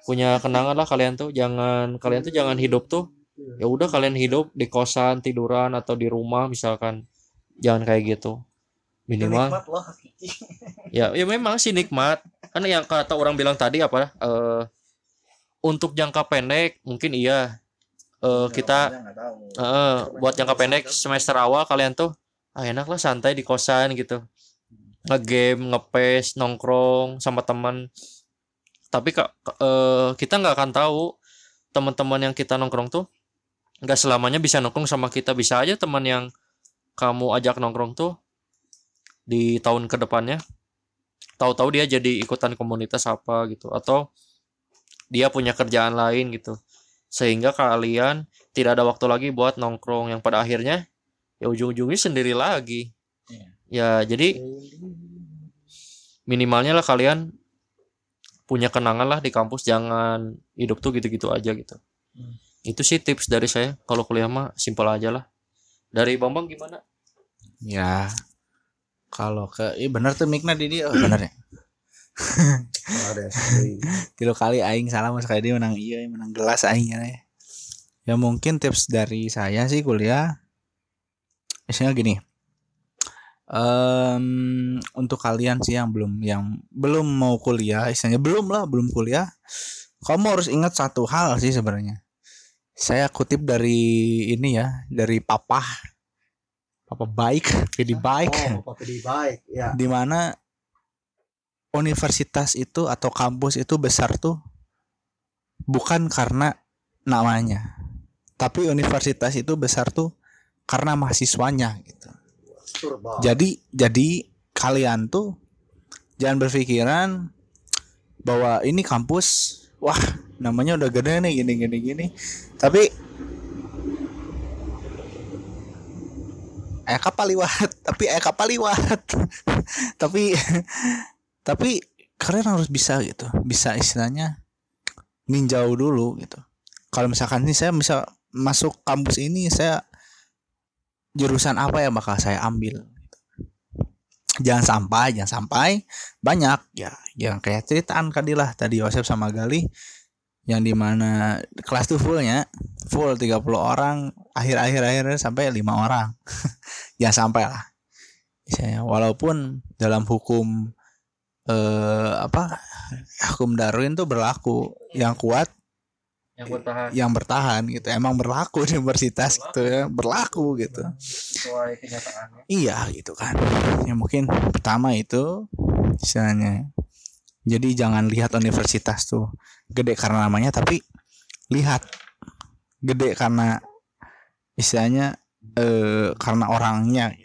Punya kenangan lah kalian tuh jangan kalian tuh jangan hidup tuh ya udah kalian hidup di kosan tiduran atau di rumah misalkan. Jangan kayak gitu. Minimal. Ya ya memang sih nikmat. Kan yang kata orang bilang tadi apa eh untuk jangka pendek mungkin iya Eh kita eh buat jangka pendek semester awal kalian tuh ah enak lah santai di kosan gitu. Ngegame ngepes nongkrong sama teman tapi kak eh, kita nggak akan tahu teman-teman yang kita nongkrong tuh nggak selamanya bisa nongkrong sama kita. Bisa aja teman yang kamu ajak nongkrong tuh di tahun ke depannya tahu-tahu dia jadi ikutan komunitas apa gitu atau dia punya kerjaan lain gitu sehingga kalian tidak ada waktu lagi buat nongkrong yang pada akhirnya ya ujung-ujungnya sendiri lagi ya jadi minimalnya lah kalian punya kenangan lah di kampus jangan hidup tuh gitu-gitu aja gitu Hmm. itu sih tips dari saya kalau kuliah mah simpel aja lah dari Bambang gimana Ya. Kalau ke iya bener tuh Mikna di dia. Oh, bener ya. Tilu kali aing salah mas dia menang iya menang gelas aing ya. Ya mungkin tips dari saya sih kuliah Misalnya gini. Em untuk kalian sih yang belum yang belum mau kuliah, istilahnya belum lah, belum kuliah. Kamu harus ingat satu hal sih sebenarnya. Saya kutip dari ini ya, dari papa. Papa baik, jadi baik oh Pak Pedi baik ya di mana universitas itu atau kampus itu besar tuh bukan karena namanya tapi universitas itu besar tuh karena mahasiswanya gitu. Jadi jadi kalian tuh jangan berpikiran bahwa ini kampus wah namanya udah gede nih gini gini gini. Tapi eh kapal liwat tapi eh kapal liwat tapi tapi kalian harus bisa gitu. Bisa istilahnya ninjau dulu gitu. Kalau misalkan nih saya bisa masuk kampus ini saya jurusan apa yang bakal saya ambil jangan sampai jangan sampai banyak. Ya yang kayak ceritaan kadilah tadi Yosef sama Gali yang di mana kelas tuh fullnya full 30 orang akhir-akhir akhirnya sampai lima orang. Jangan sampai lah. Misalnya walaupun dalam hukum eh apa hukum Darwin tuh berlaku yang kuat yang bertahan yang bertahan gitu emang berlaku di universitas gitu ya berlaku gitu sesuai kenyataannya Iya gitu kan. Ya mungkin pertama itu istilahnya. Jadi jangan lihat universitas tuh gede karena namanya tapi lihat gede karena istilahnya eh karena orangnya.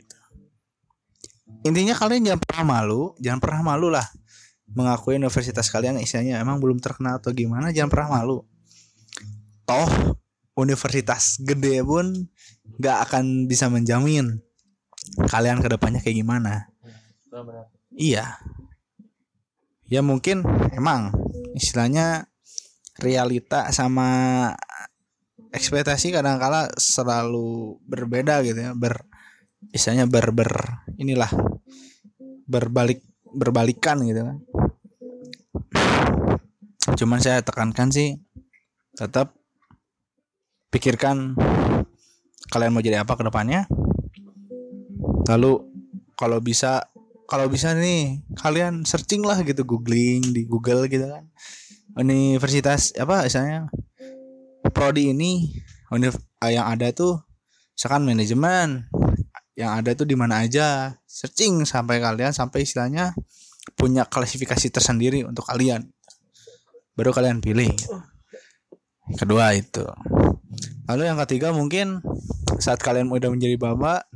Intinya kalian jangan pernah malu, jangan pernah malu lah mengakui universitas kalian istilahnya emang belum terkenal atau gimana jangan pernah malu. Toh universitas gede pun gak akan bisa menjamin kalian ke depannya kayak gimana iya ya mungkin emang istilahnya realita sama ekspektasi kadang-kala selalu berbeda gitu ya ber istilahnya ber ber inilah berbalik berbalikan gitu kan. Cuman saya tekankan sih tetap pikirkan kalian mau jadi apa ke depannya. Lalu kalau bisa kalau bisa nih kalian searching lah gitu googling di Google gitu kan. Universitas apa misalnya prodi ini yang ada tuh misalkan manajemen yang ada tuh di mana aja. Searching sampai kalian sampai istilahnya punya klasifikasi tersendiri untuk kalian. Baru kalian pilih. Kedua itu. Lalu yang ketiga mungkin saat kalian udah menjadi bapak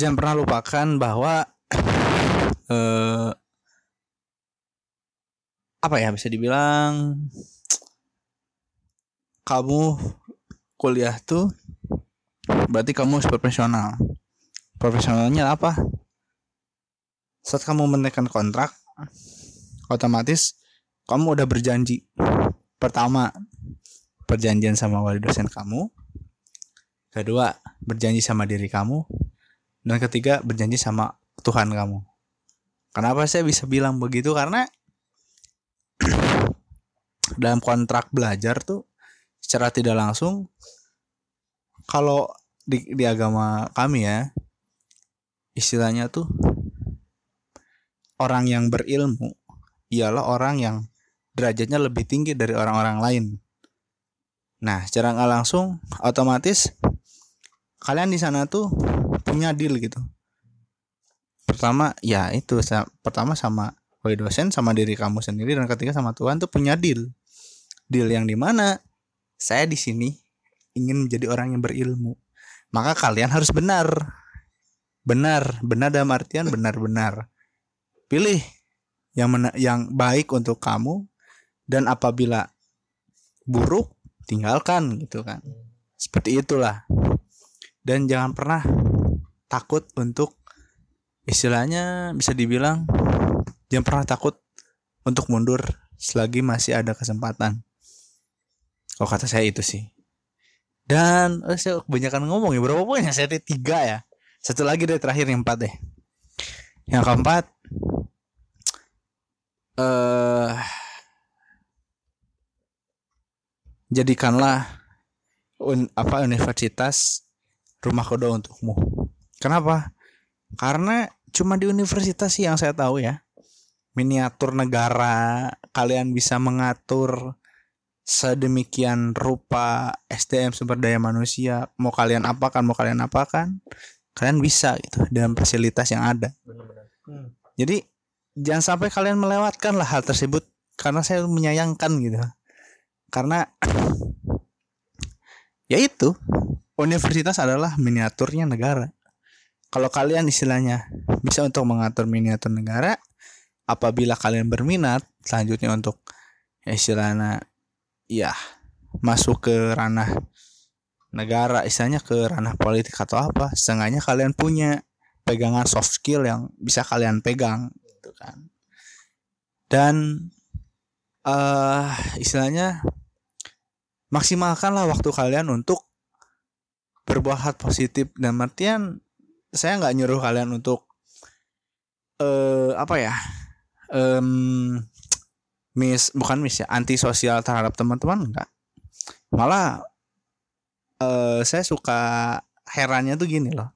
jangan pernah lupakan bahwa eh, apa ya bisa dibilang kamu kuliah tuh berarti kamu harus profesional. Profesionalnya apa? Saat kamu menekan kontrak otomatis kamu udah berjanji. Pertama perjanjian sama wali dosen kamu. Kedua berjanji sama diri kamu. Dan ketiga berjanji sama Tuhan kamu. Kenapa saya bisa bilang begitu? Karena dalam kontrak belajar tuh secara tidak langsung kalau di, di agama kami ya istilahnya tuh orang yang berilmu ialah orang yang derajatnya lebih tinggi dari orang-orang lain. Nah, secara nggak langsung otomatis kalian di sana tuh punya deal gitu. Pertama, ya itu pertama sama wali dosen sama diri kamu sendiri dan ketiga sama Tuhan tuh punya deal. Deal yang di mana saya di sini ingin menjadi orang yang berilmu. Maka kalian harus benar. Benar, benar dalam artian benar-benar. Pilih yang mena- yang baik untuk kamu dan apabila buruk tinggalkan gitu kan. Seperti itulah. Dan jangan pernah takut untuk istilahnya bisa dibilang jangan pernah takut untuk mundur selagi masih ada kesempatan. Oh kata saya itu sih. Dan oh, saya kebanyakan ngomong ya berapa poin ya? Saya tiga ya. Satu lagi deh terakhir yang empat deh. Yang keempat eh jadikanlah un, apa universitas rumah kedua untukmu. Kenapa? Karena cuma di universitas sih yang saya tahu ya. Miniatur negara kalian bisa mengatur sedemikian rupa SDM sumber daya manusia mau kalian apakan mau kalian apakan kalian bisa gitu dengan fasilitas yang ada. Jadi jangan sampai kalian melewatkan lah hal tersebut karena saya menyayangkan gitu. Karena ya itu universitas adalah miniaturnya negara. Kalau kalian istilahnya bisa untuk mengatur miniatur negara apabila kalian berminat selanjutnya untuk ya istilahnya ya masuk ke ranah negara istilahnya ke ranah politik atau apa setengahnya kalian punya pegangan soft skill yang bisa kalian pegang gitu kan. Dan eh istilahnya maksimalkanlah waktu kalian untuk berbuat hal positif. Dan artian saya nggak nyuruh kalian untuk eh apa ya em mis bukan mis ya antisosial terhadap teman-teman enggak. Malah eh saya suka herannya tuh gini loh.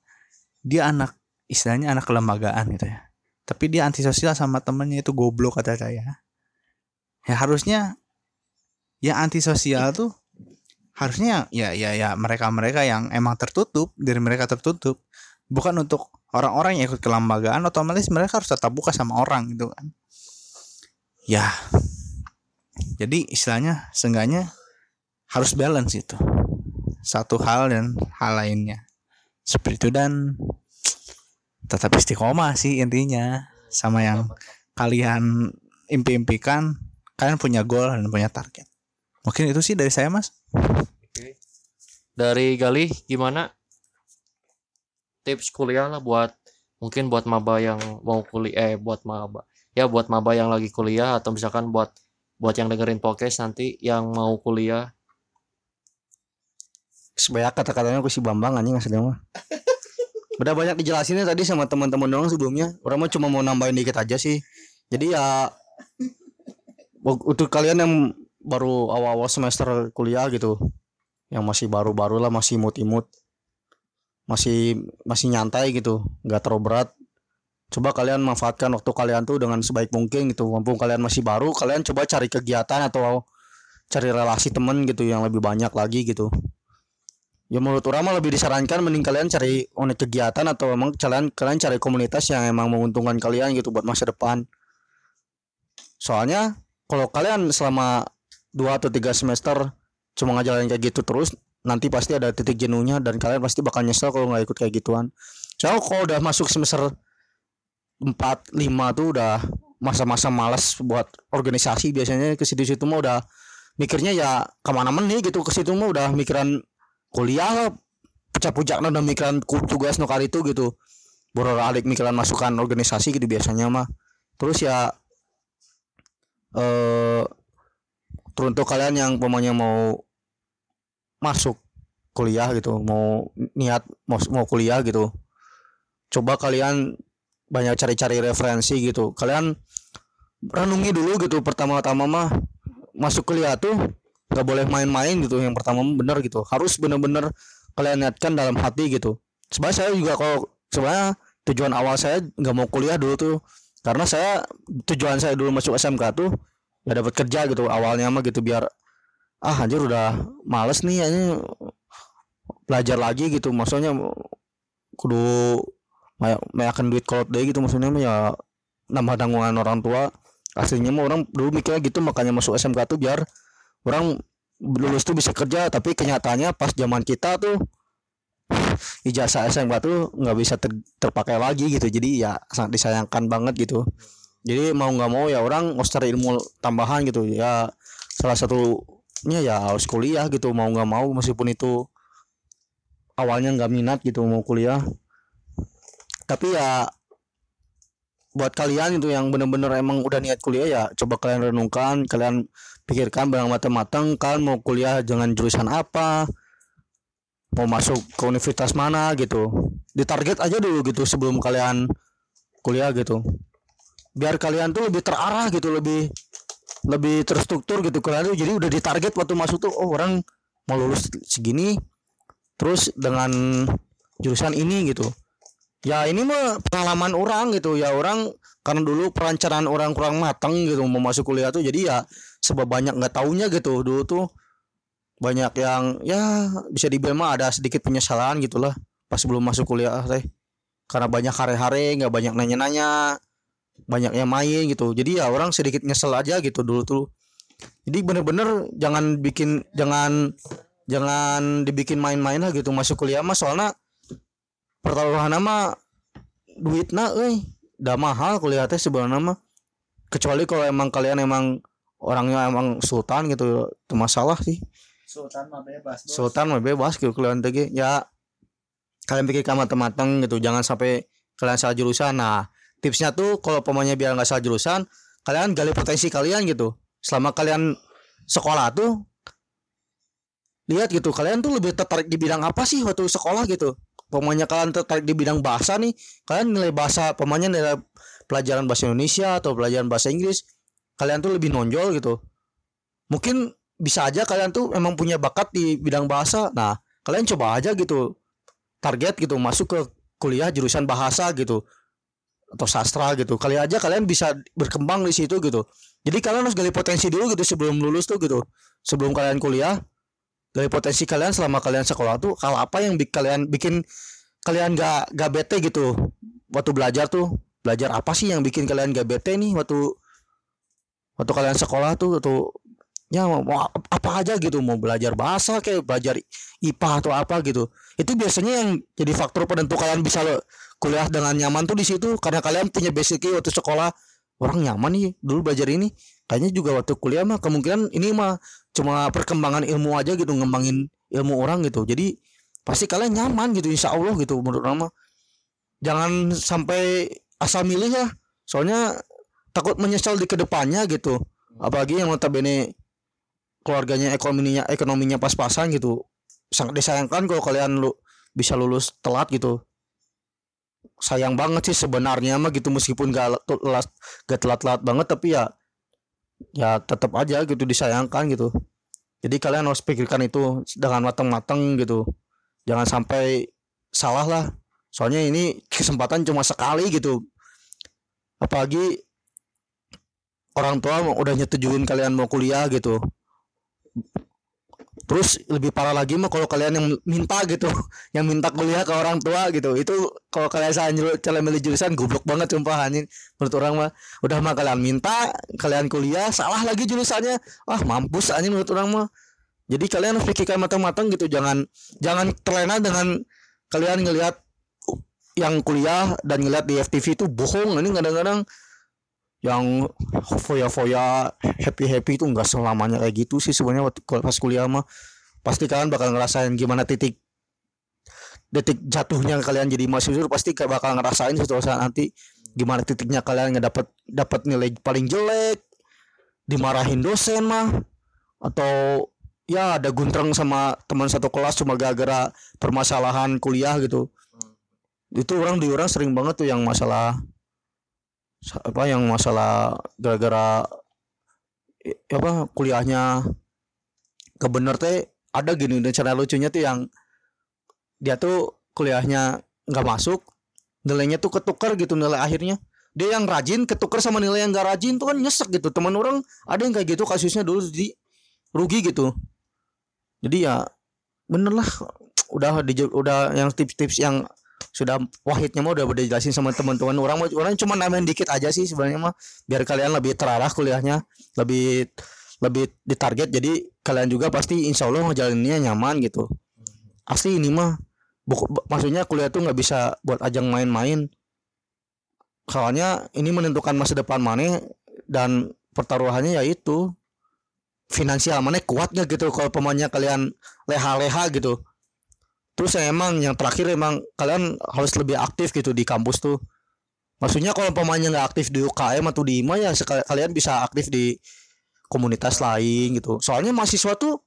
Dia anak istilahnya anak kelembagaan gitu ya. Tapi dia antisosial sama temennya itu goblok kata saya. Ya harusnya ya antisosial tuh harusnya ya ya ya mereka mereka yang emang tertutup dari mereka tertutup. Bukan untuk orang-orang yang ikut kelembagaan otomatis mereka harus tetap buka sama orang gitu kan ya. Jadi istilahnya seenggaknya harus balance itu. Satu hal dan hal lainnya. Seperti itu dan tetap istiqomah sih intinya. Sama yang kalian impi-impikan kalian punya goal dan punya target. Mungkin itu sih dari saya mas. Dari Galih gimana? Tips kuliah lah buat mungkin buat maba yang mau kuliah eh buat maba. Ya buat maba yang lagi kuliah atau misalkan buat buat yang dengerin podcast nanti yang mau kuliah. Sebanyak kata-katanya aku si Bambang anjing aslinya mah. Udah banyak dijelasinnya tadi sama teman-teman doang sebelumnya. Orang mah cuma mau nambahin dikit aja sih. Jadi ya untuk kalian yang baru awal-awal semester kuliah gitu, yang masih baru-baru lah masih imut-imut, masih masih nyantai gitu, nggak terlalu berat. Coba kalian manfaatkan waktu kalian tuh dengan sebaik mungkin gitu. Mumpung kalian masih baru, kalian coba cari kegiatan atau cari relasi temen gitu yang lebih banyak lagi gitu. Ya menurut orang lebih disarankan mending kalian cari unit kegiatan atau emang kalian kalian cari komunitas yang emang menguntungkan kalian gitu buat masa depan. Soalnya kalau kalian selama dua atau tiga semester cuma ngajalanin kayak gitu terus nanti pasti ada titik jenuhnya dan kalian pasti bakal nyesel kalau nggak ikut kayak gituan. Soalnya kalau udah masuk semester 4 5 tuh udah masa-masa malas buat organisasi. Biasanya ke situ-situ mah udah mikirnya ya ke mana-mana nih gitu. Ke situ mah udah mikiran kuliah lah. Pucak-pucak udah mikiran tugas nu kali itu gitu. Boror alik mikiran masukan organisasi gitu biasanya mah. Terus ya eh teruntuk kalian yang pokoknya mau masuk kuliah gitu mau niat mau, mau kuliah gitu. Coba kalian banyak cari-cari referensi gitu. Kalian renungi dulu gitu pertama-tama mah masuk kuliah tuh nggak boleh main-main gitu yang pertama bener gitu. Harus bener-bener kalian niatkan dalam hati gitu. Sebenarnya saya juga kalau sebenarnya tujuan awal saya nggak mau kuliah dulu tuh. Karena saya tujuan saya dulu masuk SMK tuh ya dapat kerja gitu awalnya mah gitu biar ah anjir udah males nih ini belajar lagi gitu maksudnya kudu banyak banyakan duit kolot deh gitu maksudnya ya nambah tanggungan orang tua. Aslinya mah orang dulu mikirnya gitu makanya masuk SMK tuh biar orang lulus tuh bisa kerja tapi kenyataannya pas zaman kita tuh ijazah SMK tuh nggak bisa ter- terpakai lagi gitu. Jadi ya sangat disayangkan banget gitu. Jadi mau nggak mau ya orang harus cari ilmu tambahan gitu. Ya salah satunya ya harus kuliah gitu mau nggak mau meskipun itu awalnya nggak minat gitu mau kuliah tapi ya buat kalian itu yang bener-bener emang udah niat kuliah ya coba kalian renungkan kalian pikirkan barang matang-matang kan mau kuliah dengan jurusan apa? Mau masuk ke universitas mana? gitu. Ditarget aja dulu gitu sebelum kalian kuliah gitu. Biar kalian tuh lebih terarah gitu lebih lebih terstruktur gitu. Kalian tuh jadi udah ditarget waktu masuk tuh oh orang mau lulus segini terus dengan jurusan ini gitu ya ini mah pengalaman orang gitu. Ya orang karena dulu perencanaan orang kurang matang gitu mau masuk kuliah tuh jadi ya sebab banyak nggak taunya gitu. Dulu tuh banyak yang ya bisa dibilang mah ada sedikit penyesalan gitulah pas belum masuk kuliah teh. Karena banyak hare-hare nggak banyak nanya-nanya banyak yang main gitu. Jadi ya orang sedikit nyesel aja gitu dulu tuh. Jadi bener-bener jangan bikin jangan jangan dibikin main-main lah gitu masuk kuliah mah. Soalnya pertaruhan mah duitna euy. Dah mahal kuliah teh sebenarnya mah. Kecuali kalau emang kalian emang orangnya emang sultan gitu itu masalah sih. Sultan mah bebas bos. sultan mah bebas gitu kalian ge. ya kalian pikirkan matang-matang gitu jangan sampai kalian salah jurusan. Nah tipsnya tuh kalau pemainnya biar nggak salah jurusan kalian gali potensi kalian gitu. Selama kalian sekolah tuh lihat gitu kalian tuh lebih tertarik di bidang apa sih waktu sekolah gitu pemainnya kalian tertarik di bidang bahasa nih kalian nilai bahasa pemainnya nilai pelajaran bahasa Indonesia atau pelajaran bahasa Inggris kalian tuh lebih nonjol gitu. Mungkin bisa aja kalian tuh emang punya bakat di bidang bahasa. Nah kalian coba aja gitu target gitu masuk ke kuliah jurusan bahasa gitu atau sastra gitu. Kali aja kalian bisa berkembang di situ gitu. Jadi kalian harus gali potensi dulu gitu sebelum lulus tuh gitu sebelum kalian kuliah gali potensi kalian selama kalian sekolah tuh kalau apa yang bikin kalian bikin kalian gak gak bete gitu? Waktu belajar tuh belajar apa sih yang bikin kalian gak bete nih waktu waktu kalian sekolah tuh atau ya mau apa aja gitu mau belajar bahasa kayak belajar IPA atau apa gitu. Itu biasanya yang jadi faktor penentu kalian bisa lo kuliah dengan nyaman tuh di situ karena kalian punya basic waktu sekolah. Orang nyaman nih dulu belajar ini kayaknya juga waktu kuliah mah kemungkinan ini mah cuma perkembangan ilmu aja gitu ngembangin ilmu orang gitu. Jadi pasti kalian nyaman gitu insya Allah gitu menurut nama jangan sampai asal milih ya. Soalnya takut menyesal di ke depannya gitu. Apalagi yang notabene keluarganya ekonominya ekonominya pas-pasan gitu. Sangat disayangkan kalau kalian lu bisa lulus telat gitu. Sayang banget sih sebenarnya mah gitu meskipun gak telat gak telat-telat banget tapi ya ya tetap aja gitu disayangkan gitu. Jadi kalian harus pikirkan itu dengan matang-matang gitu. Jangan sampai salah lah. Soalnya ini kesempatan cuma sekali gitu. Apalagi orang tua udah nyetujuin kalian mau kuliah gitu terus lebih parah lagi mah kalau kalian yang minta gitu yang minta kuliah ke orang tua gitu. Itu kalau kalian nyuruh kalian milih jurusan goblok banget sumpah anjing. Menurut orang mah udah mah kalian minta kalian kuliah salah lagi jurusannya. Ah mampus anjing menurut orang mah. Jadi kalian harus pikirkan matang-matang gitu. Jangan jangan terlena dengan kalian ngelihat yang kuliah dan ngelihat di FTV itu bohong ini kadang-kadang yang foya-foya happy-happy itu enggak selamanya kayak gitu sih sebenarnya pas kuliah mah. Pasti kalian bakal ngerasain gimana titik detik jatuhnya kalian jadi mahasiswa pasti kayak bakal ngerasain saat nanti. Gimana titiknya kalian ngedapat dapat nilai paling jelek dimarahin dosen mah atau ya ada guntreng sama teman satu kelas cuma gara-gara permasalahan kuliah gitu. Itu orang di orang sering banget tuh yang masalah sa- apa yang masalah gara-gara i- apa kuliahnya kebener teh ada gini dan cara lucunya tuh yang dia tuh kuliahnya nggak masuk nilainya tuh ketukar gitu nilai akhirnya. Dia yang rajin ketukar sama nilai yang nggak rajin tuh kan nyesek gitu. Teman orang ada yang kayak gitu kasusnya dulu di rugi gitu. Jadi ya bener lah udah di, udah yang tips-tips yang sudah wahidnya mah udah udah jelasin sama teman-teman. Orang orang cuma namain dikit aja sih sebenarnya mah biar kalian lebih terarah kuliahnya lebih lebih ditarget. Jadi kalian juga pasti insya Allah ngejalaninnya nyaman gitu. Asli ini mah buku- bu- maksudnya kuliah tuh nggak bisa buat ajang main-main. Soalnya ini menentukan masa depan mana dan pertaruhannya yaitu finansial mana kuat nggak gitu kalau pemainnya kalian leha-leha gitu terus yang emang yang terakhir emang kalian harus lebih aktif gitu di kampus tuh. Maksudnya kalau pemainnya nggak aktif di UKM atau di IMA ya kalian bisa aktif di komunitas lain gitu. Soalnya mahasiswa tuh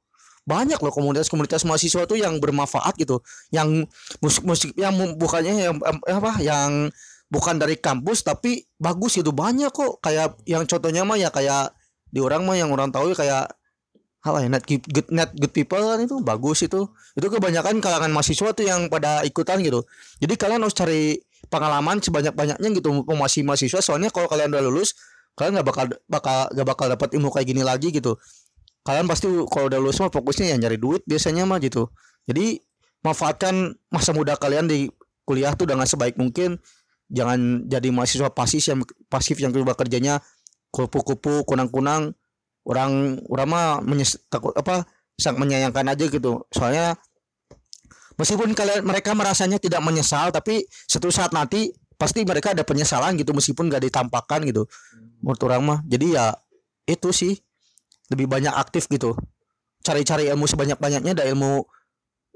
banyak loh komunitas-komunitas mahasiswa tuh yang bermanfaat gitu. Yang musik-musik yang bukannya yang em, apa yang bukan dari kampus tapi bagus itu banyak kok. Kayak yang contohnya mah ya kayak di orang mah yang orang tahu ya kayak apa ya net good, net good people kan itu bagus itu. Itu kebanyakan kalangan mahasiswa tuh yang pada ikutan gitu. Jadi kalian harus cari pengalaman sebanyak banyaknya gitu masih mahasiswa. Soalnya kalau kalian udah lulus kalian nggak bakal bakal nggak bakal dapat ilmu kayak gini lagi gitu. Kalian pasti kalau udah lulus mah fokusnya ya nyari duit biasanya mah gitu. Jadi manfaatkan masa muda kalian di kuliah tuh dengan sebaik mungkin. Jangan jadi mahasiswa pasif yang pasif yang coba kerjanya kupu-kupu kunang-kunang orang orang mah menyes, takut apa sangat menyayangkan aja gitu. Soalnya meskipun kalian mereka merasanya tidak menyesal tapi suatu saat nanti pasti mereka ada penyesalan gitu meskipun gak ditampakkan gitu. Menurut orang mah jadi ya itu sih lebih banyak aktif gitu. Cari-cari ilmu sebanyak-banyaknya ada ilmu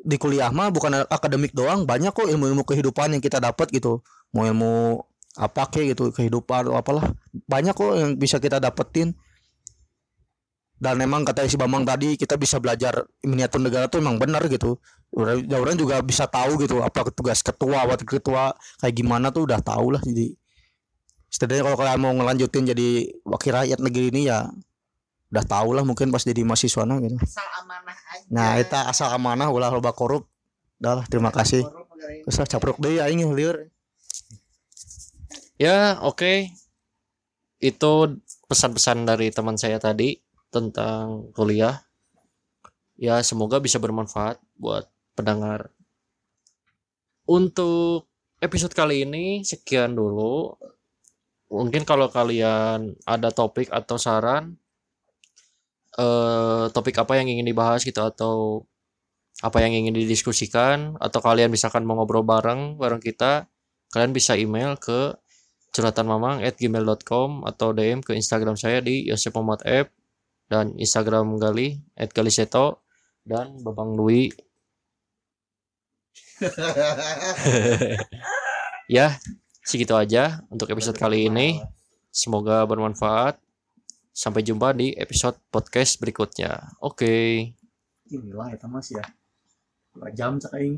di kuliah mah bukan akademik doang banyak kok ilmu-ilmu kehidupan yang kita dapat gitu. Mau ilmu apa kayak gitu kehidupan atau apalah banyak kok yang bisa kita dapetin dan memang kata si Bambang tadi kita bisa belajar miniatur negara tuh emang benar gitu. Orang ya juga bisa tahu gitu apa tugas ketua wakil ketua kayak gimana tuh udah tahu lah. Jadi setidaknya kalau kalian mau ngelanjutin jadi wakil rakyat negeri ini ya udah tahu lah mungkin pas jadi mahasiswa nah gitu. Asal amanah aja. nah itu asal amanah ulah loba korup. Dah lah terima kasih. Terus capruk deh aing liur. Ya, oke. Itu pesan-pesan dari teman saya tadi tentang kuliah. Ya, semoga bisa bermanfaat buat pendengar. Untuk episode kali ini sekian dulu. Mungkin kalau kalian ada topik atau saran eh topik apa yang ingin dibahas gitu atau apa yang ingin didiskusikan atau kalian misalkan mau ngobrol bareng bareng kita, kalian bisa email ke curhatanmamang@gmail.com atau DM ke Instagram saya di Yosep Muhammad F dan Instagram Gali @galiseto dan Babang Dwi. ya, segitu aja untuk episode kali ini. Semoga bermanfaat. Sampai jumpa di episode podcast berikutnya. Oke. inilah ya mas ya dua jam cak aing